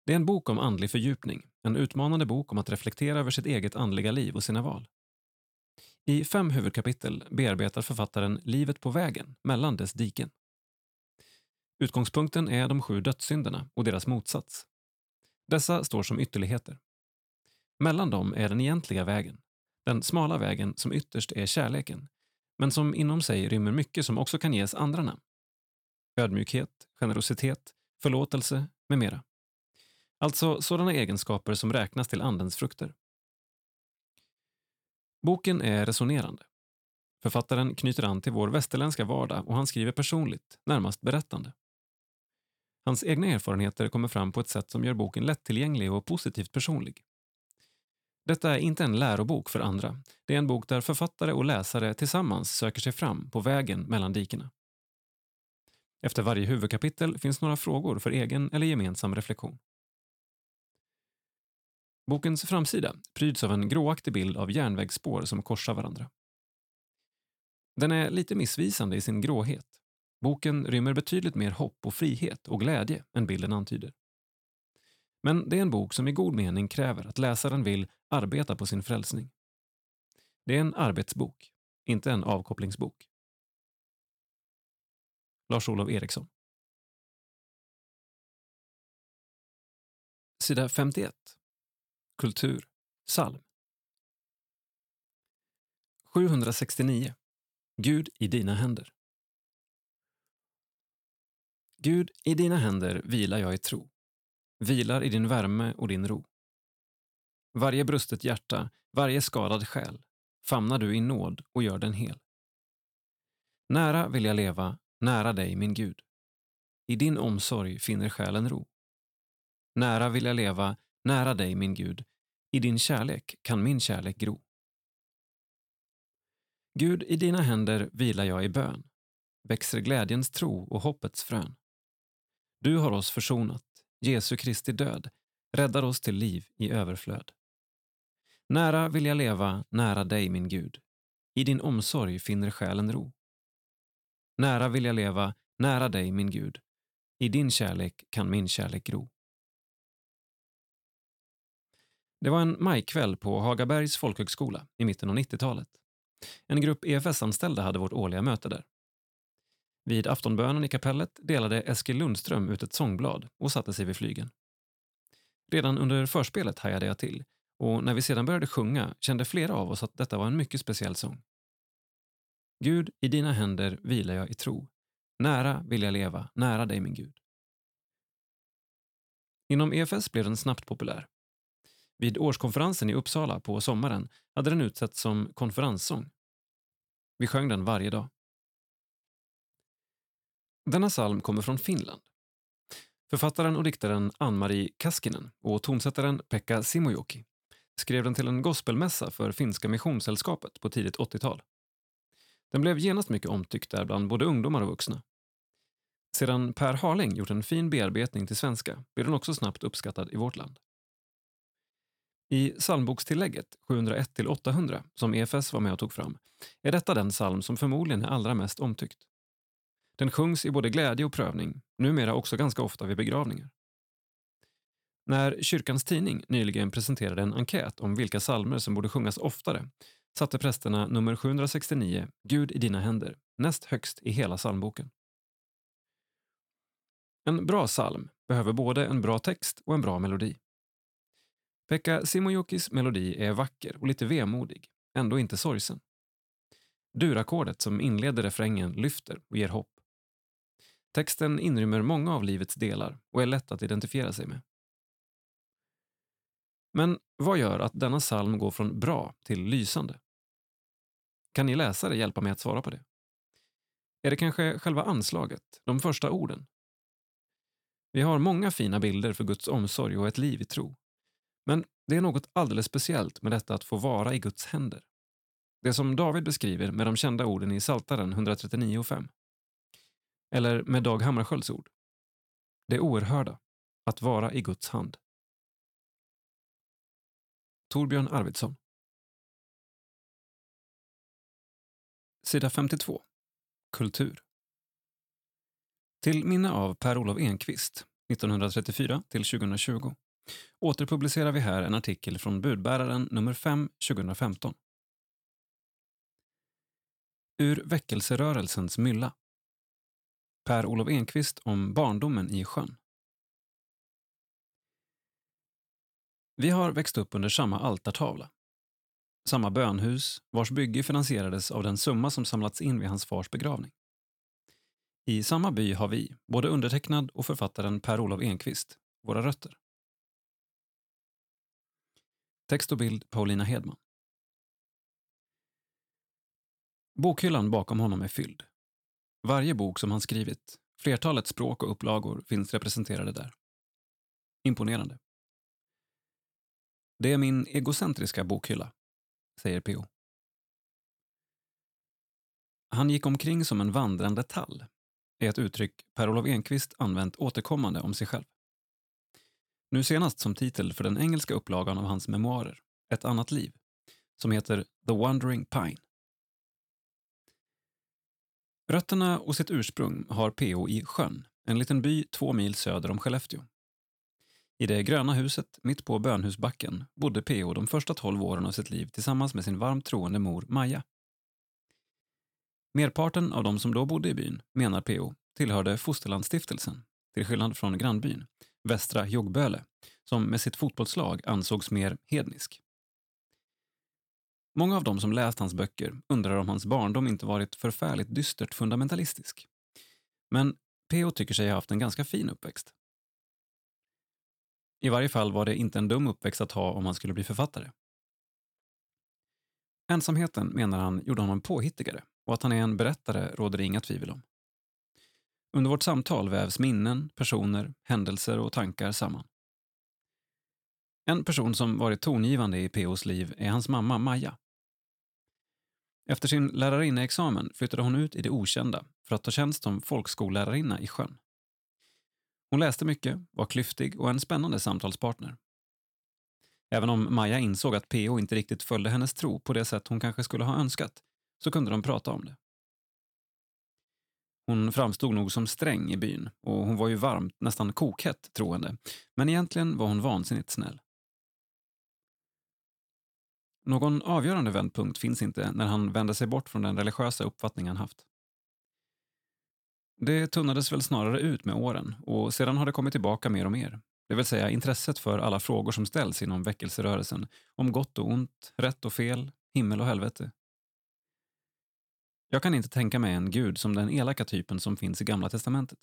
Det är en bok om andlig fördjupning, en utmanande bok om att reflektera över sitt eget andliga liv och sina val. I fem huvudkapitel bearbetar författaren livet på vägen mellan dess diken. Utgångspunkten är de sju dödssynderna och deras motsats. Dessa står som ytterligheter. Mellan dem är den egentliga vägen, den smala vägen som ytterst är kärleken, men som inom sig rymmer mycket som också kan ges andra namn. Ödmjukhet, generositet, förlåtelse med mera. Alltså sådana egenskaper som räknas till Andens frukter. Boken är resonerande. Författaren knyter an till vår västerländska vardag och han skriver personligt, närmast berättande. Hans egna erfarenheter kommer fram på ett sätt som gör boken lättillgänglig och positivt personlig. Detta är inte en lärobok för andra. Det är en bok där författare och läsare tillsammans söker sig fram på vägen mellan dikena. Efter varje huvudkapitel finns några frågor för egen eller gemensam reflektion. Bokens framsida pryds av en gråaktig bild av järnvägsspår som korsar varandra. Den är lite missvisande i sin gråhet. Boken rymmer betydligt mer hopp och frihet och glädje än bilden antyder. Men det är en bok som i god mening kräver att läsaren vill arbeta på sin frälsning. Det är en arbetsbok, inte en avkopplingsbok. Lars-Olof Eriksson Sida 51. Kultur. Psalm. 769. Gud i dina händer. Gud, i dina händer vilar jag i tro. Vilar i din värme och din ro. Varje brustet hjärta, varje skadad själ famnar du i nåd och gör den hel. Nära vill jag leva, nära dig, min Gud. I din omsorg finner själen ro. Nära vill jag leva, nära dig, min Gud. I din kärlek kan min kärlek gro. Gud, i dina händer vilar jag i bön. Växer glädjens tro och hoppets frön. Du har oss försonat, Jesu Kristi död räddar oss till liv i överflöd. Nära vill jag leva, nära dig, min Gud. I din omsorg finner själen ro. Nära vill jag leva, nära dig, min Gud. I din kärlek kan min kärlek gro. Det var en majkväll på Hagabergs folkhögskola i mitten av 90-talet. En grupp EFS-anställda hade vårt årliga möte där. Vid aftonbönen i kapellet delade Eskil Lundström ut ett sångblad och satte sig vid flygen. Redan under förspelet hajade jag till och när vi sedan började sjunga kände flera av oss att detta var en mycket speciell sång. Gud, i dina händer vilar jag i tro. Nära vill jag leva, nära dig min Gud. Inom EFS blev den snabbt populär. Vid årskonferensen i Uppsala på sommaren hade den utsetts som konferenssång. Vi sjöng den varje dag. Denna psalm kommer från Finland. Författaren och diktaren Ann-Marie Kaskinen och tonsättaren Pekka Simojoki skrev den till en gospelmässa för Finska Missionssällskapet på tidigt 80-tal. Den blev genast mycket omtyckt där bland både ungdomar och vuxna. Sedan Per Harling gjort en fin bearbetning till svenska blev den också snabbt uppskattad i vårt land. I psalmbokstillägget 701-800, som EFS var med och tog fram, är detta den psalm som förmodligen är allra mest omtyckt. Den sjungs i både glädje och prövning, numera också ganska ofta vid begravningar. När Kyrkans Tidning nyligen presenterade en enkät om vilka salmer som borde sjungas oftare satte prästerna nummer 769, Gud i dina händer, näst högst i hela psalmboken. En bra psalm behöver både en bra text och en bra melodi. Pekka Simojokis melodi är vacker och lite vemodig, ändå inte sorgsen. Durackordet som inleder refrängen lyfter och ger hopp. Texten inrymmer många av livets delar och är lätt att identifiera sig med. Men vad gör att denna psalm går från bra till lysande? Kan ni läsare hjälpa mig att svara på det? Är det kanske själva anslaget, de första orden? Vi har många fina bilder för Guds omsorg och ett liv i tro. Men det är något alldeles speciellt med detta att få vara i Guds händer. Det som David beskriver med de kända orden i Psaltaren 139.5. Eller med Dag Hammarskjölds ord. Det oerhörda, att vara i Guds hand. Torbjörn Arvidsson. Sida 52. Kultur. Till minne av Per-Olof Enquist, 1934 till 2020, återpublicerar vi här en artikel från budbäraren nummer 5 2015. Ur väckelserörelsens mylla. Per-Olof Enquist om barndomen i sjön. Vi har växt upp under samma altartavla. Samma bönhus, vars bygge finansierades av den summa som samlats in vid hans fars begravning. I samma by har vi, både undertecknad och författaren Per-Olof Enquist, våra rötter. Text och bild Paulina Hedman. Bokhyllan bakom honom är fylld. Varje bok som han skrivit, flertalet språk och upplagor finns representerade där. Imponerande. Det är min egocentriska bokhylla, säger P.O. Han gick omkring som en vandrande tall, är ett uttryck Per-Olof Enquist använt återkommande om sig själv. Nu senast som titel för den engelska upplagan av hans memoarer, Ett annat liv, som heter The Wandering Pine. Rötterna och sitt ursprung har P.O. i Sjön, en liten by två mil söder om Skellefteå. I det gröna huset mitt på Bönhusbacken bodde P.O. de första tolv åren av sitt liv tillsammans med sin varmt troende mor Maja. Merparten av de som då bodde i byn, menar P.O., tillhörde Fosterlandsstiftelsen, till skillnad från grannbyn, Västra Jogböle, som med sitt fotbollslag ansågs mer hednisk. Många av dem som läst hans böcker undrar om hans barndom inte varit förfärligt dystert fundamentalistisk. Men P.O. tycker sig ha haft en ganska fin uppväxt. I varje fall var det inte en dum uppväxt att ha om han skulle bli författare. Ensamheten, menar han, gjorde honom påhittigare och att han är en berättare råder det inga tvivel om. Under vårt samtal vävs minnen, personer, händelser och tankar samman. En person som varit tongivande i P.O.s liv är hans mamma Maja. Efter sin lärarinneexamen flyttade hon ut i det okända för att ta tjänst som folkskollärarinna i sjön. Hon läste mycket, var klyftig och en spännande samtalspartner. Även om Maja insåg att PO inte riktigt följde hennes tro på det sätt hon kanske skulle ha önskat, så kunde de prata om det. Hon framstod nog som sträng i byn och hon var ju varmt, nästan kokhett troende, men egentligen var hon vansinnigt snäll. Någon avgörande vändpunkt finns inte när han vände sig bort från den religiösa uppfattning han haft. Det tunnades väl snarare ut med åren och sedan har det kommit tillbaka mer och mer. Det vill säga intresset för alla frågor som ställs inom väckelserörelsen om gott och ont, rätt och fel, himmel och helvete. Jag kan inte tänka mig en gud som den elaka typen som finns i Gamla testamentet.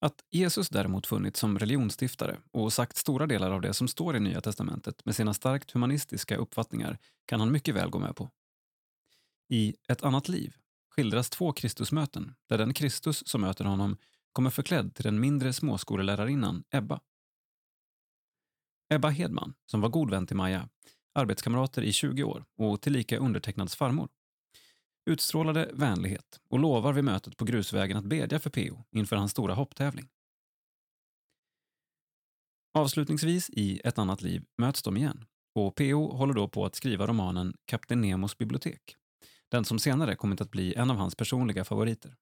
Att Jesus däremot funnits som religionsstiftare och sagt stora delar av det som står i Nya testamentet med sina starkt humanistiska uppfattningar kan han mycket väl gå med på. I Ett annat liv skildras två Kristusmöten där den Kristus som möter honom kommer förklädd till den mindre småskolelärarinnan Ebba. Ebba Hedman, som var god vän till Maja, arbetskamrater i 20 år och tillika undertecknads farmor, utstrålade vänlighet och lovar vid mötet på grusvägen att bedja för P.O. inför hans stora hopptävling. Avslutningsvis i Ett annat liv möts de igen och P.O. håller då på att skriva romanen Kapten Nemos bibliotek den som senare kommit att bli en av hans personliga favoriter.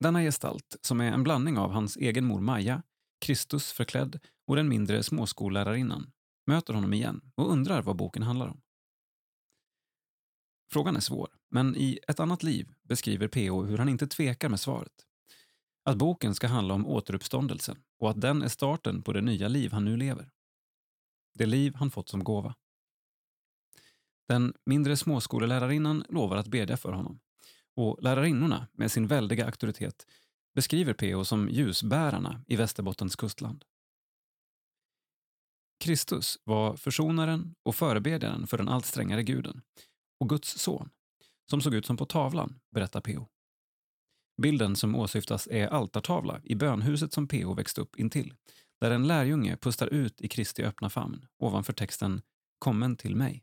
Denna gestalt, som är en blandning av hans egen mor Maja, Kristus förklädd och den mindre småskollärarinnan, möter honom igen och undrar vad boken handlar om. Frågan är svår, men i Ett annat liv beskriver P.O. hur han inte tvekar med svaret. Att boken ska handla om återuppståndelsen och att den är starten på det nya liv han nu lever. Det liv han fått som gåva. Den mindre småskolelärarinnan lovar att bedja för honom. Och lärarinnorna, med sin väldiga auktoritet, beskriver P.O. som ljusbärarna i Västerbottens kustland. Kristus var försonaren och förebedjaren för den allt strängare guden och Guds son, som såg ut som på tavlan, berättar P.O. Bilden som åsyftas är altartavla i bönhuset som P.O. växte upp intill, där en lärjunge pustar ut i Kristi öppna famn ovanför texten ”Kommen till mig”.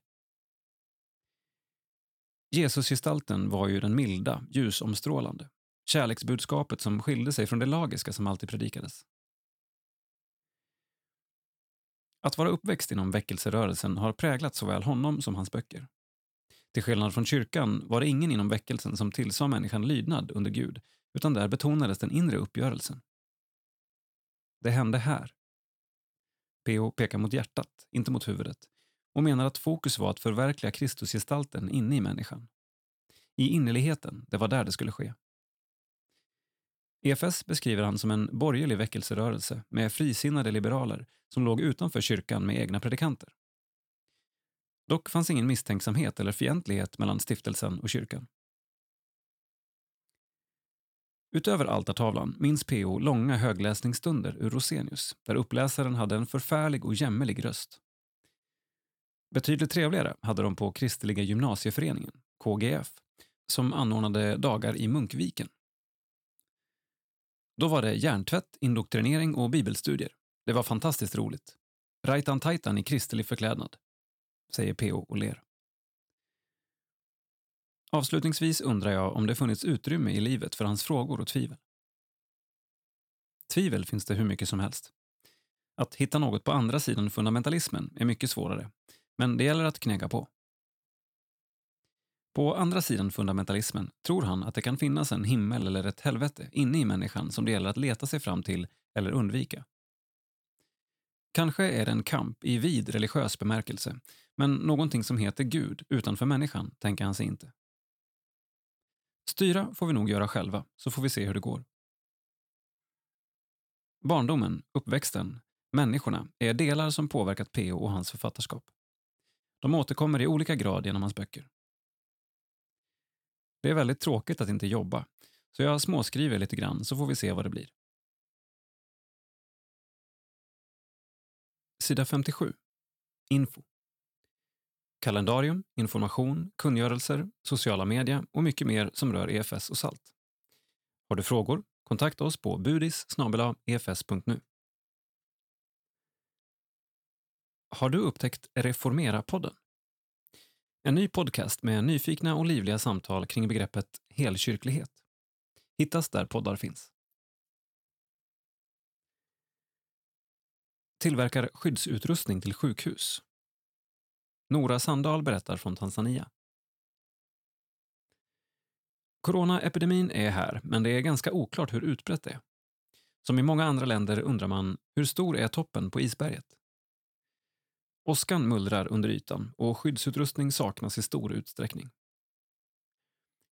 Jesusgestalten var ju den milda, ljusomstrålande. Kärleksbudskapet som skilde sig från det lagiska som alltid predikades. Att vara uppväxt inom väckelserörelsen har präglat såväl honom som hans böcker. Till skillnad från kyrkan var det ingen inom väckelsen som tillsade människan lydnad under Gud, utan där betonades den inre uppgörelsen. Det hände här. P.O. pekar mot hjärtat, inte mot huvudet, och menar att fokus var att förverkliga Kristusgestalten inne i människan. I innerligheten, det var där det skulle ske. EFS beskriver han som en borgerlig väckelserörelse med frisinnade liberaler som låg utanför kyrkan med egna predikanter. Dock fanns ingen misstänksamhet eller fientlighet mellan stiftelsen och kyrkan. Utöver altartavlan minns P.O. långa högläsningsstunder ur Rosenius där uppläsaren hade en förfärlig och jämmerlig röst. Betydligt trevligare hade de på Kristliga gymnasieföreningen, KGF, som anordnade dagar i Munkviken. Då var det hjärntvätt, indoktrinering och bibelstudier. Det var fantastiskt roligt. Rajtan tajtan i kristlig förklädnad, säger P.O. och ler. Avslutningsvis undrar jag om det funnits utrymme i livet för hans frågor och tvivel. Tvivel finns det hur mycket som helst. Att hitta något på andra sidan fundamentalismen är mycket svårare men det gäller att knäga på. På andra sidan fundamentalismen tror han att det kan finnas en himmel eller ett helvete inne i människan som det gäller att leta sig fram till eller undvika. Kanske är det en kamp i vid religiös bemärkelse, men någonting som heter Gud utanför människan tänker han sig inte. Styra får vi nog göra själva, så får vi se hur det går. Barndomen, uppväxten, människorna är delar som påverkat P.O. och hans författarskap. De återkommer i olika grad genom hans böcker. Det är väldigt tråkigt att inte jobba, så jag småskriver lite grann så får vi se vad det blir. Sida 57. Info. Kalendarium, information, kungörelser, sociala media och mycket mer som rör EFS och SALT. Har du frågor? Kontakta oss på budis efs.nu. Har du upptäckt Reformera-podden? En ny podcast med nyfikna och livliga samtal kring begreppet helkyrklighet. Hittas där poddar finns. Tillverkar skyddsutrustning till sjukhus. Nora Sandahl berättar från Tanzania. Coronaepidemin är här, men det är ganska oklart hur utbrett det är. Som i många andra länder undrar man, hur stor är toppen på isberget? Åskan mullrar under ytan och skyddsutrustning saknas i stor utsträckning.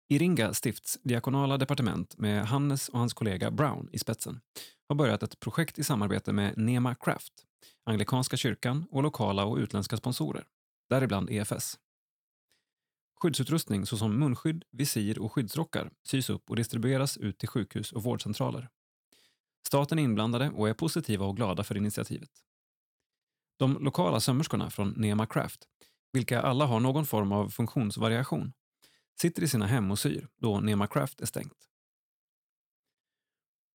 Iringa stifts diakonala departement med Hannes och hans kollega Brown i spetsen har börjat ett projekt i samarbete med Nema Craft, Anglikanska kyrkan och lokala och utländska sponsorer, däribland EFS. Skyddsutrustning såsom munskydd, visir och skyddsrockar sys upp och distribueras ut till sjukhus och vårdcentraler. Staten är inblandade och är positiva och glada för initiativet. De lokala sömmerskorna från Nema Craft, vilka alla har någon form av funktionsvariation, sitter i sina hem och syr då Nema Craft är stängt.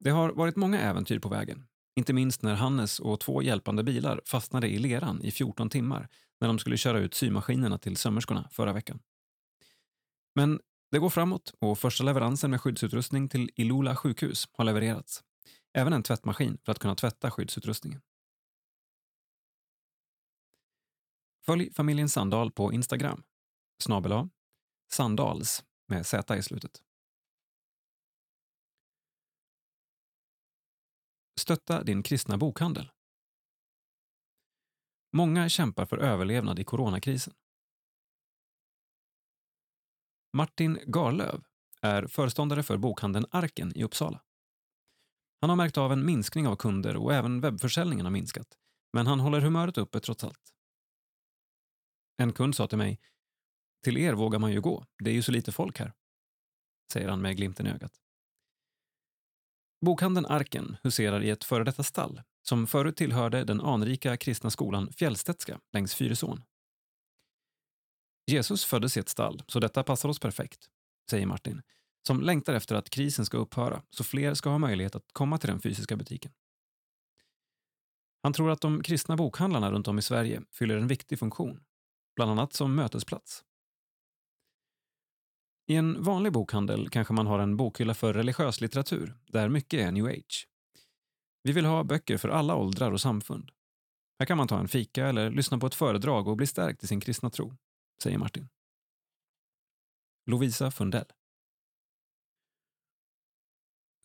Det har varit många äventyr på vägen, inte minst när Hannes och två hjälpande bilar fastnade i leran i 14 timmar när de skulle köra ut symaskinerna till sömmerskorna förra veckan. Men det går framåt och första leveransen med skyddsutrustning till Ilula sjukhus har levererats. Även en tvättmaskin för att kunna tvätta skyddsutrustningen. Följ familjen Sandahl på Instagram. Snabel Sandals med Z i slutet. Stötta din kristna bokhandel. Många kämpar för överlevnad i coronakrisen. Martin Garlöv är föreståndare för bokhandeln Arken i Uppsala. Han har märkt av en minskning av kunder och även webbförsäljningen har minskat, men han håller humöret uppe trots allt. En kund sa till mig, till er vågar man ju gå, det är ju så lite folk här, säger han med glimten i ögat. Bokhandeln Arken huserar i ett före detta stall som förut tillhörde den anrika kristna skolan Fjällstedtska längs Fyrisån. Jesus föddes i ett stall, så detta passar oss perfekt, säger Martin, som längtar efter att krisen ska upphöra så fler ska ha möjlighet att komma till den fysiska butiken. Han tror att de kristna bokhandlarna runt om i Sverige fyller en viktig funktion, bland annat som mötesplats. I en vanlig bokhandel kanske man har en bokhylla för religiös litteratur, där mycket är new age. Vi vill ha böcker för alla åldrar och samfund. Här kan man ta en fika eller lyssna på ett föredrag och bli stärkt i sin kristna tro säger Martin. Lovisa Fundell.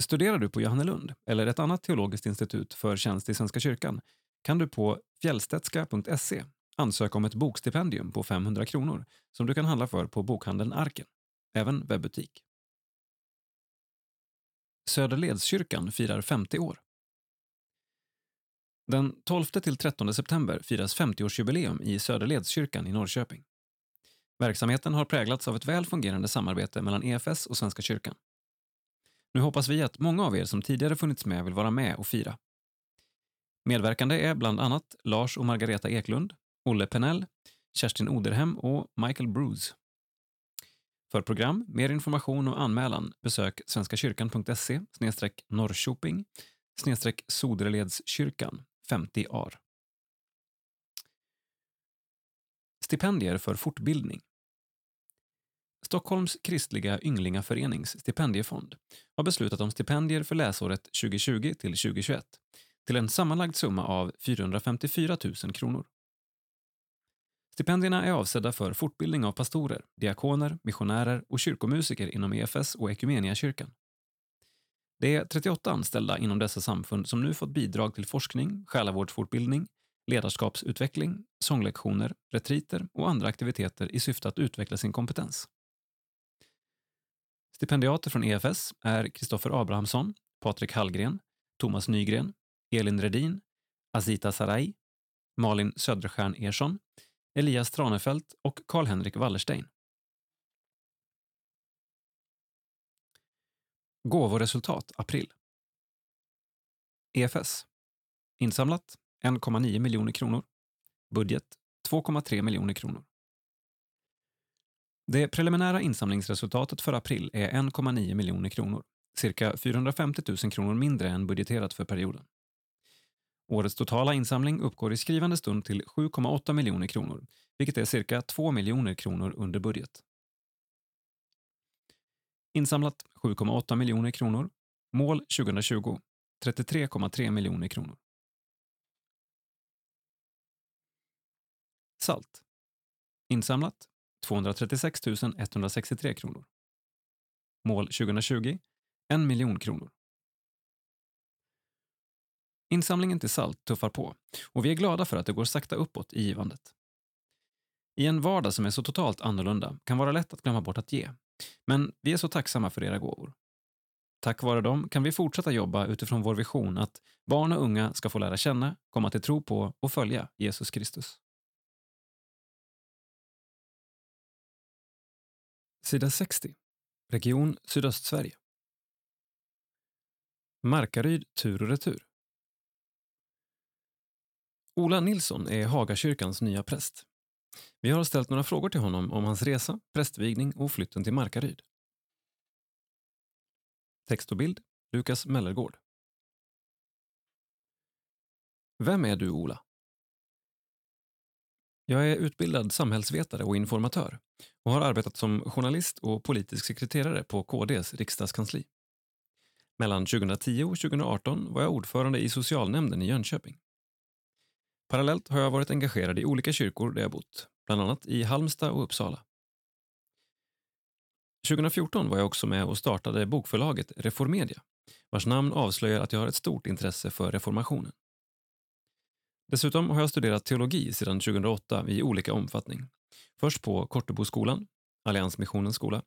Studerar du på Johannelund eller ett annat teologiskt institut för tjänst i Svenska kyrkan kan du på fjällstedtska.se ansöka om ett bokstipendium på 500 kronor som du kan handla för på bokhandeln Arken, även webbutik. Söderledskyrkan firar 50 år. Den 12-13 september firas 50-årsjubileum i Söderledskyrkan i Norrköping. Verksamheten har präglats av ett väl fungerande samarbete mellan EFS och Svenska kyrkan. Nu hoppas vi att många av er som tidigare funnits med vill vara med och fira. Medverkande är bland annat Lars och Margareta Eklund, Olle Penell, Kerstin Oderhem och Michael Bruce. För program, mer information och anmälan besök svenskakyrkan.se Norrköping Soderledskyrkan 50 ar. Stipendier för fortbildning. Stockholms kristliga ynglingaförenings stipendiefond har beslutat om stipendier för läsåret 2020 till 2021 till en sammanlagd summa av 454 000 kronor. Stipendierna är avsedda för fortbildning av pastorer, diakoner, missionärer och kyrkomusiker inom EFS och Equmeniakyrkan. Det är 38 anställda inom dessa samfund som nu fått bidrag till forskning, själavårdsfortbildning, ledarskapsutveckling, sånglektioner, retriter och andra aktiviteter i syfte att utveckla sin kompetens. Stipendiater från EFS är Kristoffer Abrahamsson, Patrik Hallgren, Thomas Nygren, Elin Redin, Azita Sarai, Malin Söderstjärn Ersson, Elias Tranefelt och Karl-Henrik Wallerstein. Gåvoresultat april. EFS. Insamlat 1,9 miljoner kronor. Budget 2,3 miljoner kronor. Det preliminära insamlingsresultatet för april är 1,9 miljoner kronor, cirka 450 000 kronor mindre än budgeterat för perioden. Årets totala insamling uppgår i skrivande stund till 7,8 miljoner kronor, vilket är cirka 2 miljoner kronor under budget. Insamlat 7,8 miljoner kronor. Mål 2020 33,3 miljoner kronor. Salt. Insamlat 236 163 kronor. Mål 2020 1 miljon kronor. Insamlingen till salt tuffar på och vi är glada för att det går sakta uppåt i givandet. I en vardag som är så totalt annorlunda kan vara lätt att glömma bort att ge. Men vi är så tacksamma för era gåvor. Tack vare dem kan vi fortsätta jobba utifrån vår vision att barn och unga ska få lära känna, komma till tro på och följa Jesus Kristus. Sida 60. Region Sydöstsverige. Markaryd tur och retur. Ola Nilsson är Hagakyrkans nya präst. Vi har ställt några frågor till honom om hans resa, prästvigning och flytten till Markaryd. Text och bild Lukas Mellergård. Vem är du, Ola? Jag är utbildad samhällsvetare och informatör och har arbetat som journalist och politisk sekreterare på KDs riksdagskansli. Mellan 2010 och 2018 var jag ordförande i socialnämnden i Jönköping. Parallellt har jag varit engagerad i olika kyrkor där jag bott, bland annat i Halmstad och Uppsala. 2014 var jag också med och startade bokförlaget Reformedia, vars namn avslöjar att jag har ett stort intresse för reformationen. Dessutom har jag studerat teologi sedan 2008 i olika omfattning. Först på Korteboskolan, Alliansmissionens skola,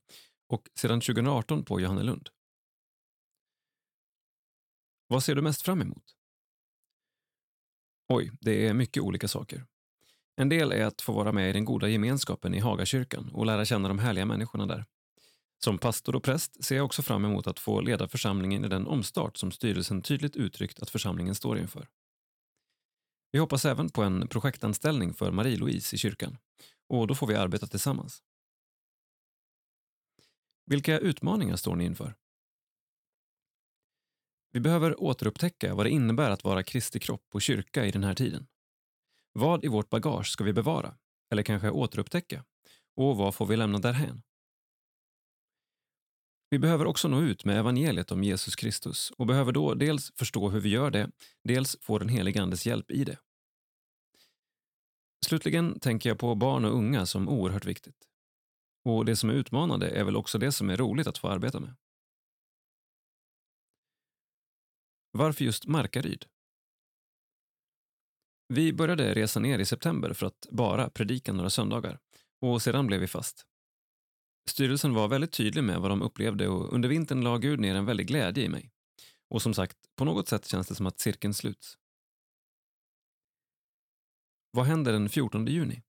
och sedan 2018 på Johannelund. Vad ser du mest fram emot? Oj, det är mycket olika saker. En del är att få vara med i den goda gemenskapen i Hagakyrkan och lära känna de härliga människorna där. Som pastor och präst ser jag också fram emot att få leda församlingen i den omstart som styrelsen tydligt uttryckt att församlingen står inför. Vi hoppas även på en projektanställning för Marie-Louise i kyrkan och då får vi arbeta tillsammans. Vilka utmaningar står ni inför? Vi behöver återupptäcka vad det innebär att vara Kristi kropp och kyrka i den här tiden. Vad i vårt bagage ska vi bevara, eller kanske återupptäcka? Och vad får vi lämna därhän? Vi behöver också nå ut med evangeliet om Jesus Kristus och behöver då dels förstå hur vi gör det, dels få den helige Andes hjälp i det. Slutligen tänker jag på barn och unga som oerhört viktigt. Och det som är utmanande är väl också det som är roligt att få arbeta med. Varför just Markaryd? Vi började resa ner i september för att bara predika några söndagar och sedan blev vi fast. Styrelsen var väldigt tydlig med vad de upplevde och under vintern la Gud ner en väldig glädje i mig. Och som sagt, på något sätt känns det som att cirkeln sluts. Vad händer den 14 juni?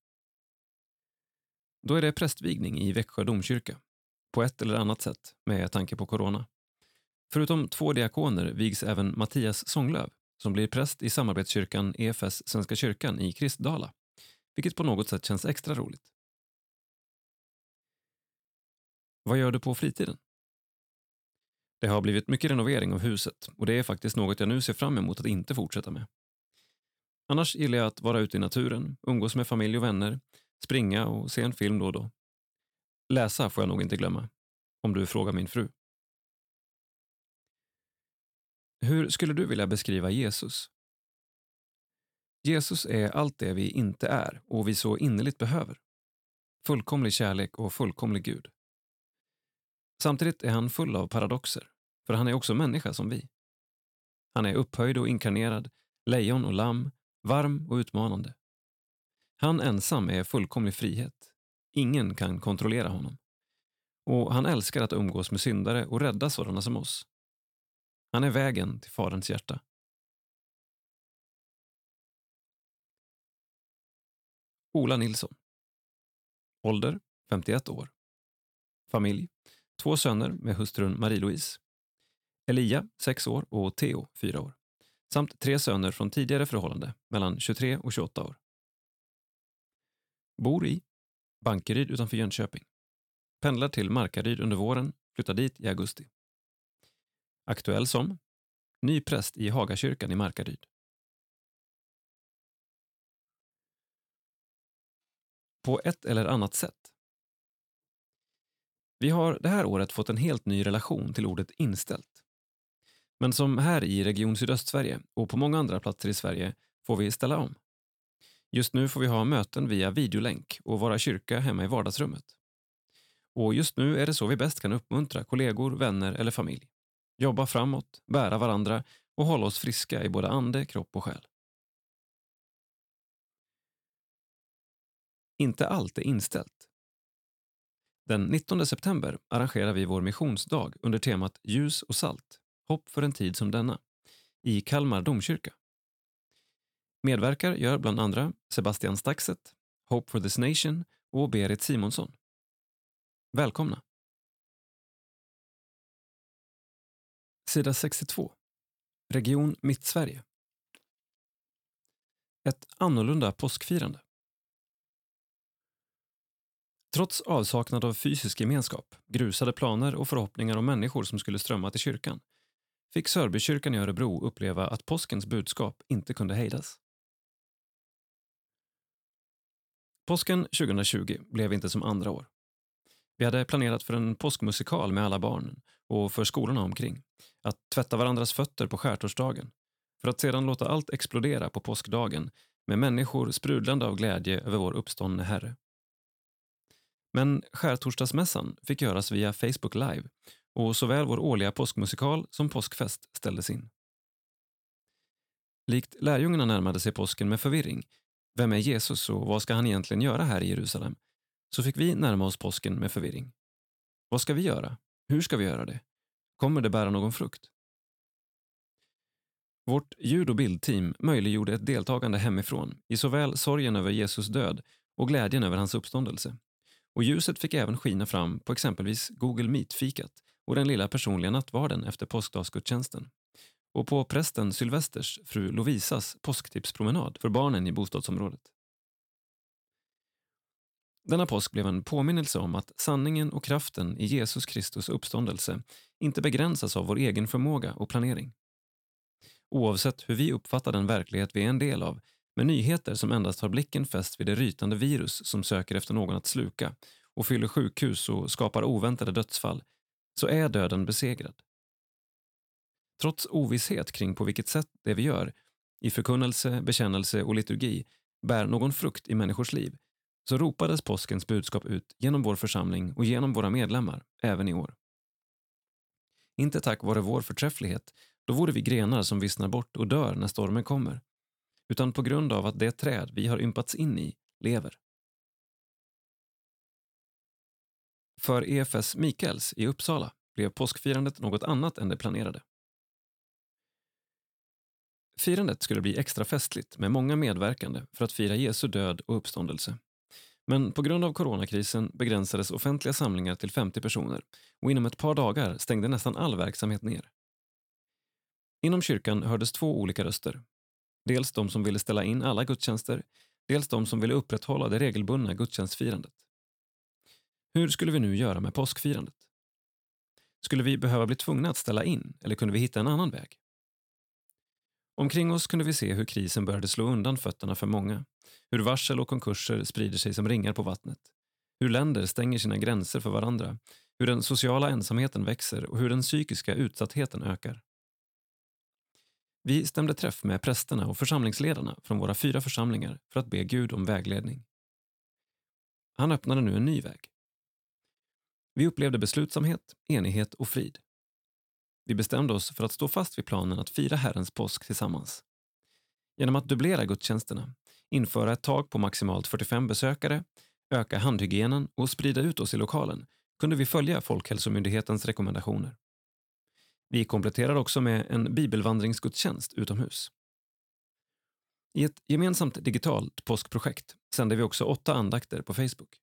Då är det prästvigning i Växjö domkyrka. På ett eller annat sätt, med tanke på corona. Förutom två diakoner vigs även Mattias Sånglöv som blir präst i samarbetskyrkan EFS Svenska kyrkan i Kristdala, vilket på något sätt känns extra roligt. Vad gör du på fritiden? Det har blivit mycket renovering av huset och det är faktiskt något jag nu ser fram emot att inte fortsätta med. Annars gillar jag att vara ute i naturen, umgås med familj och vänner, springa och se en film då och då. Läsa får jag nog inte glömma, om du frågar min fru. Hur skulle du vilja beskriva Jesus? Jesus är allt det vi inte är och vi så innerligt behöver. Fullkomlig kärlek och fullkomlig Gud. Samtidigt är han full av paradoxer, för han är också människa som vi. Han är upphöjd och inkarnerad, lejon och lamm, varm och utmanande. Han ensam är fullkomlig frihet. Ingen kan kontrollera honom. Och han älskar att umgås med syndare och rädda sådana som oss. Han är vägen till Faderns hjärta. Ola Nilsson. Ålder 51 år. Familj. Två söner med hustrun Marie-Louise. Elia 6 år och Theo 4 år. Samt tre söner från tidigare förhållande mellan 23 och 28 år. Bor i Bankeryd utanför Jönköping. Pendlar till Markaryd under våren, flyttar dit i augusti. Aktuell som ny präst i Hagakyrkan i Markaryd. På ett eller annat sätt. Vi har det här året fått en helt ny relation till ordet inställt. Men som här i Region Sydöstsverige och på många andra platser i Sverige får vi ställa om. Just nu får vi ha möten via videolänk och vara kyrka hemma i vardagsrummet. Och just nu är det så vi bäst kan uppmuntra kollegor, vänner eller familj. Jobba framåt, bära varandra och hålla oss friska i både ande, kropp och själ. Inte allt är inställt. Den 19 september arrangerar vi vår missionsdag under temat Ljus och salt, hopp för en tid som denna, i Kalmar domkyrka. Medverkar gör bland andra Sebastian Staxet, Hope for this Nation och Berit Simonsson. Välkomna! Sida 62. Region Mittsverige. Ett annorlunda påskfirande. Trots avsaknad av fysisk gemenskap, grusade planer och förhoppningar om människor som skulle strömma till kyrkan fick Sörbykyrkan i Örebro uppleva att påskens budskap inte kunde hejdas. Påsken 2020 blev inte som andra år. Vi hade planerat för en påskmusikal med alla barnen och för skolorna omkring. Att tvätta varandras fötter på skärtorsdagen. För att sedan låta allt explodera på påskdagen med människor sprudlande av glädje över vår uppståndne Herre. Men skärtorsdagsmässan fick göras via Facebook Live och såväl vår årliga påskmusikal som påskfest ställdes in. Likt lärjungarna närmade sig påsken med förvirring vem är Jesus och vad ska han egentligen göra här i Jerusalem? Så fick vi närma oss påsken med förvirring. Vad ska vi göra? Hur ska vi göra det? Kommer det bära någon frukt? Vårt ljud och bildteam möjliggjorde ett deltagande hemifrån i såväl sorgen över Jesus död och glädjen över hans uppståndelse. Och ljuset fick även skina fram på exempelvis Google Meet-fikat och den lilla personliga nattvarden efter påskdagsgudstjänsten och på prästen Sylvesters fru Lovisas påsktipspromenad för barnen i bostadsområdet. Denna påsk blev en påminnelse om att sanningen och kraften i Jesus Kristus uppståndelse inte begränsas av vår egen förmåga och planering. Oavsett hur vi uppfattar den verklighet vi är en del av, med nyheter som endast har blicken fäst vid det rytande virus som söker efter någon att sluka och fyller sjukhus och skapar oväntade dödsfall, så är döden besegrad. Trots ovisshet kring på vilket sätt det vi gör, i förkunnelse, bekännelse och liturgi, bär någon frukt i människors liv, så ropades påskens budskap ut genom vår församling och genom våra medlemmar, även i år. Inte tack vare vår förträfflighet, då vore vi grenar som vissnar bort och dör när stormen kommer, utan på grund av att det träd vi har ympats in i lever. För EFS Mikaels i Uppsala blev påskfirandet något annat än det planerade. Firandet skulle bli extra festligt med många medverkande för att fira Jesu död och uppståndelse. Men på grund av coronakrisen begränsades offentliga samlingar till 50 personer och inom ett par dagar stängde nästan all verksamhet ner. Inom kyrkan hördes två olika röster. Dels de som ville ställa in alla gudstjänster, dels de som ville upprätthålla det regelbundna gudstjänstfirandet. Hur skulle vi nu göra med påskfirandet? Skulle vi behöva bli tvungna att ställa in eller kunde vi hitta en annan väg? Omkring oss kunde vi se hur krisen började slå undan fötterna för många. Hur varsel och konkurser sprider sig som ringar på vattnet. Hur länder stänger sina gränser för varandra. Hur den sociala ensamheten växer och hur den psykiska utsattheten ökar. Vi stämde träff med prästerna och församlingsledarna från våra fyra församlingar för att be Gud om vägledning. Han öppnade nu en ny väg. Vi upplevde beslutsamhet, enighet och frid. Vi bestämde oss för att stå fast vid planen att fira Herrens påsk tillsammans. Genom att dubblera gudstjänsterna, införa ett tak på maximalt 45 besökare, öka handhygienen och sprida ut oss i lokalen kunde vi följa Folkhälsomyndighetens rekommendationer. Vi kompletterade också med en bibelvandringsgudstjänst utomhus. I ett gemensamt digitalt påskprojekt sänder vi också åtta andakter på Facebook.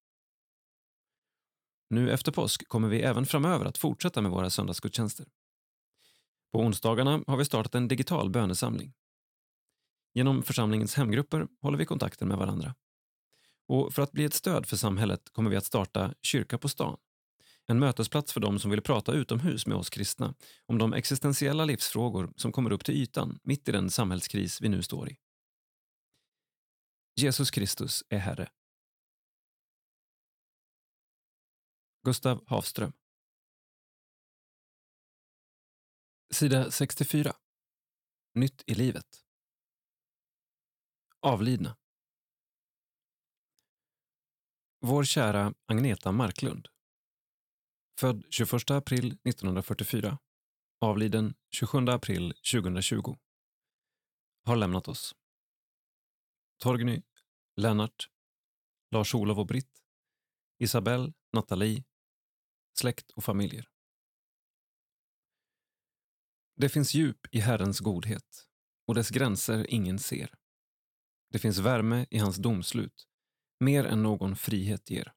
Nu efter påsk kommer vi även framöver att fortsätta med våra söndagsgudstjänster. På onsdagarna har vi startat en digital bönesamling. Genom församlingens hemgrupper håller vi kontakten med varandra. Och för att bli ett stöd för samhället kommer vi att starta Kyrka på stan. En mötesplats för dem som vill prata utomhus med oss kristna om de existentiella livsfrågor som kommer upp till ytan mitt i den samhällskris vi nu står i. Jesus Kristus är Herre. Gustav Havström Sida 64 Nytt i livet. Avlidna. Vår kära Agneta Marklund. Född 21 april 1944 Avliden 27 april 2020 Har lämnat oss. Torgny, Lennart, Lars-Olov och Britt, Isabelle, Nathalie, släkt och familjer. Det finns djup i Herrens godhet och dess gränser ingen ser. Det finns värme i hans domslut, mer än någon frihet ger.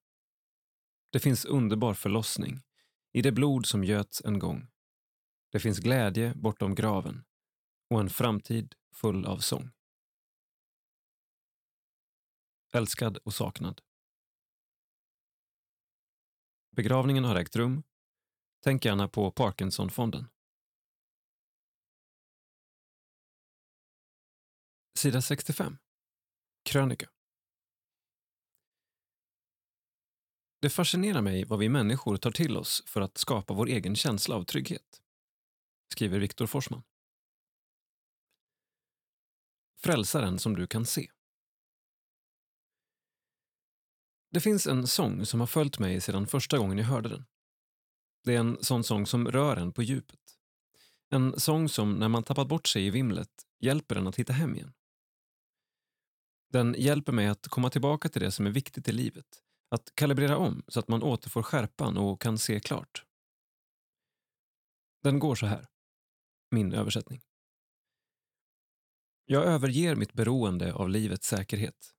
Det finns underbar förlossning i det blod som göts en gång. Det finns glädje bortom graven och en framtid full av sång. Älskad och saknad. Begravningen har ägt rum. Tänk gärna på Parkinsonfonden. Sida 65. Krönika. Det fascinerar mig vad vi människor tar till oss för att skapa vår egen känsla av trygghet, skriver Viktor Forsman. Frälsaren som du kan se. Det finns en sång som har följt mig sedan första gången jag hörde den. Det är en sån sång som rör en på djupet. En sång som, när man tappat bort sig i vimlet, hjälper en att hitta hem igen. Den hjälper mig att komma tillbaka till det som är viktigt i livet. Att kalibrera om så att man återfår skärpan och kan se klart. Den går så här. Min översättning. Jag överger mitt beroende av livets säkerhet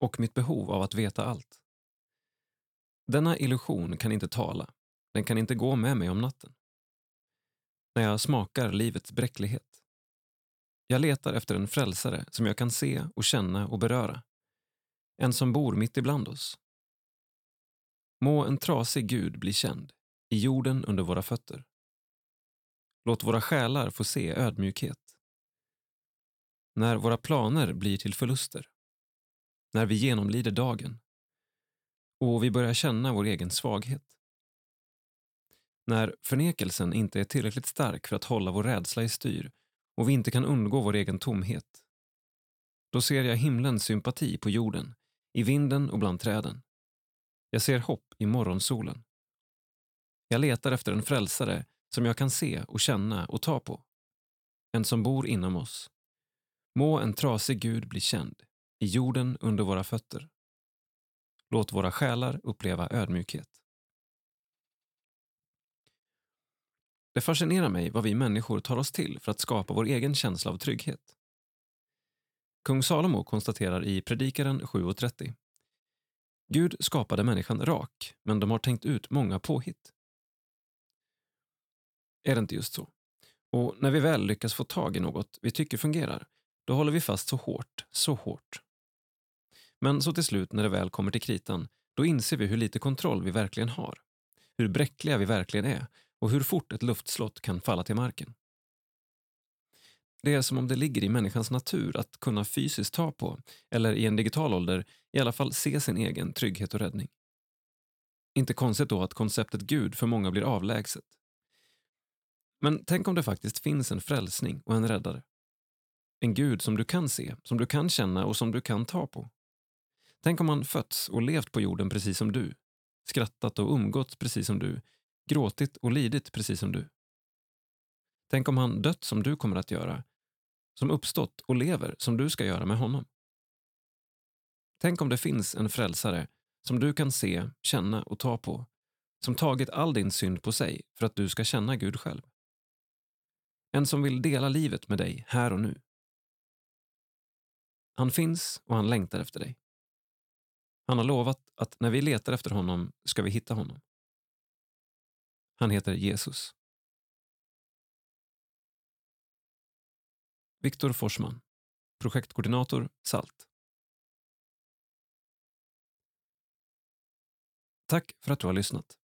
och mitt behov av att veta allt. Denna illusion kan inte tala, den kan inte gå med mig om natten. När jag smakar livets bräcklighet. Jag letar efter en frälsare som jag kan se och känna och beröra. En som bor mitt ibland oss. Må en trasig Gud bli känd, i jorden under våra fötter. Låt våra själar få se ödmjukhet. När våra planer blir till förluster när vi genomlider dagen och vi börjar känna vår egen svaghet. När förnekelsen inte är tillräckligt stark för att hålla vår rädsla i styr och vi inte kan undgå vår egen tomhet. Då ser jag himlens sympati på jorden, i vinden och bland träden. Jag ser hopp i morgonsolen. Jag letar efter en frälsare som jag kan se och känna och ta på. En som bor inom oss. Må en trasig Gud bli känd i jorden under våra fötter. Låt våra själar uppleva ödmjukhet. Det fascinerar mig vad vi människor tar oss till för att skapa vår egen känsla av trygghet. Kung Salomo konstaterar i Predikaren 7.30 Gud skapade människan rak, men de har tänkt ut många påhitt. Är det inte just så? Och när vi väl lyckas få tag i något vi tycker fungerar, då håller vi fast så hårt, så hårt. Men så till slut, när det väl kommer till kritan, då inser vi hur lite kontroll vi verkligen har. Hur bräckliga vi verkligen är och hur fort ett luftslott kan falla till marken. Det är som om det ligger i människans natur att kunna fysiskt ta på, eller i en digital ålder i alla fall se sin egen trygghet och räddning. Inte konstigt då att konceptet Gud för många blir avlägset. Men tänk om det faktiskt finns en frälsning och en räddare. En Gud som du kan se, som du kan känna och som du kan ta på. Tänk om han fötts och levt på jorden precis som du, skrattat och umgåtts precis som du, gråtit och lidit precis som du. Tänk om han dött som du kommer att göra, som uppstått och lever som du ska göra med honom. Tänk om det finns en frälsare som du kan se, känna och ta på, som tagit all din synd på sig för att du ska känna Gud själv. En som vill dela livet med dig här och nu. Han finns och han längtar efter dig. Han har lovat att när vi letar efter honom ska vi hitta honom. Han heter Jesus. Viktor Forsman, projektkoordinator SALT. Tack för att du har lyssnat.